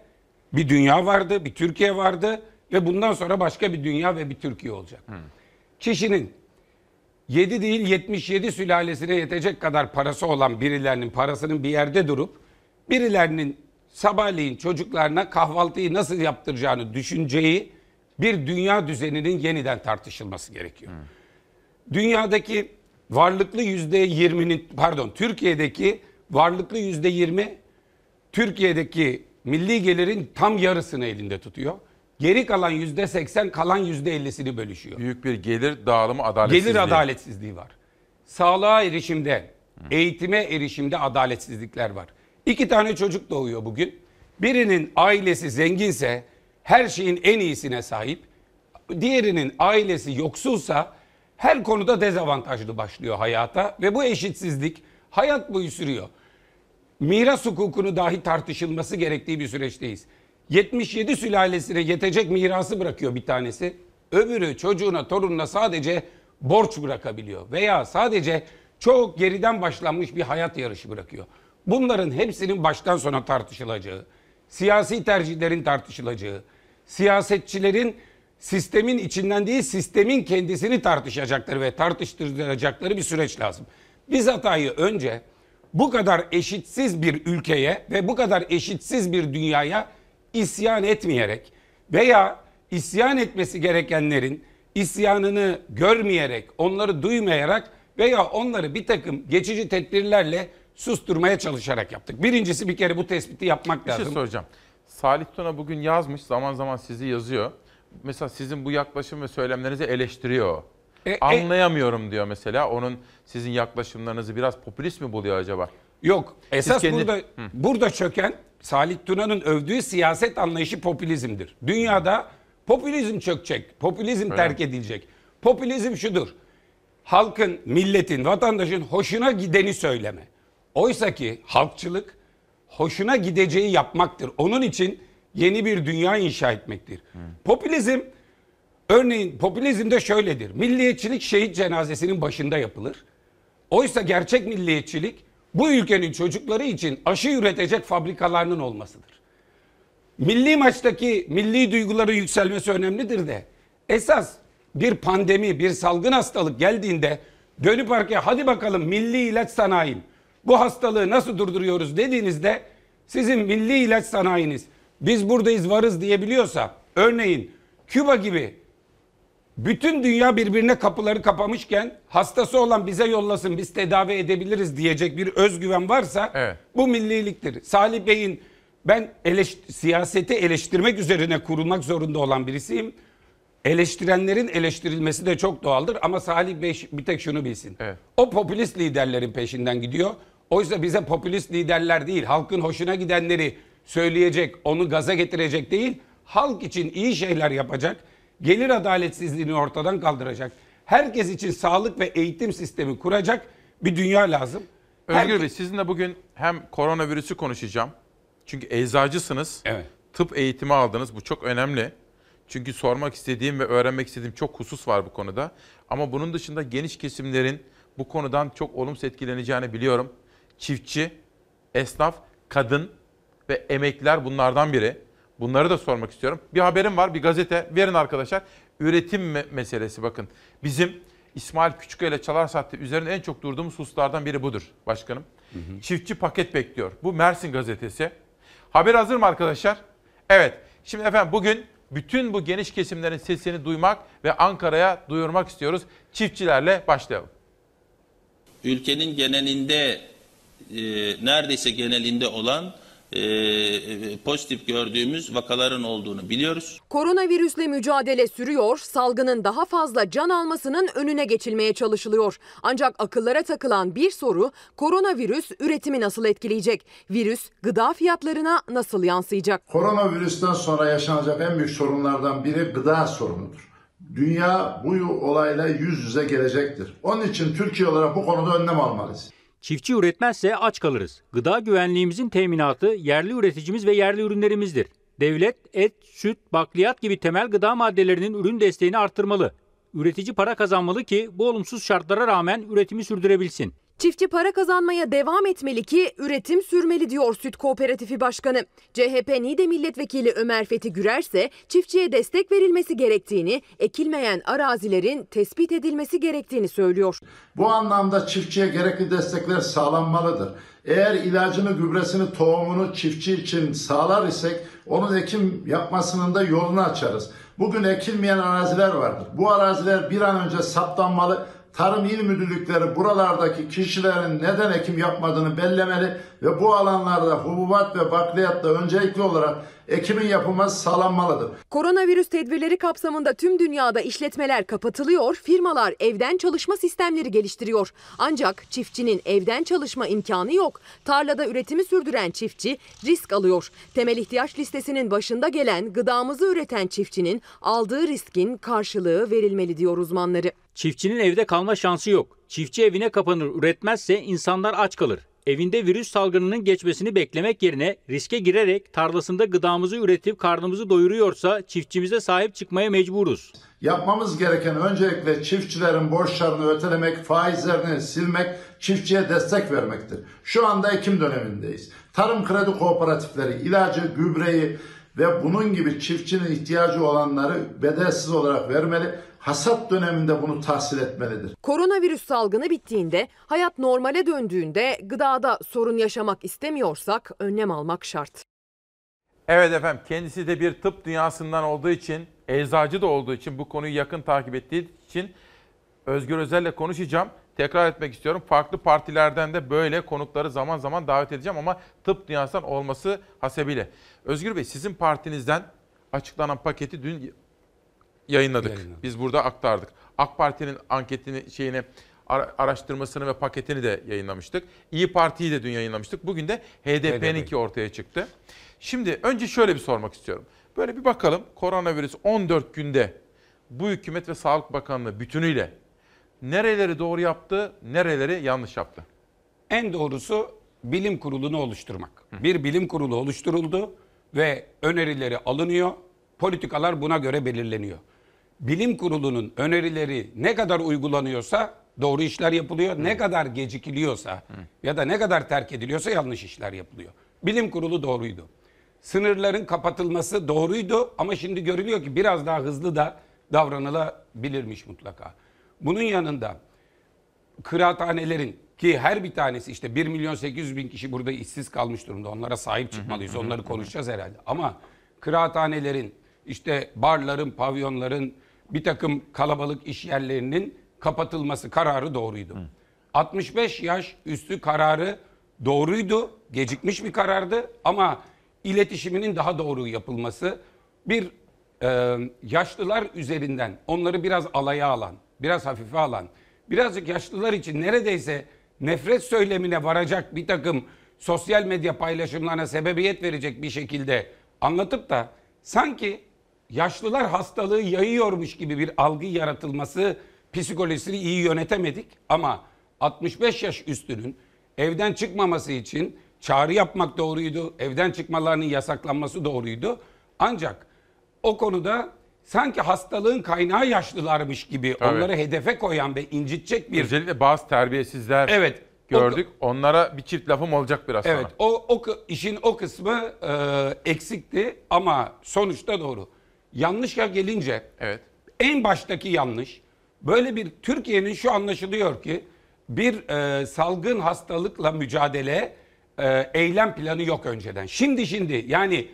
bir dünya vardı, bir Türkiye vardı ve bundan sonra başka bir dünya ve bir Türkiye olacak. Kişinin 7 değil 77 sülalesine yetecek kadar parası olan birilerinin parasının bir yerde durup birilerinin sabahleyin çocuklarına kahvaltıyı nasıl yaptıracağını düşüneceği bir dünya düzeninin yeniden tartışılması gerekiyor. Dünyadaki varlıklı yüzde yirminin pardon Türkiye'deki varlıklı yüzde yirmi Türkiye'deki milli gelirin tam yarısını elinde tutuyor. Geri kalan yüzde seksen kalan yüzde ellisini bölüşüyor. Büyük bir gelir dağılımı adaletsizliği. Gelir adaletsizliği var. Sağlığa erişimde, eğitime erişimde adaletsizlikler var. İki tane çocuk doğuyor bugün. Birinin ailesi zenginse her şeyin en iyisine sahip. Diğerinin ailesi yoksulsa her konuda dezavantajlı başlıyor hayata ve bu eşitsizlik hayat boyu sürüyor. Miras hukukunu dahi tartışılması gerektiği bir süreçteyiz. 77 sülalesine yetecek mirası bırakıyor bir tanesi. Öbürü çocuğuna, torununa sadece borç bırakabiliyor veya sadece çok geriden başlanmış bir hayat yarışı bırakıyor. Bunların hepsinin baştan sona tartışılacağı, siyasi tercihlerin tartışılacağı, siyasetçilerin sistemin içinden değil sistemin kendisini tartışacakları ve tartıştıracakları bir süreç lazım. Biz hatayı önce bu kadar eşitsiz bir ülkeye ve bu kadar eşitsiz bir dünyaya isyan etmeyerek veya isyan etmesi gerekenlerin isyanını görmeyerek, onları duymayarak veya onları bir takım geçici tedbirlerle susturmaya çalışarak yaptık. Birincisi bir kere bu tespiti yapmak Bir şey lazım. soracağım. Salih Tuna bugün yazmış, zaman zaman sizi yazıyor. Mesela sizin bu yaklaşım ve söylemlerinizi eleştiriyor. E, Anlayamıyorum diyor mesela. Onun sizin yaklaşımlarınızı biraz popülist mi buluyor acaba? Yok. Esas kendi- burada burada çöken Salih Tuna'nın övdüğü siyaset anlayışı popülizmdir. Dünyada popülizm çökecek, popülizm terk edilecek. Popülizm şudur. Halkın, milletin, vatandaşın hoşuna gideni söyleme. Oysa ki halkçılık hoşuna gideceği yapmaktır. Onun için yeni bir dünya inşa etmektir. Popülizm örneğin popülizm de şöyledir. Milliyetçilik şehit cenazesinin başında yapılır. Oysa gerçek milliyetçilik bu ülkenin çocukları için aşı üretecek fabrikalarının olmasıdır. Milli maçtaki milli duyguların yükselmesi önemlidir de esas bir pandemi, bir salgın hastalık geldiğinde dönüp arkaya hadi bakalım milli ilaç sanayim bu hastalığı nasıl durduruyoruz dediğinizde sizin milli ilaç sanayiniz biz buradayız varız diyebiliyorsa örneğin Küba gibi bütün dünya birbirine kapıları kapamışken hastası olan bize yollasın biz tedavi edebiliriz diyecek bir özgüven varsa bu milliliktir. Salih Bey'in ben eleş- siyaseti eleştirmek üzerine kurulmak zorunda olan birisiyim. Eleştirenlerin eleştirilmesi de çok doğaldır ama Salih Bey bir tek şunu bilsin. O popülist liderlerin peşinden gidiyor. Oysa bize popülist liderler değil, halkın hoşuna gidenleri söyleyecek, onu gaza getirecek değil, halk için iyi şeyler yapacak, gelir adaletsizliğini ortadan kaldıracak, herkes için sağlık ve eğitim sistemi kuracak bir dünya lazım. Özgür Herkes- Bey sizinle bugün hem koronavirüsü konuşacağım. Çünkü eczacısınız. Evet. Tıp eğitimi aldınız. Bu çok önemli. Çünkü sormak istediğim ve öğrenmek istediğim çok husus var bu konuda. Ama bunun dışında geniş kesimlerin bu konudan çok olumsuz etkileneceğini biliyorum. Çiftçi, esnaf, kadın ve emekliler bunlardan biri. Bunları da sormak istiyorum. Bir haberim var, bir gazete. Verin arkadaşlar. Üretim me- meselesi bakın. Bizim İsmail Küçüköy ile Çalar Saat'te üzerinde en çok durduğumuz hususlardan biri budur başkanım. Çiftçi paket bekliyor. Bu Mersin gazetesi. Haber hazır mı arkadaşlar? Evet. Şimdi efendim bugün bütün bu geniş kesimlerin sesini duymak ve Ankara'ya duyurmak istiyoruz. Çiftçilerle başlayalım. ülkenin genelinde e, neredeyse genelinde olan e, e, pozitif gördüğümüz vakaların olduğunu biliyoruz. Koronavirüsle mücadele sürüyor, salgının daha fazla can almasının önüne geçilmeye çalışılıyor. Ancak akıllara takılan bir soru, koronavirüs üretimi nasıl etkileyecek? Virüs gıda fiyatlarına nasıl yansıyacak? Koronavirüsten sonra yaşanacak en büyük sorunlardan biri gıda sorunudur. Dünya bu olayla yüz yüze gelecektir. Onun için Türkiye olarak bu konuda önlem almalıyız. Çiftçi üretmezse aç kalırız. Gıda güvenliğimizin teminatı yerli üreticimiz ve yerli ürünlerimizdir. Devlet et, süt, bakliyat gibi temel gıda maddelerinin ürün desteğini arttırmalı. Üretici para kazanmalı ki bu olumsuz şartlara rağmen üretimi sürdürebilsin. Çiftçi para kazanmaya devam etmeli ki üretim sürmeli diyor Süt Kooperatifi Başkanı. CHP Niğde Milletvekili Ömer Fethi Gürer ise çiftçiye destek verilmesi gerektiğini, ekilmeyen arazilerin tespit edilmesi gerektiğini söylüyor. Bu anlamda çiftçiye gerekli destekler sağlanmalıdır. Eğer ilacını, gübresini, tohumunu çiftçi için sağlar isek onun ekim yapmasının da yolunu açarız. Bugün ekilmeyen araziler vardır. Bu araziler bir an önce saptanmalı. Tarım İl Müdürlükleri buralardaki kişilerin neden ekim yapmadığını bellemeli ve bu alanlarda hububat ve bakliyatta öncelikli olarak ekimin yapılması sağlanmalıdır. Koronavirüs tedbirleri kapsamında tüm dünyada işletmeler kapatılıyor, firmalar evden çalışma sistemleri geliştiriyor. Ancak çiftçinin evden çalışma imkanı yok. Tarlada üretimi sürdüren çiftçi risk alıyor. Temel ihtiyaç listesinin başında gelen gıdamızı üreten çiftçinin aldığı riskin karşılığı verilmeli diyor uzmanları. Çiftçinin evde kalma şansı yok. Çiftçi evine kapanır üretmezse insanlar aç kalır. Evinde virüs salgınının geçmesini beklemek yerine riske girerek tarlasında gıdamızı üretip karnımızı doyuruyorsa çiftçimize sahip çıkmaya mecburuz. Yapmamız gereken öncelikle çiftçilerin borçlarını ötelemek, faizlerini silmek, çiftçiye destek vermektir. Şu anda ekim dönemindeyiz. Tarım kredi kooperatifleri ilacı, gübreyi ve bunun gibi çiftçinin ihtiyacı olanları bedelsiz olarak vermeli. Hasat döneminde bunu tahsil etmelidir. Koronavirüs salgını bittiğinde, hayat normale döndüğünde gıdada sorun yaşamak istemiyorsak önlem almak şart. Evet efendim kendisi de bir tıp dünyasından olduğu için, eczacı da olduğu için, bu konuyu yakın takip ettiği için Özgür Özel'le konuşacağım. Tekrar etmek istiyorum. Farklı partilerden de böyle konukları zaman zaman davet edeceğim ama tıp dünyasından olması hasebiyle. Özgür Bey sizin partinizden açıklanan paketi dün yayınladık. Yayınladık. Biz burada aktardık. AK Parti'nin anketini şeyini ara- araştırmasını ve paketini de yayınlamıştık. İyi Parti'yi de dün yayınlamıştık. Bugün de HDP'ninki ortaya çıktı. Şimdi önce şöyle bir sormak istiyorum. Böyle bir bakalım koronavirüs 14 günde bu hükümet ve Sağlık Bakanlığı bütünüyle nereleri doğru yaptı, nereleri yanlış yaptı? En doğrusu bilim kurulunu oluşturmak. Bir bilim kurulu oluşturuldu ve önerileri alınıyor. Politikalar buna göre belirleniyor. Bilim kurulunun önerileri ne kadar uygulanıyorsa doğru işler yapılıyor. Ne kadar gecikiliyorsa ya da ne kadar terk ediliyorsa yanlış işler yapılıyor. Bilim kurulu doğruydu. Sınırların kapatılması doğruydu ama şimdi görülüyor ki biraz daha hızlı da davranılabilirmiş mutlaka. Bunun yanında kıraathanelerin ki her bir tanesi işte 1 milyon 800 bin kişi burada işsiz kalmış durumda. Onlara sahip çıkmalıyız. Onları konuşacağız herhalde. Ama kıraathanelerin, işte barların, pavyonların, bir takım kalabalık iş yerlerinin kapatılması kararı doğruydu. 65 yaş üstü kararı doğruydu. Gecikmiş bir karardı ama iletişiminin daha doğru yapılması bir e, yaşlılar üzerinden onları biraz alaya alan, biraz hafife alan, birazcık yaşlılar için neredeyse nefret söylemine varacak bir takım sosyal medya paylaşımlarına sebebiyet verecek bir şekilde anlatıp da sanki yaşlılar hastalığı yayıyormuş gibi bir algı yaratılması psikolojisini iyi yönetemedik ama 65 yaş üstünün evden çıkmaması için çağrı yapmak doğruydu. Evden çıkmalarının yasaklanması doğruydu. Ancak o konuda sanki hastalığın kaynağı yaşlılarmış gibi Tabii. onları hedefe koyan ve incitecek bir Özellikle bazı terbiyesizler Evet. gördük. Onlara bir çift lafım olacak biraz Evet sonra. o, o kı- işin o kısmı e, eksikti ama sonuçta doğru. Yanlışa gelince evet. en baştaki yanlış böyle bir Türkiye'nin şu anlaşılıyor ki bir e, salgın hastalıkla mücadele e, eylem planı yok önceden. Şimdi şimdi yani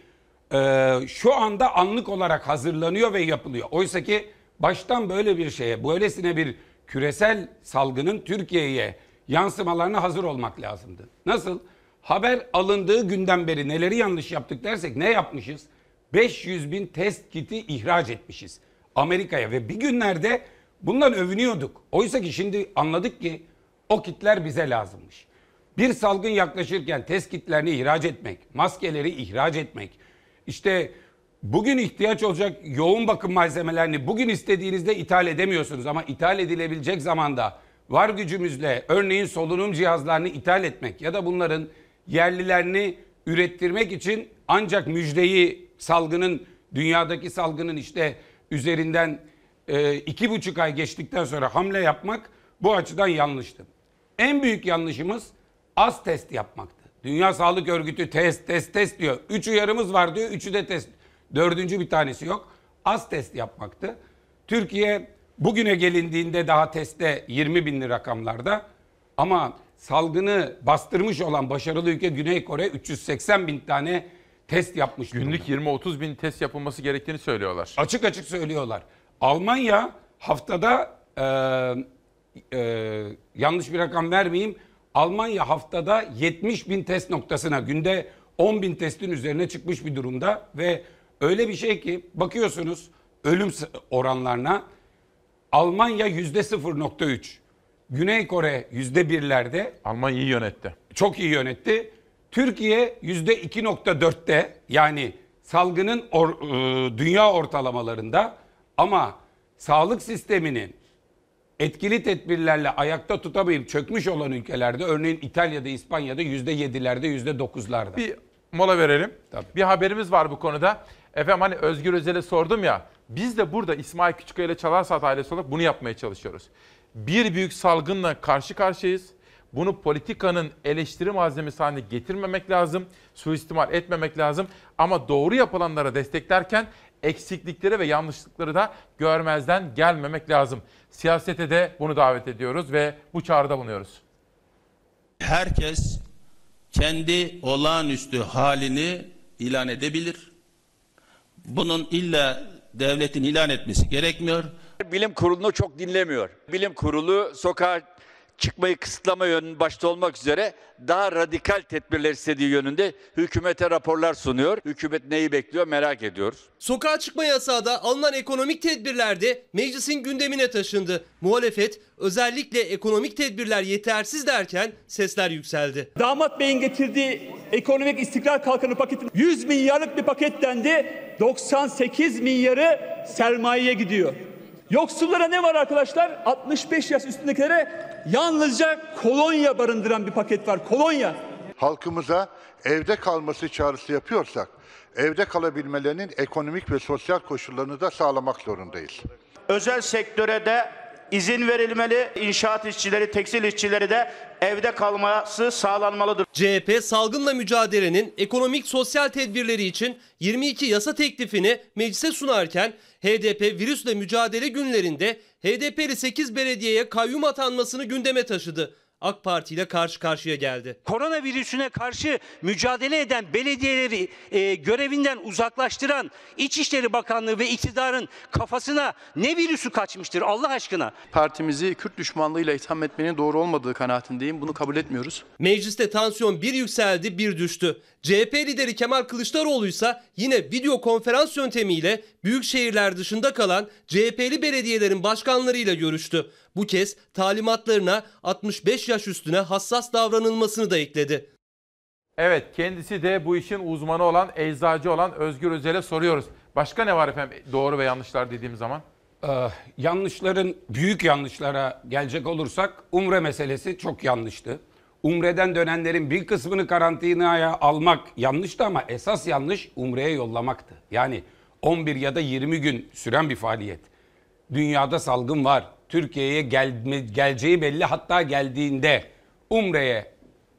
e, şu anda anlık olarak hazırlanıyor ve yapılıyor. Oysa ki baştan böyle bir şeye, böylesine bir küresel salgının Türkiye'ye yansımalarına hazır olmak lazımdı. Nasıl? Haber alındığı günden beri neleri yanlış yaptık dersek ne yapmışız? 500 bin test kiti ihraç etmişiz Amerika'ya ve bir günlerde bundan övünüyorduk. Oysa ki şimdi anladık ki o kitler bize lazımmış. Bir salgın yaklaşırken test kitlerini ihraç etmek, maskeleri ihraç etmek, işte bugün ihtiyaç olacak yoğun bakım malzemelerini bugün istediğinizde ithal edemiyorsunuz ama ithal edilebilecek zamanda var gücümüzle örneğin solunum cihazlarını ithal etmek ya da bunların yerlilerini ürettirmek için ancak müjdeyi salgının dünyadaki salgının işte üzerinden e, iki buçuk ay geçtikten sonra hamle yapmak bu açıdan yanlıştı. En büyük yanlışımız az test yapmaktı. Dünya Sağlık Örgütü test test test diyor. Üç uyarımız var diyor. Üçü de test. Dördüncü bir tanesi yok. Az test yapmaktı. Türkiye bugüne gelindiğinde daha testte 20 binli rakamlarda. Ama salgını bastırmış olan başarılı ülke Güney Kore 380 bin tane test yapmış. Günlük 20-30 bin test yapılması gerektiğini söylüyorlar. Açık açık söylüyorlar. Almanya haftada e, e, yanlış bir rakam vermeyeyim. Almanya haftada 70 bin test noktasına günde 10 bin testin üzerine çıkmış bir durumda ve öyle bir şey ki bakıyorsunuz ölüm oranlarına Almanya yüzde 0.3, Güney Kore yüzde birlerde. Almanya iyi yönetti. Çok iyi yönetti. Türkiye yüzde 2.4'te yani salgının or- e, dünya ortalamalarında ama sağlık sisteminin etkili tedbirlerle ayakta tutamayıp çökmüş olan ülkelerde örneğin İtalya'da, İspanya'da yüzde yedilerde, yüzde dokuzlarda. Bir mola verelim. Bir haberimiz var bu konuda. Efendim hani Özgür Özel'e sordum ya. Biz de burada İsmail Küçükkaya ile Çalarsat ailesi olarak bunu yapmaya çalışıyoruz. Bir büyük salgınla karşı karşıyayız. Bunu politikanın eleştiri malzemesi haline getirmemek lazım. Suistimal etmemek lazım. Ama doğru yapılanlara desteklerken eksiklikleri ve yanlışlıkları da görmezden gelmemek lazım. Siyasete de bunu davet ediyoruz ve bu çağrıda bulunuyoruz. Herkes kendi olağanüstü halini ilan edebilir. Bunun illa devletin ilan etmesi gerekmiyor. Bilim kurulunu çok dinlemiyor. Bilim kurulu sokağa çıkmayı kısıtlama yönünün başta olmak üzere daha radikal tedbirler istediği yönünde hükümete raporlar sunuyor. Hükümet neyi bekliyor merak ediyoruz. Sokağa çıkma yasağı da alınan ekonomik tedbirler de meclisin gündemine taşındı. Muhalefet özellikle ekonomik tedbirler yetersiz derken sesler yükseldi. Damat Bey'in getirdiği ekonomik istikrar kalkanı paketin 100 milyarlık bir paket dendi. 98 milyarı sermayeye gidiyor. Yoksullara ne var arkadaşlar? 65 yaş üstündekilere yalnızca kolonya barındıran bir paket var. Kolonya. halkımıza evde kalması çağrısı yapıyorsak, evde kalabilmelerinin ekonomik ve sosyal koşullarını da sağlamak zorundayız. Özel sektöre de izin verilmeli. İnşaat işçileri, tekstil işçileri de evde kalması sağlanmalıdır. CHP salgınla mücadelenin ekonomik sosyal tedbirleri için 22 yasa teklifini meclise sunarken HDP virüsle mücadele günlerinde HDP'li 8 belediyeye kayyum atanmasını gündeme taşıdı. AK Parti ile karşı karşıya geldi. koronavirüsüne karşı mücadele eden belediyeleri e, görevinden uzaklaştıran İçişleri Bakanlığı ve iktidarın kafasına ne virüsü kaçmıştır Allah aşkına? Partimizi Kürt düşmanlığıyla itham etmenin doğru olmadığı kanaatindeyim. Bunu kabul etmiyoruz. Mecliste tansiyon bir yükseldi bir düştü. CHP lideri Kemal Kılıçdaroğlu ise yine video konferans yöntemiyle büyük şehirler dışında kalan CHP'li belediyelerin başkanlarıyla görüştü. Bu kez talimatlarına 65 yaş üstüne hassas davranılmasını da ekledi. Evet kendisi de bu işin uzmanı olan, eczacı olan Özgür Özel'e soruyoruz. Başka ne var efendim doğru ve yanlışlar dediğim zaman? Ee, yanlışların büyük yanlışlara gelecek olursak umre meselesi çok yanlıştı. Umreden dönenlerin bir kısmını karantinaya almak yanlıştı ama esas yanlış umreye yollamaktı. Yani 11 ya da 20 gün süren bir faaliyet. Dünyada salgın var. Türkiye'ye gelme, geleceği belli hatta geldiğinde umreye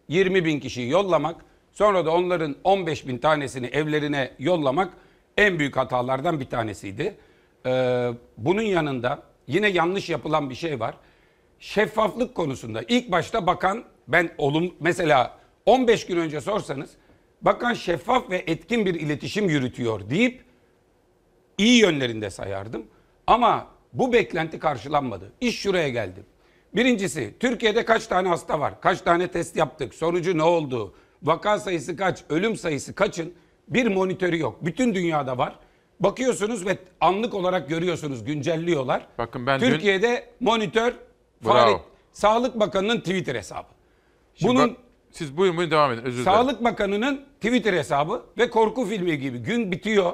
20 bin kişiyi yollamak sonra da onların 15 bin tanesini evlerine yollamak en büyük hatalardan bir tanesiydi. Ee, bunun yanında yine yanlış yapılan bir şey var. Şeffaflık konusunda ilk başta bakan ben olum mesela 15 gün önce sorsanız bakan şeffaf ve etkin bir iletişim yürütüyor deyip iyi yönlerinde sayardım. Ama bu beklenti karşılanmadı. İş şuraya geldi. Birincisi Türkiye'de kaç tane hasta var? Kaç tane test yaptık? Sonucu ne oldu? Vaka sayısı kaç? Ölüm sayısı kaçın? Bir monitörü yok. Bütün dünyada var. Bakıyorsunuz ve anlık olarak görüyorsunuz güncelliyorlar. Bakın ben dün- Türkiye'de monitör Bravo. Fahret, Sağlık Bakanı'nın Twitter hesabı. Şimdi Bunun bak- siz buyurun buyurun devam edin özür dilerim. Sağlık Bakanı'nın Twitter hesabı ve korku filmi gibi gün bitiyor.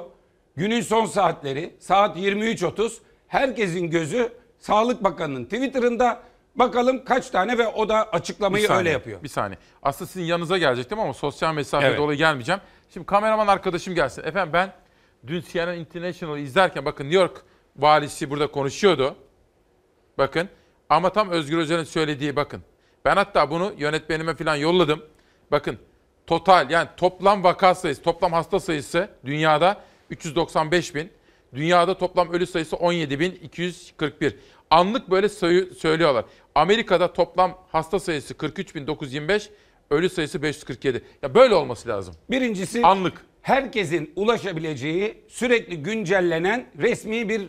Günün son saatleri saat 23.30 herkesin gözü Sağlık Bakanı'nın Twitter'ında bakalım kaç tane ve o da açıklamayı Bir saniye, öyle yapıyor. Bir saniye. Aslında sizin yanınıza gelecektim ama sosyal mesafe Evet. dolayı gelmeyeceğim. Şimdi kameraman arkadaşım gelsin. Efendim ben dün CNN International'ı izlerken bakın New York valisi burada konuşuyordu. Bakın ama tam Özgür Özel'in söylediği bakın. Ben hatta bunu yönetmenime falan yolladım. Bakın total yani toplam vaka sayısı, toplam hasta sayısı dünyada 395 bin. Dünyada toplam ölü sayısı 17.241. Anlık böyle sayı söylüyorlar. Amerika'da toplam hasta sayısı 43.925, ölü sayısı 547. Ya böyle olması lazım. Birincisi anlık. Herkesin ulaşabileceği sürekli güncellenen resmi bir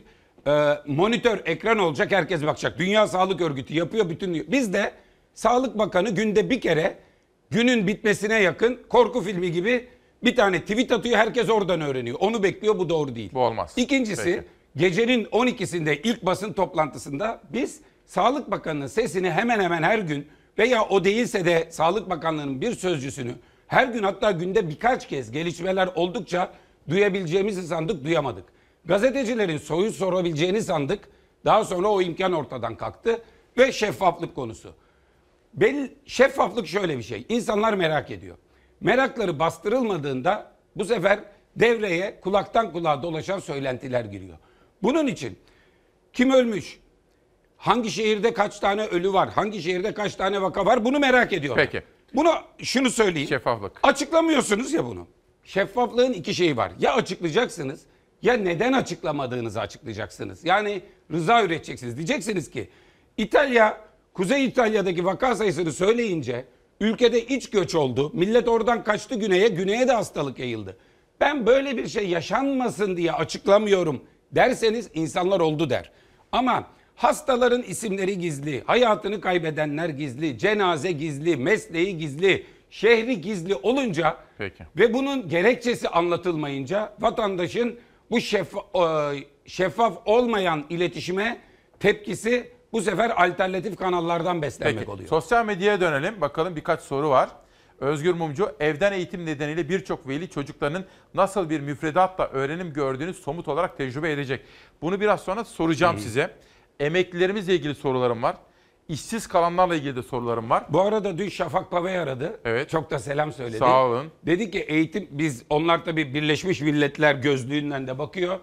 e, monitör ekran olacak. Herkes bakacak. Dünya Sağlık Örgütü yapıyor bütün. Biz de Sağlık Bakanı günde bir kere günün bitmesine yakın korku filmi gibi bir tane tweet atıyor. Herkes oradan öğreniyor. Onu bekliyor. Bu doğru değil. Bu olmaz. İkincisi Peki. gecenin 12'sinde ilk basın toplantısında biz Sağlık Bakanı'nın sesini hemen hemen her gün veya o değilse de Sağlık Bakanlığı'nın bir sözcüsünü her gün hatta günde birkaç kez gelişmeler oldukça duyabileceğimizi sandık duyamadık. Gazetecilerin soyu sorabileceğini sandık. Daha sonra o imkan ortadan kalktı ve şeffaflık konusu. Bel, şeffaflık şöyle bir şey. İnsanlar merak ediyor. Merakları bastırılmadığında bu sefer devreye kulaktan kulağa dolaşan söylentiler giriyor. Bunun için kim ölmüş? Hangi şehirde kaç tane ölü var? Hangi şehirde kaç tane vaka var? Bunu merak ediyorlar. Peki. Bunu şunu söyleyeyim. Şeffaflık. Açıklamıyorsunuz ya bunu. Şeffaflığın iki şeyi var. Ya açıklayacaksınız ya neden açıklamadığınızı açıklayacaksınız. Yani rıza üreteceksiniz. Diyeceksiniz ki İtalya, Kuzey İtalya'daki vaka sayısını söyleyince ülkede iç göç oldu. Millet oradan kaçtı güneye, güneye de hastalık yayıldı. Ben böyle bir şey yaşanmasın diye açıklamıyorum derseniz insanlar oldu der. Ama hastaların isimleri gizli, hayatını kaybedenler gizli, cenaze gizli, mesleği gizli, şehri gizli olunca Peki. ve bunun gerekçesi anlatılmayınca vatandaşın bu şeffaf, şeffaf olmayan iletişime tepkisi bu sefer alternatif kanallardan beslenmek Peki. oluyor. Sosyal medyaya dönelim. Bakalım birkaç soru var. Özgür Mumcu, evden eğitim nedeniyle birçok veli çocuklarının nasıl bir müfredatla öğrenim gördüğünü somut olarak tecrübe edecek. Bunu biraz sonra soracağım size. Emeklilerimizle ilgili sorularım var. İşsiz kalanlarla ilgili de sorularım var. Bu arada dün Şafak Pavey aradı. Evet. Çok da selam söyledi. Sağ olun. Dedi ki eğitim biz onlar tabii Birleşmiş Milletler gözlüğünden de bakıyor.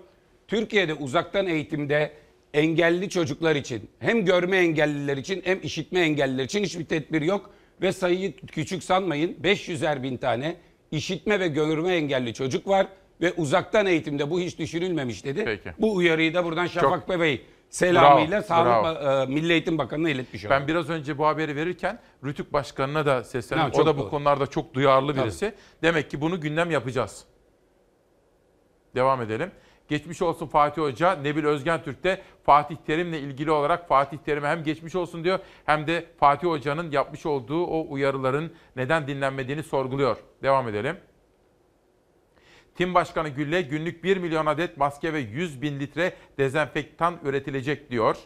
Türkiye'de uzaktan eğitimde engelli çocuklar için hem görme engelliler için hem işitme engelliler için hiçbir tedbir yok. Ve sayıyı küçük sanmayın 500'er bin tane işitme ve görme engelli çocuk var. Ve uzaktan eğitimde bu hiç düşünülmemiş dedi. Peki. Bu uyarıyı da buradan Şafak Çok- Pavey selamıyla Bravo, Sağlık bravo. E, Milli Eğitim Bakanı'na iletmiş oldum. Ben biraz önce bu haberi verirken Rütük Başkanı'na da seslendim. Ha, O da bu doğru. konularda çok duyarlı Tabii. birisi. Demek ki bunu gündem yapacağız. Devam edelim. Geçmiş olsun Fatih Hoca. Nebil Özgen Türk de Fatih Terim'le ilgili olarak Fatih Terim'e hem geçmiş olsun diyor hem de Fatih Hoca'nın yapmış olduğu o uyarıların neden dinlenmediğini sorguluyor. Devam edelim. Tim Başkanı Gülle günlük 1 milyon adet maske ve 100 bin litre dezenfektan üretilecek diyor.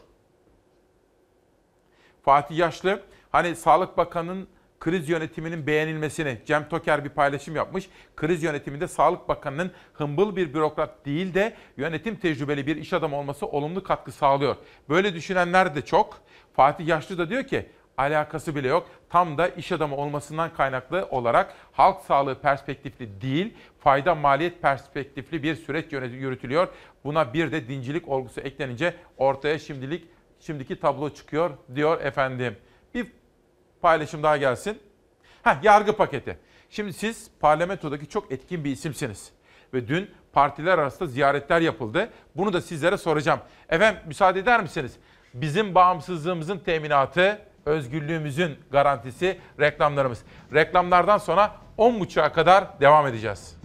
Fatih Yaşlı hani Sağlık Bakanı'nın kriz yönetiminin beğenilmesini Cem Toker bir paylaşım yapmış. Kriz yönetiminde Sağlık Bakanı'nın hımbıl bir bürokrat değil de yönetim tecrübeli bir iş adamı olması olumlu katkı sağlıyor. Böyle düşünenler de çok. Fatih Yaşlı da diyor ki alakası bile yok. Tam da iş adamı olmasından kaynaklı olarak halk sağlığı perspektifli değil, fayda maliyet perspektifli bir süreç yürütülüyor. Buna bir de dincilik olgusu eklenince ortaya şimdilik şimdiki tablo çıkıyor diyor efendim. Bir paylaşım daha gelsin. Ha yargı paketi. Şimdi siz parlamentodaki çok etkin bir isimsiniz. Ve dün partiler arasında ziyaretler yapıldı. Bunu da sizlere soracağım. Efendim müsaade eder misiniz? Bizim bağımsızlığımızın teminatı, özgürlüğümüzün garantisi reklamlarımız. Reklamlardan sonra 10.30'a kadar devam edeceğiz.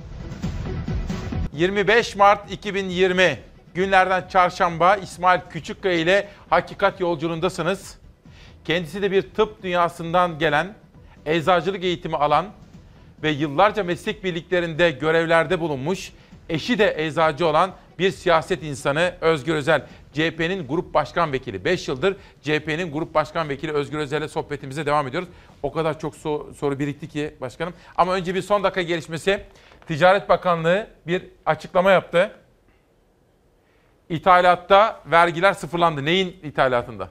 25 Mart 2020 günlerden çarşamba İsmail Küçükkaya ile Hakikat Yolculuğundasınız. Kendisi de bir tıp dünyasından gelen, eczacılık eğitimi alan ve yıllarca meslek birliklerinde görevlerde bulunmuş, eşi de eczacı olan bir siyaset insanı Özgür Özel. CHP'nin grup başkan vekili. 5 yıldır CHP'nin grup başkan vekili Özgür Özel'le sohbetimize devam ediyoruz. O kadar çok so- soru birikti ki başkanım. Ama önce bir son dakika gelişmesi. Ticaret Bakanlığı bir açıklama yaptı. İthalatta vergiler sıfırlandı. Neyin ithalatında?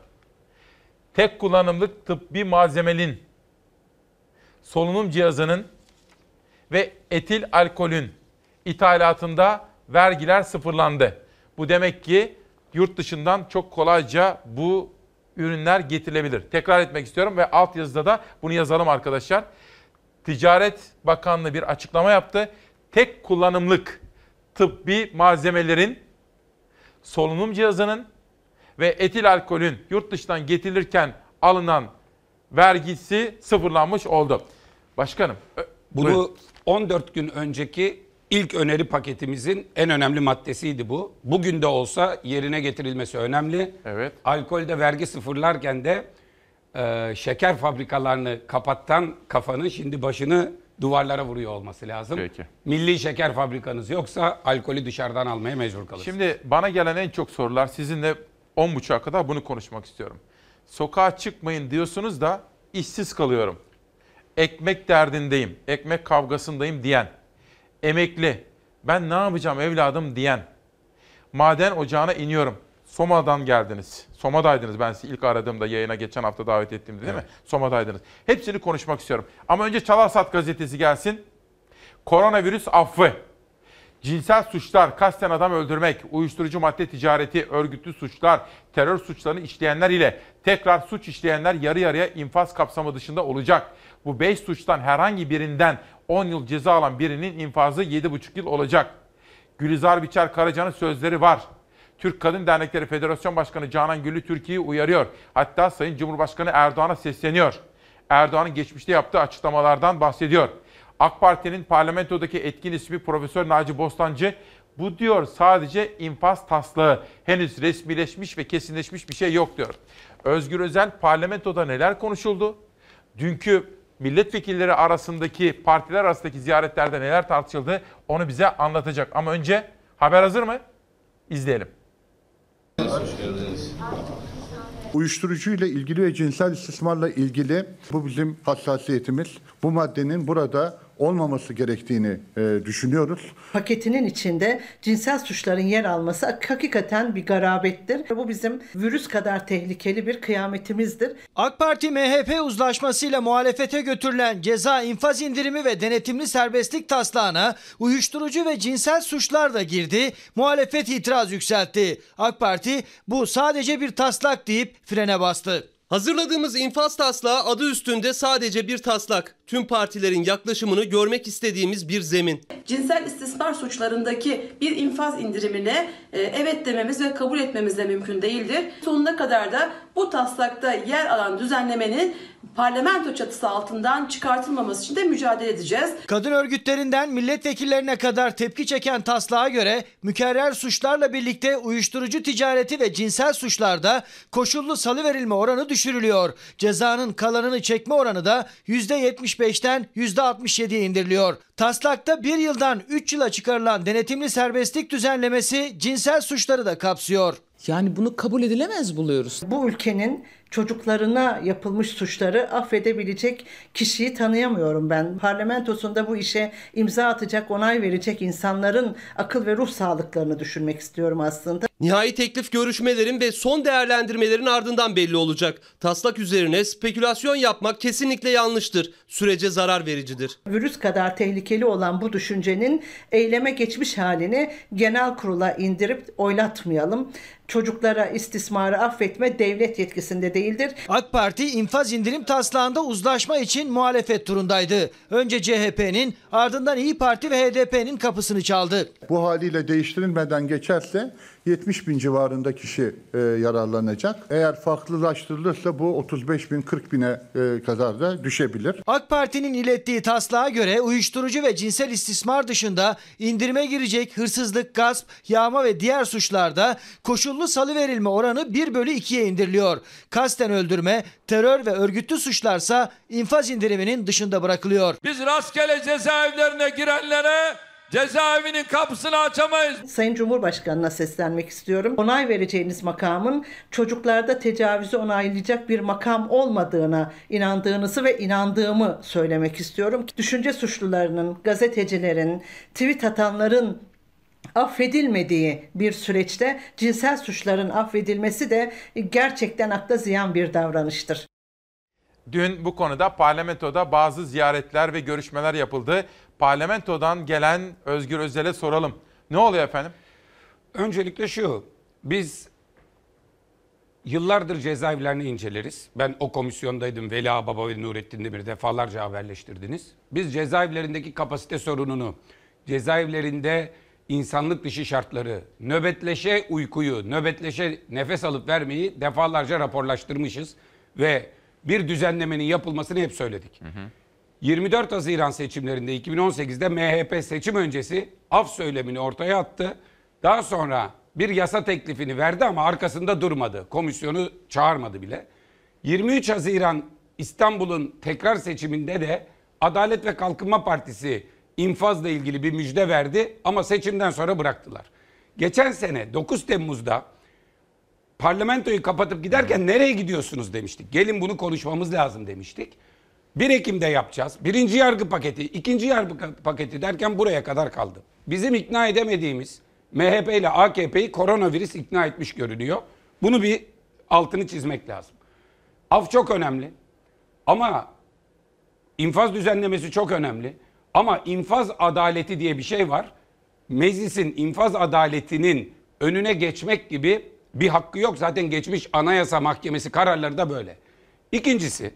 Tek kullanımlık tıbbi malzemenin, solunum cihazının ve etil alkolün ithalatında vergiler sıfırlandı. Bu demek ki yurt dışından çok kolayca bu ürünler getirilebilir. Tekrar etmek istiyorum ve alt yazıda da bunu yazalım arkadaşlar. Ticaret Bakanlığı bir açıklama yaptı. Tek kullanımlık tıbbi malzemelerin solunum cihazının ve etil alkolün yurt dışından getirilirken alınan vergisi sıfırlanmış oldu. Başkanım. Bunu buyurun. 14 gün önceki ilk öneri paketimizin en önemli maddesiydi bu. Bugün de olsa yerine getirilmesi önemli. Evet. Alkolde vergi sıfırlarken de e, şeker fabrikalarını kapattan kafanın şimdi başını duvarlara vuruyor olması lazım. Peki. Milli şeker fabrikanız yoksa alkolü dışarıdan almaya mecbur kalırsınız. Şimdi bana gelen en çok sorular sizinle 10.30'a kadar bunu konuşmak istiyorum. Sokağa çıkmayın diyorsunuz da işsiz kalıyorum. Ekmek derdindeyim, ekmek kavgasındayım diyen, emekli, ben ne yapacağım evladım diyen, maden ocağına iniyorum. Soma'dan geldiniz. Soma'daydınız ben sizi ilk aradığımda yayına geçen hafta davet ettiğimde değil mi? Soma'daydınız. Hepsini konuşmak istiyorum. Ama önce Çalarsat gazetesi gelsin. Koronavirüs affı. Cinsel suçlar, kasten adam öldürmek, uyuşturucu madde ticareti, örgütlü suçlar, terör suçlarını işleyenler ile tekrar suç işleyenler yarı yarıya infaz kapsamı dışında olacak. Bu 5 suçtan herhangi birinden 10 yıl ceza alan birinin infazı 7,5 yıl olacak. Gülizar Biçer Karaca'nın sözleri var. Türk Kadın Dernekleri Federasyon Başkanı Canan Güllü Türkiye'yi uyarıyor. Hatta Sayın Cumhurbaşkanı Erdoğan'a sesleniyor. Erdoğan'ın geçmişte yaptığı açıklamalardan bahsediyor. AK Parti'nin parlamentodaki etkin ismi Profesör Naci Bostancı bu diyor sadece infaz taslağı. Henüz resmileşmiş ve kesinleşmiş bir şey yok diyor. Özgür Özel parlamentoda neler konuşuldu? Dünkü milletvekilleri arasındaki partiler arasındaki ziyaretlerde neler tartışıldı onu bize anlatacak. Ama önce haber hazır mı? İzleyelim. Uyuşturucuyla ilgili ve cinsel istismarla ilgili bu bizim hassasiyetimiz. Bu maddenin burada olmaması gerektiğini e, düşünüyoruz. paketinin içinde cinsel suçların yer alması hakikaten bir garabettir. Bu bizim virüs kadar tehlikeli bir kıyametimizdir. AK Parti MHP uzlaşmasıyla muhalefete götürülen ceza infaz indirimi ve denetimli serbestlik taslağına uyuşturucu ve cinsel suçlar da girdi. Muhalefet itiraz yükseltti. AK Parti bu sadece bir taslak deyip frene bastı. Hazırladığımız infaz taslağı adı üstünde sadece bir taslak. Tüm partilerin yaklaşımını görmek istediğimiz bir zemin. cinsel istismar suçlarındaki bir infaz indirimine e, evet dememiz ve kabul etmemiz de mümkün değildir. Sonuna kadar da bu taslakta yer alan düzenlemenin parlamento çatısı altından çıkartılmaması için de mücadele edeceğiz. Kadın örgütlerinden milletvekillerine kadar tepki çeken taslağa göre mükerrer suçlarla birlikte uyuşturucu ticareti ve cinsel suçlarda koşullu salıverilme oranı düşürülüyor. Cezanın kalanını çekme oranı da %75'ten %67'ye indiriliyor. Taslakta bir yıldan 3 yıla çıkarılan denetimli serbestlik düzenlemesi cinsel suçları da kapsıyor. Yani bunu kabul edilemez buluyoruz. Bu ülkenin çocuklarına yapılmış suçları affedebilecek kişiyi tanıyamıyorum ben. Parlamentosunda bu işe imza atacak, onay verecek insanların akıl ve ruh sağlıklarını düşünmek istiyorum aslında. Nihai teklif görüşmelerin ve son değerlendirmelerin ardından belli olacak. Taslak üzerine spekülasyon yapmak kesinlikle yanlıştır. Sürece zarar vericidir. Virüs kadar tehlikeli olan bu düşüncenin eyleme geçmiş halini genel kurula indirip oylatmayalım. Çocuklara istismarı affetme devlet yetkisinde değildir. AK Parti infaz indirim taslağında uzlaşma için muhalefet turundaydı. Önce CHP'nin ardından İyi Parti ve HDP'nin kapısını çaldı. Bu haliyle değiştirilmeden geçerse 70 bin civarında kişi e, yararlanacak. Eğer farklılaştırılırsa bu 35 bin 40 bine e, kadar da düşebilir. AK Parti'nin ilettiği taslağa göre uyuşturucu ve cinsel istismar dışında indirime girecek hırsızlık, gasp, yağma ve diğer suçlarda koşullu salıverilme oranı 1 bölü 2'ye indiriliyor. Kasten öldürme, terör ve örgütlü suçlarsa infaz indiriminin dışında bırakılıyor. Biz rastgele cezaevlerine girenlere cezaevinin kapısını açamayız. Sayın Cumhurbaşkanı'na seslenmek istiyorum. Onay vereceğiniz makamın çocuklarda tecavüzü onaylayacak bir makam olmadığına inandığınızı ve inandığımı söylemek istiyorum. Düşünce suçlularının, gazetecilerin, tweet atanların affedilmediği bir süreçte cinsel suçların affedilmesi de gerçekten akla ziyan bir davranıştır. Dün bu konuda parlamentoda bazı ziyaretler ve görüşmeler yapıldı. Parlamentodan gelen Özgür Özel'e soralım. Ne oluyor efendim? Öncelikle şu, biz yıllardır cezaevlerini inceleriz. Ben o komisyondaydım. Veli Ağbaba ve Nurettin Demir defalarca haberleştirdiniz. Biz cezaevlerindeki kapasite sorununu, cezaevlerinde insanlık dışı şartları, nöbetleşe uykuyu, nöbetleşe nefes alıp vermeyi defalarca raporlaştırmışız. Ve bir düzenlemenin yapılmasını hep söyledik. 24 Haziran seçimlerinde 2018'de MHP seçim öncesi af söylemini ortaya attı. Daha sonra bir yasa teklifini verdi ama arkasında durmadı. Komisyonu çağırmadı bile. 23 Haziran İstanbul'un tekrar seçiminde de Adalet ve Kalkınma Partisi infazla ilgili bir müjde verdi ama seçimden sonra bıraktılar. Geçen sene 9 Temmuz'da parlamentoyu kapatıp giderken nereye gidiyorsunuz demiştik. Gelin bunu konuşmamız lazım demiştik. 1 Ekim'de yapacağız. Birinci yargı paketi, ikinci yargı paketi derken buraya kadar kaldı. Bizim ikna edemediğimiz MHP ile AKP'yi koronavirüs ikna etmiş görünüyor. Bunu bir altını çizmek lazım. Af çok önemli. Ama infaz düzenlemesi çok önemli. Ama infaz adaleti diye bir şey var. Meclisin infaz adaletinin önüne geçmek gibi bir hakkı yok. Zaten geçmiş Anayasa Mahkemesi kararları da böyle. İkincisi,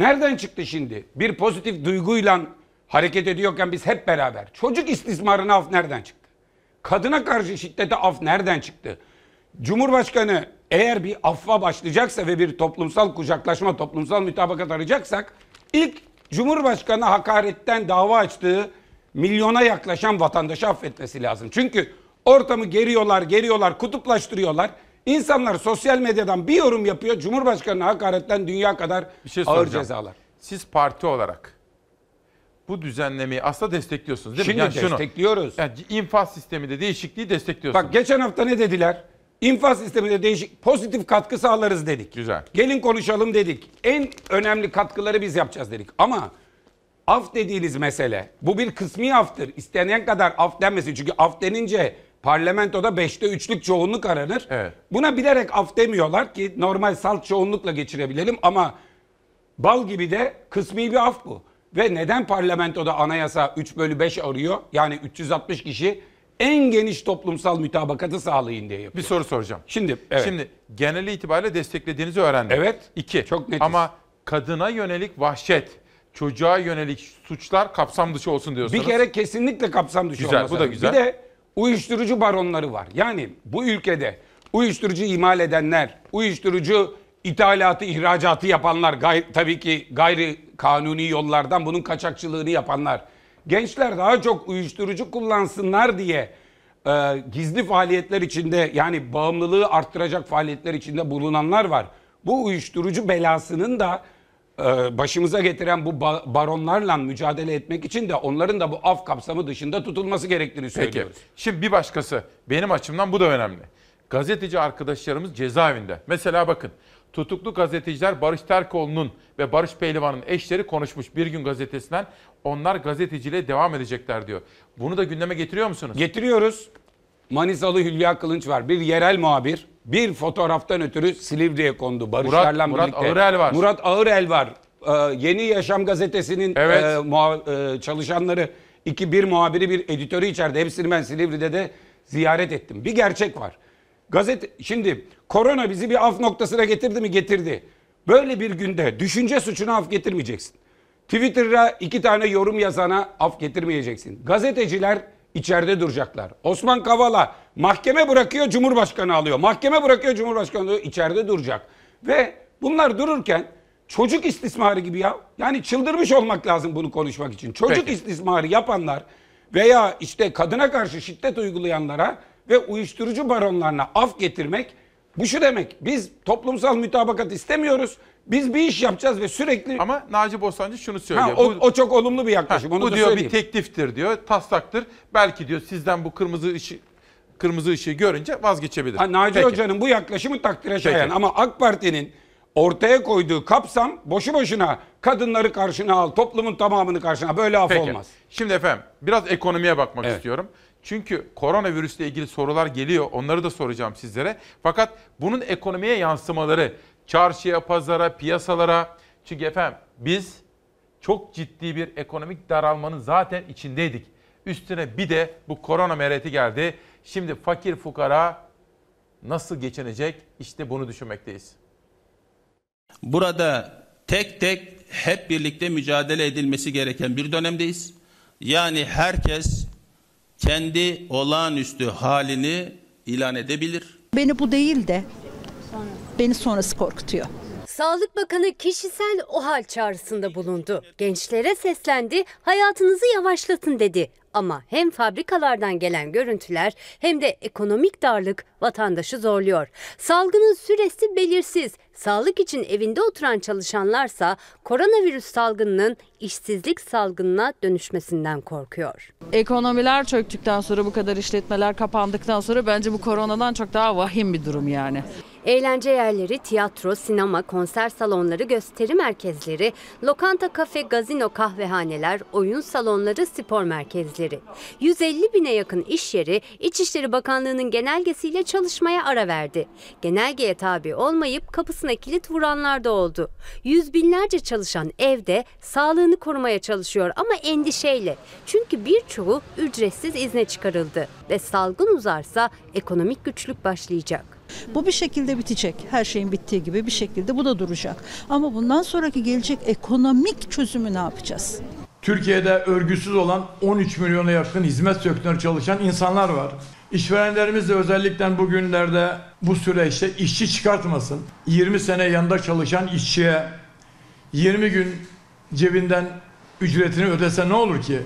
nereden çıktı şimdi? Bir pozitif duyguyla hareket ediyorken biz hep beraber. Çocuk istismarına af nereden çıktı? Kadına karşı şiddete af nereden çıktı? Cumhurbaşkanı eğer bir affa başlayacaksa ve bir toplumsal kucaklaşma, toplumsal mütabakat arayacaksak ilk Cumhurbaşkanı hakaretten dava açtığı milyona yaklaşan vatandaşı affetmesi lazım. Çünkü ortamı geriyorlar, geriyorlar, kutuplaştırıyorlar. İnsanlar sosyal medyadan bir yorum yapıyor. Cumhurbaşkanı hakaretten dünya kadar Bir şey ağır soracağım. cezalar. Siz parti olarak bu düzenlemeyi aslında destekliyorsunuz değil Şimdi mi? Yani destekliyoruz. yani infaz sisteminde değişikliği destekliyorsunuz. Bak geçen hafta ne dediler? İnfaz sisteminde değişik pozitif katkı sağlarız dedik. Güzel. Gelin konuşalım dedik. En önemli katkıları biz yapacağız dedik. Ama af dediğiniz mesele bu bir kısmi aftır. İstenen kadar af denmesin. Çünkü af denince parlamentoda 5'te 3'lük çoğunluk aranır. Buna bilerek af demiyorlar ki normal salt çoğunlukla geçirebilelim ama bal gibi de kısmi bir af bu. Ve neden parlamentoda anayasa 3 bölü 5 arıyor? Yani 360 kişi en geniş toplumsal mütabakatı sağlayın diye yapıyor. Bir soru soracağım. Şimdi evet. Şimdi genel itibariyle desteklediğinizi öğrendim. Evet. İki. Çok netiz. Ama kadına yönelik vahşet, çocuğa yönelik suçlar kapsam dışı olsun diyorsunuz. Bir kere kesinlikle kapsam dışı Güzel, olması bu da güzel. Bir de uyuşturucu baronları var. Yani bu ülkede uyuşturucu imal edenler, uyuşturucu ithalatı, ihracatı yapanlar, gay- tabii ki gayri kanuni yollardan bunun kaçakçılığını yapanlar. Gençler daha çok uyuşturucu kullansınlar diye e, gizli faaliyetler içinde yani bağımlılığı arttıracak faaliyetler içinde bulunanlar var. Bu uyuşturucu belasının da başımıza getiren bu ba- baronlarla mücadele etmek için de onların da bu af kapsamı dışında tutulması gerektiğini Peki. söylüyoruz. Şimdi bir başkası. Benim açımdan bu da önemli. Gazeteci arkadaşlarımız cezaevinde. Mesela bakın. Tutuklu gazeteciler Barış Terkoğlu'nun ve Barış Pehlivan'ın eşleri konuşmuş Bir Gün Gazetesi'nden. Onlar gazeteciliğe devam edecekler diyor. Bunu da gündeme getiriyor musunuz? Getiriyoruz. Manisalı Hülya Kılınç var. Bir yerel muhabir. Bir fotoğraftan ötürü Silivri'ye kondu. Barışlarla Murat birlikte. Ağırel var. Murat Ağırel var. Ee, Yeni Yaşam gazetesinin Evet. e, muha- e, çalışanları, iki bir muhabiri bir editörü içeride. Hepsini ben Silivri'de de ziyaret ettim. Bir gerçek var. Gazete şimdi korona bizi bir af noktasına getirdi mi? Getirdi. Böyle bir günde düşünce suçuna af getirmeyeceksin. Twitter'a iki tane yorum yazana af getirmeyeceksin. Gazeteciler içeride duracaklar. Osman Kavala mahkeme bırakıyor Cumhurbaşkanı alıyor. Mahkeme bırakıyor Cumhurbaşkanı alıyor. içeride duracak. Ve bunlar dururken çocuk istismarı gibi ya. Yani çıldırmış olmak lazım bunu konuşmak için. Çocuk Peki. istismarı yapanlar veya işte kadına karşı şiddet uygulayanlara ve uyuşturucu baronlarına af getirmek bu şu demek. Biz toplumsal mütabakat istemiyoruz. Biz bir iş yapacağız ve sürekli... Ama Naci Bostancı şunu söylüyor. Ha, o, o çok olumlu bir yaklaşım. Ha, Onu bu da diyor söyleyeyim. bir tekliftir diyor, taslaktır. Belki diyor sizden bu kırmızı ışık kırmızı ışığı görünce vazgeçebilir. Ha, Naci Peki. Hoca'nın bu yaklaşımı takdire şayan. Ama AK Parti'nin ortaya koyduğu kapsam boşu boşuna kadınları karşına al, toplumun tamamını karşına böyle af Peki. olmaz. Şimdi efendim biraz ekonomiye bakmak Evet. istiyorum. Çünkü koronavirüsle ilgili sorular geliyor. Onları da soracağım sizlere. Fakat bunun ekonomiye yansımaları çarşıya, pazara, piyasalara. Çünkü efendim biz çok ciddi bir ekonomik daralmanın zaten içindeydik. Üstüne bir de bu korona mereti geldi. Şimdi fakir fukara nasıl geçinecek? İşte bunu düşünmekteyiz. Burada tek tek hep birlikte mücadele edilmesi gereken bir dönemdeyiz. Yani herkes kendi olağanüstü halini ilan edebilir. Beni bu değil de beni sonrası korkutuyor. Sağlık Bakanı kişisel OHAL çağrısında bulundu. Gençlere seslendi, hayatınızı yavaşlatın dedi. Ama hem fabrikalardan gelen görüntüler hem de ekonomik darlık vatandaşı zorluyor. Salgının süresi belirsiz. Sağlık için evinde oturan çalışanlarsa koronavirüs salgınının işsizlik salgınına dönüşmesinden korkuyor. Ekonomiler çöktükten sonra bu kadar işletmeler kapandıktan sonra bence bu koronadan çok daha vahim bir durum yani. Eğlence yerleri, tiyatro, sinema, konser salonları, gösteri merkezleri, lokanta, kafe, gazino, kahvehaneler, oyun salonları, spor merkezleri. 150 bine yakın iş yeri İçişleri Bakanlığı'nın genelgesiyle çalışmaya ara verdi. Genelgeye tabi olmayıp kapısına kilit vuranlar da oldu. Yüz binlerce çalışan evde sağlığını korumaya çalışıyor ama endişeyle. Çünkü birçoğu ücretsiz izne çıkarıldı ve salgın uzarsa ekonomik güçlük başlayacak. Bu bir şekilde bitecek. Her şeyin bittiği gibi bir şekilde bu da duracak. Ama bundan sonraki gelecek ekonomik çözümü ne yapacağız? Türkiye'de örgüsüz olan 13 milyona yakın hizmet sektöründe çalışan insanlar var. İşverenlerimiz de özellikle bugünlerde bu süreçte işçi çıkartmasın. 20 sene yanında çalışan işçiye 20 gün cebinden ücretini ödese ne olur ki?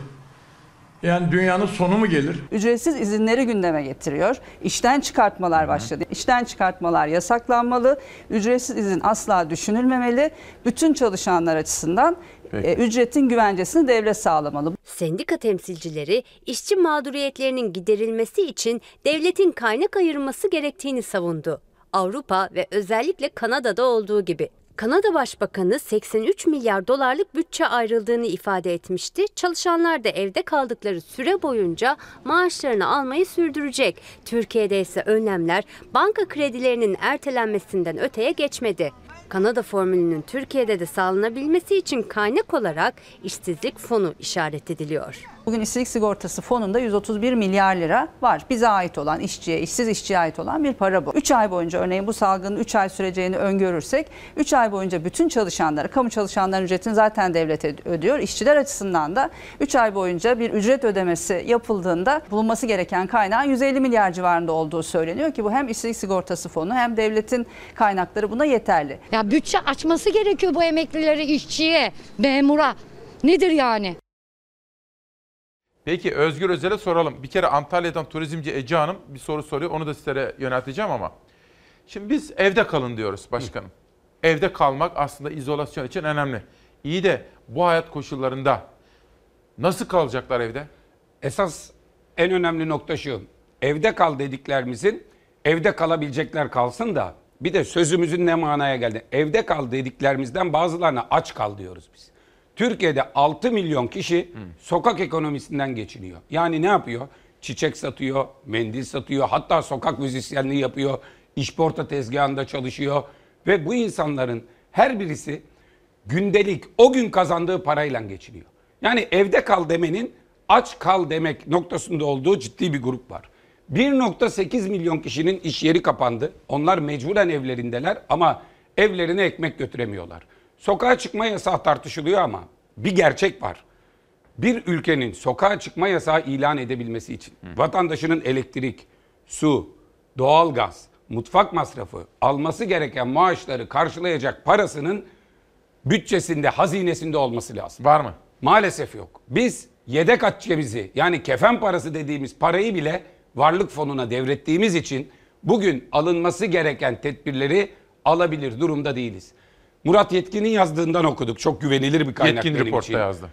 Yani dünyanın sonu mu gelir? Ücretsiz izinleri gündeme getiriyor. İşten çıkartmalar başladı. İşten çıkartmalar yasaklanmalı. Ücretsiz izin asla düşünülmemeli. Bütün çalışanlar açısından e, ücretin güvencesini devlet sağlamalı. Sendika temsilcileri işçi mağduriyetlerinin giderilmesi için devletin kaynak ayırması gerektiğini savundu. Avrupa ve özellikle Kanada'da olduğu gibi. Kanada Başbakanı 83 milyar dolarlık bütçe ayrıldığını ifade etmişti. Çalışanlar da evde kaldıkları süre boyunca maaşlarını almayı sürdürecek. Türkiye'de ise önlemler banka kredilerinin ertelenmesinden öteye geçmedi. Kanada formülünün Türkiye'de de sağlanabilmesi için kaynak olarak işsizlik fonu işaret ediliyor. Bugün işsizlik sigortası fonunda 131 milyar lira var. Bize ait olan işçiye, işsiz işçiye ait olan bir para bu. 3 ay boyunca örneğin bu salgının 3 ay süreceğini öngörürsek 3 ay boyunca bütün çalışanlara, kamu çalışanların ücretini zaten devlet ödüyor. İşçiler açısından da 3 ay boyunca bir ücret ödemesi yapıldığında bulunması gereken kaynağın 150 milyar civarında olduğu söyleniyor ki bu hem işsizlik sigortası fonu hem devletin kaynakları buna yeterli. Ya bütçe açması gerekiyor bu emeklileri işçiye, memura. Nedir yani? Peki Özgür Özel'e soralım. Bir kere Antalya'dan turizmci Ece Hanım bir soru soruyor. Onu da sizlere yönelteceğim ama. Şimdi biz evde kalın diyoruz başkanım. Evde kalmak aslında izolasyon için önemli. İyi de bu hayat koşullarında nasıl kalacaklar evde? Esas en önemli nokta şu. Evde kal dediklerimizin evde kalabilecekler kalsın da bir de sözümüzün ne manaya geldi? Evde kal dediklerimizden bazılarına aç kal diyoruz biz. Türkiye'de 6 milyon kişi sokak ekonomisinden geçiniyor. Yani ne yapıyor? Çiçek satıyor, mendil satıyor, hatta sokak müzisyenliği yapıyor, işporta tezgahında çalışıyor ve bu insanların her birisi gündelik o gün kazandığı parayla geçiniyor. Yani evde kal demenin aç kal demek noktasında olduğu ciddi bir grup var. 1.8 milyon kişinin iş yeri kapandı. Onlar mecburen evlerindeler ama evlerine ekmek götüremiyorlar. Sokağa çıkma yasağı tartışılıyor ama bir gerçek var. Bir ülkenin sokağa çıkma yasağı ilan edebilmesi için vatandaşının elektrik, su, doğalgaz, mutfak masrafı, alması gereken maaşları karşılayacak parasının bütçesinde, hazinesinde olması lazım. Var mı? Maalesef yok. Biz yedek akçemizi yani kefen parası dediğimiz parayı bile varlık fonuna devrettiğimiz için bugün alınması gereken tedbirleri alabilir durumda değiliz. Murat Yetkin'in yazdığından okuduk. Çok güvenilir bir kaynak Yetkin benim için. yazdı.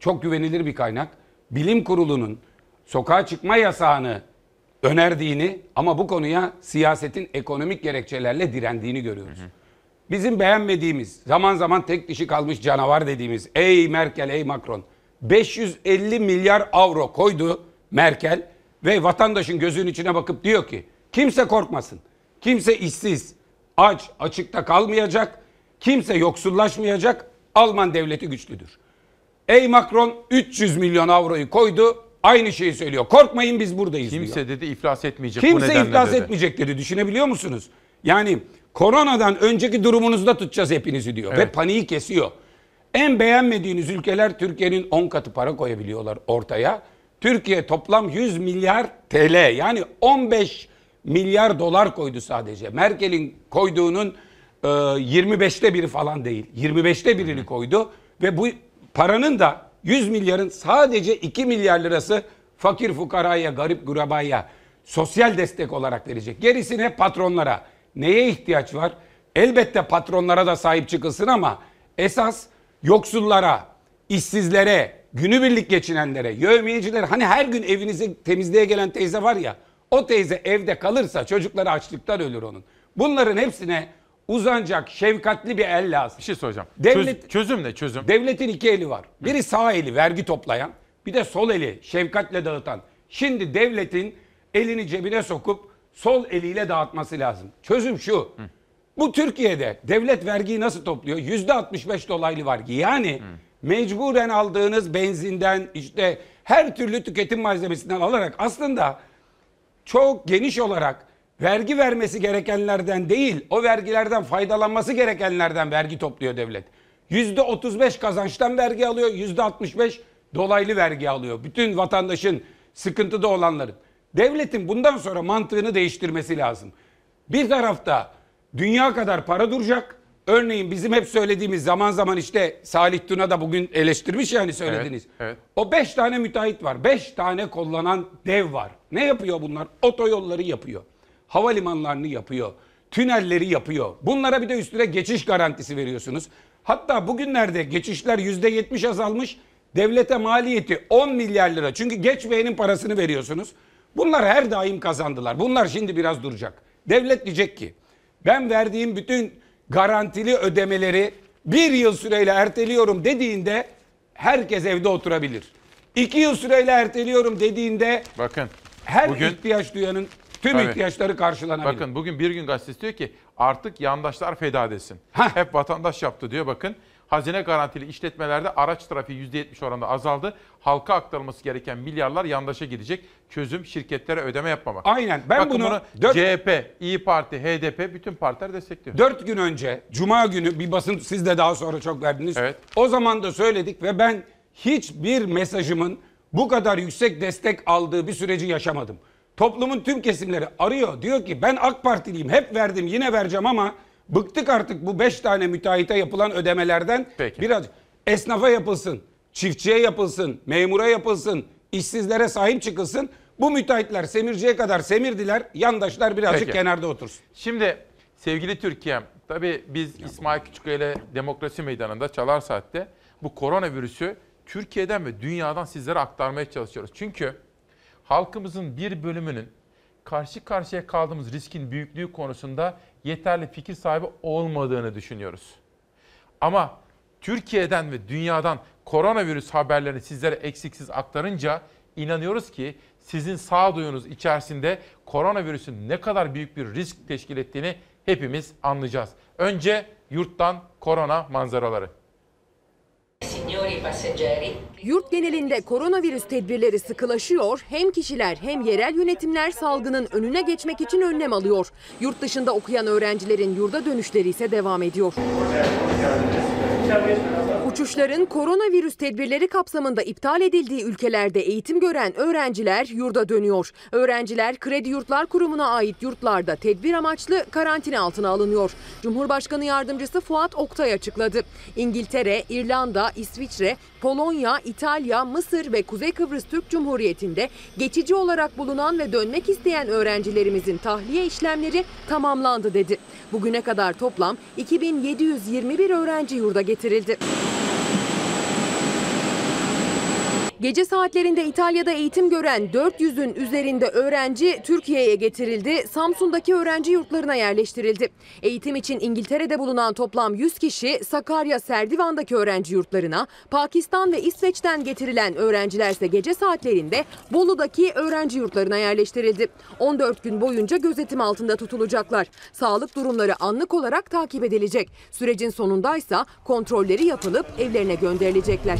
Çok güvenilir bir kaynak. Bilim Kurulu'nun sokağa çıkma yasağını önerdiğini ama bu konuya siyasetin ekonomik gerekçelerle direndiğini görüyoruz. Bizim beğenmediğimiz, zaman zaman tek dişi kalmış canavar dediğimiz ey Merkel, ey Macron 550 milyar avro koydu Merkel ve vatandaşın gözünün içine bakıp diyor ki kimse korkmasın. Kimse işsiz, aç, açıkta kalmayacak. Kimse yoksullaşmayacak. Alman devleti güçlüdür. Ey Macron 300 milyon avroyu koydu. aynı şeyi söylüyor. Korkmayın biz buradayız Kimse diyor. dedi iflas etmeyecek bu Kimse nedenle iflas dedi. etmeyecek dedi. Düşünebiliyor musunuz? Yani koronadan önceki durumunuzda tutacağız hepinizi diyor. Ve Evet. paniği kesiyor. En beğenmediğiniz ülkeler Türkiye'nin 10 katı para koyabiliyorlar ortaya. Türkiye toplam 100 milyar TL yani 15 milyar dolar koydu sadece. Merkel'in koyduğunun e, 25'te biri falan değil. 25'te birini koydu ve bu paranın da 100 milyarın sadece 2 milyar lirası fakir fukaraya, garip gurabaya sosyal destek olarak verecek. Gerisini hep patronlara. Neye ihtiyaç var? Elbette patronlara da sahip çıkılsın ama esas yoksullara, işsizlere, günübirlik geçinenlere, yövmiyecilere hani her gün evinizi temizliğe gelen teyze var ya o teyze evde kalırsa çocukları açlıktan ölür onun. Bunların hepsine uzanacak şefkatli bir el lazım. Bir şey soracağım. Devlet, çözüm ne çözüm? Devletin iki eli var. Biri sağ eli vergi toplayan, bir de sol eli şefkatle dağıtan. Şimdi devletin elini cebine sokup sol eliyle dağıtması lazım. Çözüm şu. Bu Türkiye'de devlet vergiyi nasıl topluyor? Yüzde 65 dolaylı vergi. Yani mecburen aldığınız benzinden işte her türlü tüketim malzemesinden alarak aslında çok geniş olarak vergi vermesi gerekenlerden değil, o vergilerden faydalanması gerekenlerden vergi topluyor devlet. Yüzde 35 kazançtan vergi alıyor, yüzde 65 dolaylı vergi alıyor. Bütün vatandaşın sıkıntıda olanların. Devletin bundan sonra mantığını değiştirmesi lazım. Bir tarafta dünya kadar para duracak. Örneğin bizim hep söylediğimiz zaman zaman işte Salih Tuna da bugün eleştirmiş yani söylediniz. Evet. O beş tane müteahhit var. Beş tane kullanan dev var. Ne yapıyor bunlar? Otoyolları yapıyor. Havalimanlarını yapıyor. Tünelleri yapıyor. Bunlara bir de üstüne geçiş garantisi veriyorsunuz. Hatta bugünlerde geçişler yüzde yetmiş azalmış. Devlete maliyeti 10 milyar lira. Çünkü geçmeyenin parasını veriyorsunuz. Bunlar her daim kazandılar. Bunlar şimdi biraz duracak. Devlet diyecek ki ben verdiğim bütün garantili ödemeleri bir yıl süreyle erteliyorum dediğinde herkes evde oturabilir. İki yıl süreyle erteliyorum dediğinde Bakın her bugün- ihtiyaç duyanın tüm Tabii. ihtiyaçları karşılanabilir. Bakın bugün Bir Gün Gazetesi diyor ki artık yandaşlar feda desin. Hep vatandaş yaptı diyor bakın. Hazine garantili işletmelerde araç trafiği %70 oranında azaldı. Halka aktarılması gereken milyarlar yandaşa gidecek. Çözüm şirketlere ödeme yapmamak. Aynen. Ben Bakın bunu bunu dört- CHP, İyi Parti, HDP bütün partiler destekliyor. Dört gün önce Cuma günü bir basın siz de daha sonra çok verdiniz. O zaman da söyledik ve ben hiçbir mesajımın bu kadar yüksek destek aldığı bir süreci yaşamadım. Toplumun tüm kesimleri arıyor. Diyor ki ben AK Partiliyim hep verdim yine vereceğim ama bıktık artık bu beş tane müteahhite yapılan ödemelerden. Biraz esnafa yapılsın, çiftçiye yapılsın, memura yapılsın, işsizlere sahip çıkılsın. Bu müteahhitler semirciye kadar semirdiler. Yandaşlar birazcık Peki. kenarda otursun. Şimdi sevgili Türkiye'm, tabii biz İsmail Küçükkaya ile Demokrasi Meydanı'nda Çalar Saat'te bu koronavirüsü Türkiye'den ve dünyadan sizlere aktarmaya çalışıyoruz. Çünkü halkımızın bir bölümünün karşı karşıya kaldığımız riskin büyüklüğü konusunda yeterli fikir sahibi olmadığını düşünüyoruz. Ama Türkiye'den ve dünyadan koronavirüs haberlerini sizlere eksiksiz aktarınca inanıyoruz ki sizin sağduyunuz içerisinde koronavirüsün ne kadar büyük bir risk teşkil ettiğini hepimiz anlayacağız. Önce yurttan korona manzaraları. Yurt genelinde koronavirüs tedbirleri sıkılaşıyor. Hem kişiler hem yerel yönetimler salgının önüne geçmek için önlem alıyor. Yurt dışında okuyan öğrencilerin yurda dönüşleri ise devam ediyor. Uçuşların koronavirüs tedbirleri kapsamında iptal edildiği ülkelerde eğitim gören öğrenciler yurda dönüyor. Öğrenciler Kredi Yurtlar Kurumu'na ait yurtlarda tedbir amaçlı karantina altına alınıyor. Cumhurbaşkanı Yardımcısı Fuat Oktay açıkladı. İngiltere, İrlanda, İsviçre, Polonya, İtalya, Mısır ve Kuzey Kıbrıs Türk Cumhuriyeti'nde geçici olarak bulunan ve dönmek isteyen öğrencilerimizin tahliye işlemleri tamamlandı dedi. Bugüne kadar toplam 2721 öğrenci yurda getirildi. Gece saatlerinde İtalya'da eğitim gören 400'ün üzerinde öğrenci Türkiye'ye getirildi. Samsun'daki öğrenci yurtlarına yerleştirildi. Eğitim için İngiltere'de bulunan toplam 100 kişi Sakarya Serdivan'daki öğrenci yurtlarına, Pakistan ve İsveç'ten getirilen öğrenciler ise gece saatlerinde Bolu'daki öğrenci yurtlarına yerleştirildi. 14 gün boyunca gözetim altında tutulacaklar. Sağlık durumları anlık olarak takip edilecek. Sürecin sonundaysa kontrolleri yapılıp evlerine gönderilecekler.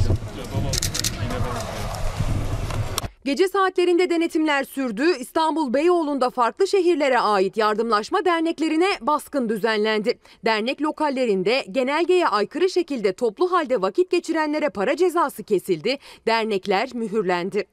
Gece saatlerinde denetimler sürdü. İstanbul Beyoğlu'nda farklı şehirlere ait yardımlaşma derneklerine baskın düzenlendi. Dernek lokallerinde genelgeye aykırı şekilde toplu halde vakit geçirenlere para cezası kesildi. Dernekler mühürlendi.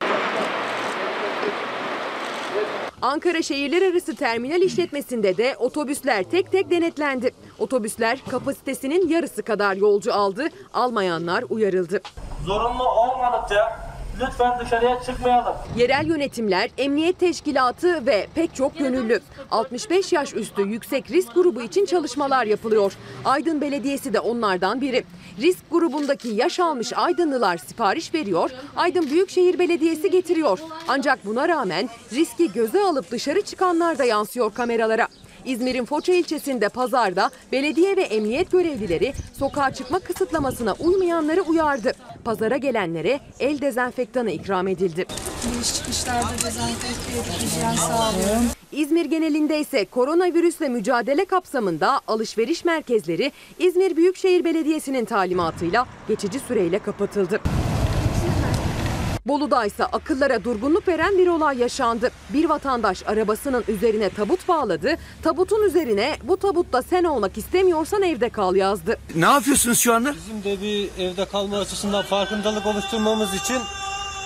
Ankara şehirler arası terminal işletmesinde de otobüsler tek tek denetlendi. Otobüsler kapasitesinin yarısı kadar yolcu aldı. Almayanlar uyarıldı. Zorunlu olmadıkça lütfen dışarıya çıkmayalım. Yerel yönetimler, emniyet teşkilatı ve pek çok gönüllü. 65 yaş üstü yüksek risk grubu için çalışmalar yapılıyor. Aydın Belediyesi de onlardan biri. Risk grubundaki yaş almış Aydınlılar sipariş veriyor, Aydın Büyükşehir Belediyesi getiriyor. Ancak buna rağmen riski göze alıp dışarı çıkanlar da yansıyor kameralara. İzmir'in Foça ilçesinde pazarda belediye ve emniyet görevlileri sokağa çıkma kısıtlamasına uymayanları uyardı. Pazara gelenlere el dezenfektanı ikram edildi. Giriş çıkışlarda dezenfekte sağlıyorum. İzmir genelinde ise koronavirüsle mücadele kapsamında alışveriş merkezleri İzmir Büyükşehir Belediyesi'nin talimatıyla geçici süreyle kapatıldı. Bolu'da ise akıllara durgunluk veren bir olay yaşandı. Bir vatandaş arabasının üzerine tabut bağladı. Tabutun üzerine bu tabutta sen olmak istemiyorsan evde kal yazdı. Ne yapıyorsunuz şu anda? Bizim de bir evde kalma açısından farkındalık oluşturmamız için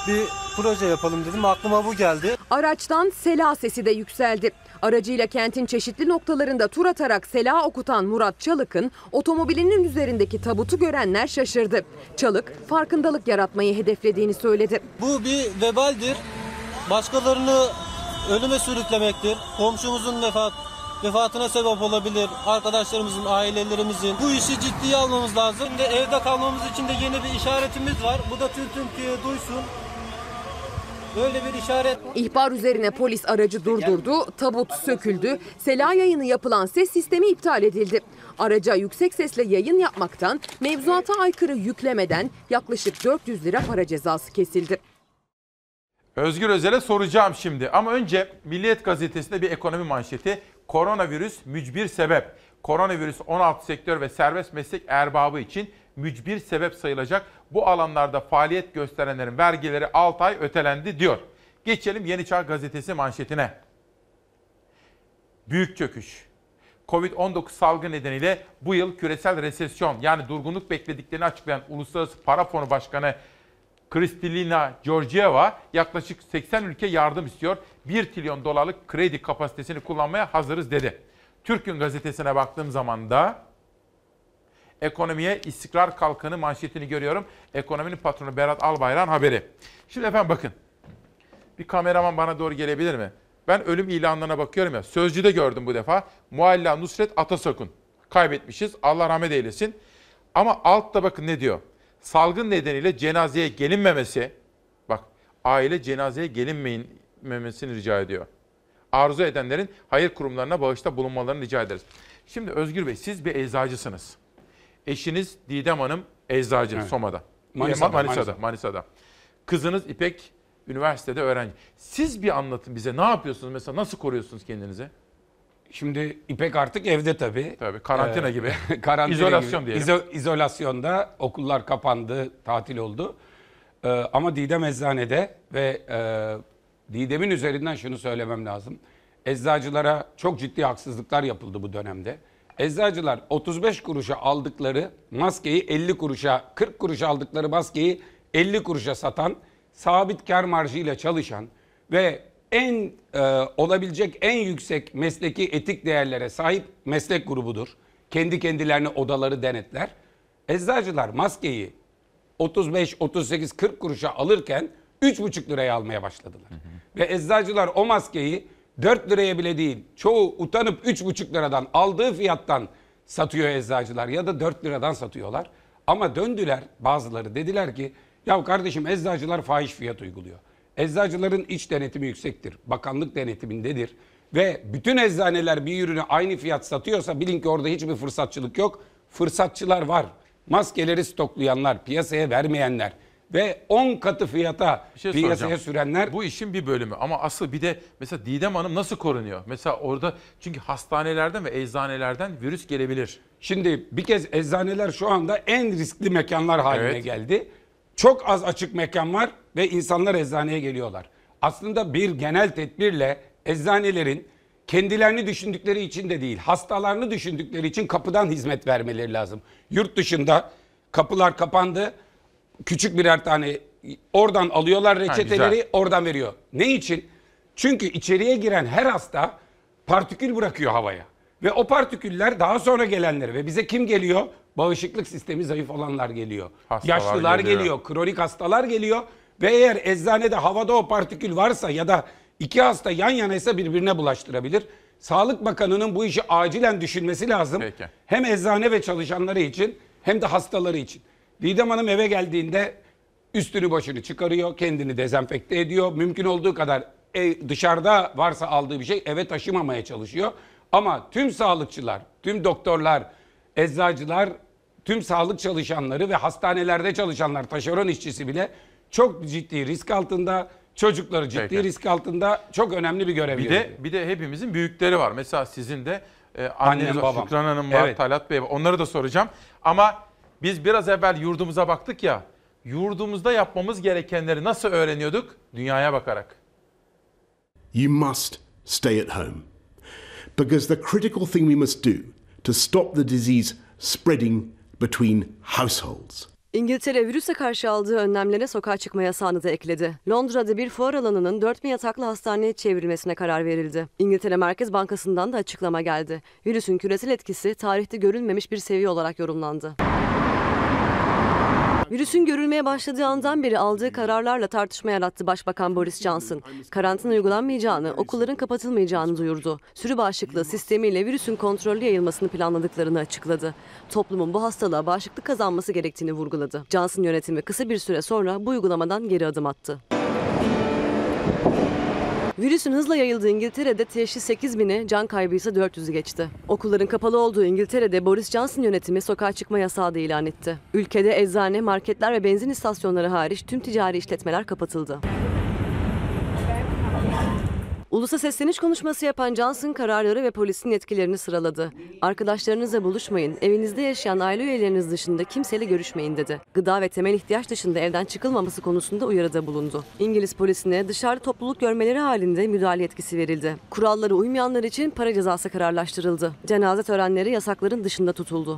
bir proje yapalım dedim. Aklıma bu geldi. Araçtan sela sesi de yükseldi. Aracıyla kentin çeşitli noktalarında tur atarak sela okutan Murat Çalık'ın otomobilinin üzerindeki tabutu görenler şaşırdı. Çalık farkındalık yaratmayı hedeflediğini söyledi. Bu bir vebaldir. Başkalarını ölüme sürüklemektir. Komşumuzun vefat vefatına sebep olabilir. Arkadaşlarımızın, ailelerimizin. Bu işi ciddiye almamız lazım. Şimdi evde kalmamız için de yeni bir işaretimiz var. Bu da tüm Türkiye duysun. Böyle bir işaret. İhbar üzerine polis aracı durdurdu, tabut söküldü, sela yayını yapılan ses sistemi iptal edildi. Araca yüksek sesle yayın yapmaktan, mevzuata aykırı yüklemeden yaklaşık 400 lira para cezası kesildi. Özgür Özel'e soracağım şimdi ama önce Milliyet Gazetesi'nde bir ekonomi manşeti. Koronavirüs mücbir sebep. Koronavirüs 16 sektör ve serbest meslek erbabı için mücbir sebep sayılacak. Bu alanlarda faaliyet gösterenlerin vergileri 6 ay ötelendi diyor. Geçelim Yeni Çağ Gazetesi manşetine. Büyük çöküş. Covid-19 salgı nedeniyle bu yıl küresel resesyon yani durgunluk beklediklerini açıklayan Uluslararası Para Fonu Başkanı Kristalina Georgieva yaklaşık 80 ülke yardım istiyor. 1 trilyon dolarlık kredi kapasitesini kullanmaya hazırız dedi. Türk'ün gazetesine baktığım zaman da ekonomiye istikrar kalkanı manşetini görüyorum. Ekonominin patronu Berat Albayrak'ın haberi. Şimdi efendim bakın. Bir kameraman bana doğru gelebilir mi? Ben ölüm ilanlarına bakıyorum ya. Sözcüde gördüm bu defa. Mualla Nusret Atasokun. Kaybetmişiz. Allah rahmet eylesin. Ama altta bakın ne diyor? Salgın nedeniyle cenazeye gelinmemesi. Bak aile cenazeye gelinmemesini rica ediyor. Arzu edenlerin hayır kurumlarına bağışta bulunmalarını rica ederiz. Şimdi Özgür Bey siz bir eczacısınız. Eşiniz Didem Hanım eczacı Evet. Soma'da. Manisa'da, Manisa'da, Manisa'da. Manisa'da. Kızınız İpek üniversitede öğrenci. Siz bir anlatın bize ne yapıyorsunuz mesela nasıl koruyorsunuz kendinizi? Şimdi İpek artık evde tabii. Tabii karantina Ee, gibi. karantina İzolasyon gibi. diyelim. İzo- izolasyonda okullar kapandı, tatil oldu. Ee, ama Didem eczanede ve e, Didem'in üzerinden şunu söylemem lazım. Eczacılara çok ciddi haksızlıklar yapıldı bu dönemde. Eczacılar 35 kuruşa aldıkları maskeyi 50 kuruşa, 40 kuruşa aldıkları maskeyi 50 kuruşa satan, sabit kar marjıyla çalışan ve en e, olabilecek en yüksek mesleki etik değerlere sahip meslek grubudur. Kendi kendilerine odaları denetler. Eczacılar maskeyi 35, 38, 40 kuruşa alırken 3,5 liraya almaya başladılar. Ve eczacılar o maskeyi 4 liraya bile değil, çoğu utanıp 3,5 liradan aldığı fiyattan satıyor eczacılar ya da 4 liradan satıyorlar. Ama döndüler bazıları dediler ki ya kardeşim eczacılar fahiş fiyat uyguluyor. Eczacıların iç denetimi yüksektir. Bakanlık denetimindedir. Ve bütün eczaneler bir ürünü aynı fiyat satıyorsa bilin ki orada hiçbir fırsatçılık yok. Fırsatçılar var. Maskeleri stoklayanlar, piyasaya vermeyenler ve 10 katı fiyata Bir şey piyasaya soracağım. sürenler Bu işin bir bölümü ama asıl bir de mesela Didem Hanım nasıl korunuyor? Mesela orada çünkü hastanelerden ve eczanelerden virüs gelebilir. Şimdi bir kez eczaneler şu anda en riskli mekanlar haline Evet. geldi. Çok az açık mekan var ve insanlar eczaneye geliyorlar. aslında bir genel tedbirle eczanelerin kendilerini düşündükleri için de değil, hastalarını düşündükleri için kapıdan hizmet vermeleri lazım. Yurt dışında kapılar kapandı. Küçük birer tane oradan alıyorlar reçeteleri, güzel. oradan veriyor. Ne için? Çünkü içeriye giren her hasta partikül bırakıyor havaya. Ve o partiküller daha sonra gelenleri ve bize kim geliyor? Bağışıklık sistemi zayıf olanlar geliyor. Hastalar Yaşlılar geliyor. geliyor, kronik hastalar geliyor ve eğer eczanede havada o partikül varsa ya da iki hasta yan yanaysa birbirine bulaştırabilir. Sağlık Bakanı'nın bu işi acilen düşünmesi lazım. Peki. Hem eczane ve çalışanları için hem de hastaları için. Didem Hanım eve geldiğinde üstünü başını çıkarıyor, kendini dezenfekte ediyor. Mümkün olduğu kadar e, dışarıda varsa aldığı bir şey eve taşımamaya çalışıyor. Ama tüm sağlıkçılar, tüm doktorlar, eczacılar, tüm sağlık çalışanları ve hastanelerde çalışanlar, taşeron işçisi bile çok ciddi risk altında. Çocukları ciddi Peki. risk altında çok önemli bir görev Bir de bir de hepimizin büyükleri var. Mesela sizin de e, anneniz Annem, var, babam. Şükran Hanım var, Evet. Talat Bey var. Onları da soracağım. Ama biz biraz evvel yurdumuza baktık ya. Yurdumuzda yapmamız gerekenleri nasıl öğreniyorduk? Dünyaya bakarak. You must stay at home. Because the critical thing we must do to stop the disease spreading between households İngiltere virüse karşı aldığı önlemlere sokağa çıkma yasağını da ekledi. Londra'da bir fuar alanının 4000 yataklı hastaneye çevrilmesine karar verildi. İngiltere Merkez Bankası'ndan da açıklama geldi. Virüsün küresel etkisi tarihte görülmemiş bir seviye olarak yorumlandı. Virüsün görülmeye başladığı andan beri aldığı kararlarla tartışma yarattı Başbakan Boris Johnson. Karantina uygulanmayacağını, okulların kapatılmayacağını duyurdu. Sürü bağışıklığı sistemiyle virüsün kontrollü yayılmasını planladıklarını açıkladı. Toplumun bu hastalığa bağışıklık kazanması gerektiğini vurguladı. Johnson yönetimi kısa bir süre sonra bu uygulamadan geri adım attı. Virüsün hızla yayıldığı İngiltere'de teşhis 8 bini, can kaybı ise 400'ü geçti. Okulların kapalı olduğu İngiltere'de Boris Johnson yönetimi sokağa çıkma yasağı da ilan etti. Ülkede eczane, marketler ve benzin istasyonları hariç tüm ticari işletmeler kapatıldı. Ulusa sesleniş konuşması yapan Johnson kararları ve polisin yetkilerini sıraladı. Arkadaşlarınızla buluşmayın, evinizde yaşayan aile üyeleriniz dışında kimseyle görüşmeyin dedi. Gıda ve temel ihtiyaç dışında evden çıkılmaması konusunda uyarıda bulundu. İngiliz polisine dışarıda topluluk görmeleri halinde müdahale yetkisi verildi. Kurallara uymayanlar için para cezası kararlaştırıldı. Cenaze törenleri yasakların dışında tutuldu.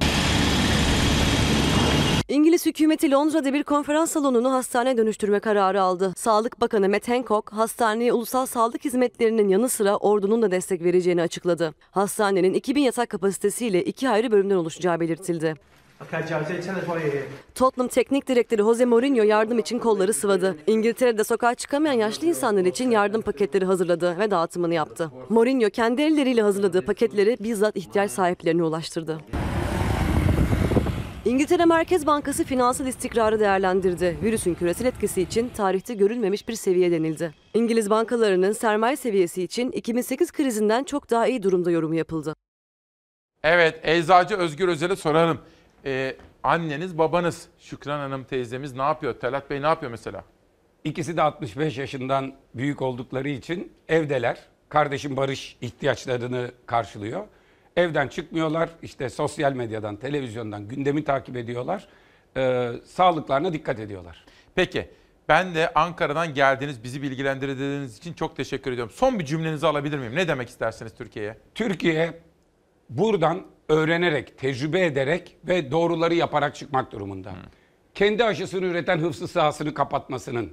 İngiliz hükümeti Londra'da bir konferans salonunu hastane dönüştürme kararı aldı. Sağlık Bakanı Matt Hancock, hastaneye ulusal sağlık hizmetlerinin yanı sıra ordunun da destek vereceğini açıkladı. Hastanenin 2000 yatak kapasitesiyle iki ayrı bölümden oluşacağı belirtildi. Tottenham Teknik Direktörü Jose Mourinho yardım için kolları sıvadı. İngiltere'de sokağa çıkamayan yaşlı insanlar için yardım paketleri hazırladı ve dağıtımını yaptı. Mourinho kendi elleriyle hazırladığı paketleri bizzat ihtiyaç sahiplerine ulaştırdı. İngiltere Merkez Bankası finansal istikrarı değerlendirdi. Virüsün küresel etkisi için tarihte görülmemiş bir seviye denildi. İngiliz bankalarının sermaye seviyesi için 2008 krizinden çok daha iyi durumda yorumu yapıldı. Evet, Eczacı Özgür Özel'e soralım. Ee, anneniz, babanız, Şükran Hanım teyzemiz ne yapıyor? Talat Bey ne yapıyor mesela? İkisi de 65 yaşından büyük oldukları için evdeler. Kardeşim Barış ihtiyaçlarını karşılıyor. Evden çıkmıyorlar. İşte sosyal medyadan, televizyondan gündemi takip ediyorlar. Ee, sağlıklarına dikkat ediyorlar. Peki, ben de Ankara'dan geldiniz, bizi bilgilendirdiğiniz için çok teşekkür ediyorum. Son bir cümlenizi alabilir miyim? Ne demek istersiniz Türkiye'ye? Türkiye buradan öğrenerek, tecrübe ederek ve doğruları yaparak çıkmak durumunda. Kendi aşısını üreten hıfzı sahasını kapatmasının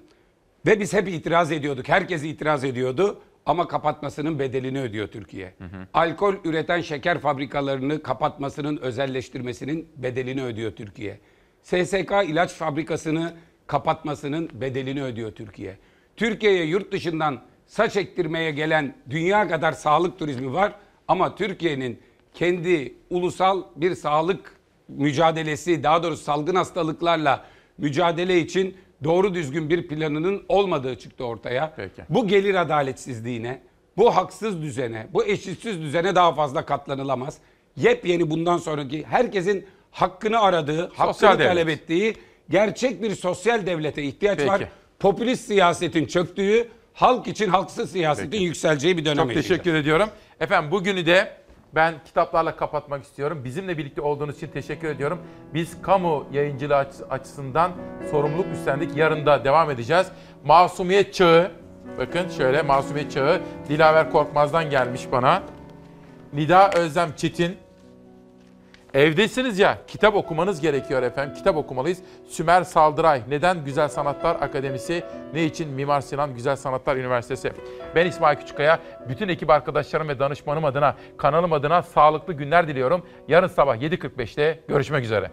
ve biz hep itiraz ediyorduk. Herkes itiraz ediyordu ama kapatmasının bedelini ödüyor Türkiye. Alkol üreten şeker fabrikalarını kapatmasının, özelleştirmesinin bedelini ödüyor Türkiye. SSK ilaç fabrikasını kapatmasının bedelini ödüyor Türkiye. Türkiye'ye yurt dışından saç ektirmeye gelen dünya kadar sağlık turizmi var ama Türkiye'nin kendi ulusal bir sağlık mücadelesi, daha doğrusu salgın hastalıklarla mücadele için doğru düzgün bir planının olmadığı çıktı ortaya. Peki. Bu gelir adaletsizliğine, bu haksız düzene, bu eşitsiz düzene daha fazla katlanılamaz. Yepyeni bundan sonraki herkesin hakkını aradığı, hakkını devlet. talep ettiği gerçek bir sosyal devlete ihtiyaç Peki. var. Popülist siyasetin çöktüğü, halk için halksız siyasetin Peki. yükseleceği bir dönem Çok yaşayacağız. teşekkür ediyorum. Efendim bugünü de ben kitaplarla kapatmak istiyorum. Bizimle birlikte olduğunuz için teşekkür ediyorum. Biz kamu yayıncılığı açı- açısından sorumluluk üstlendik. Yarın da devam edeceğiz. Masumiyet Çağı Bakın şöyle Masumiyet Çağı Dilaver Korkmaz'dan gelmiş bana. Nida Özlem Çetin. Evdesiniz ya kitap okumanız gerekiyor efendim. Kitap okumalıyız. Sümer Saldıray. Neden Güzel Sanatlar Akademisi? Ne için Mimar Sinan Güzel Sanatlar Üniversitesi? Ben İsmail Küçükkaya. Bütün ekip arkadaşlarım ve danışmanım adına, kanalım adına sağlıklı günler diliyorum. Yarın sabah 7.45'te görüşmek üzere.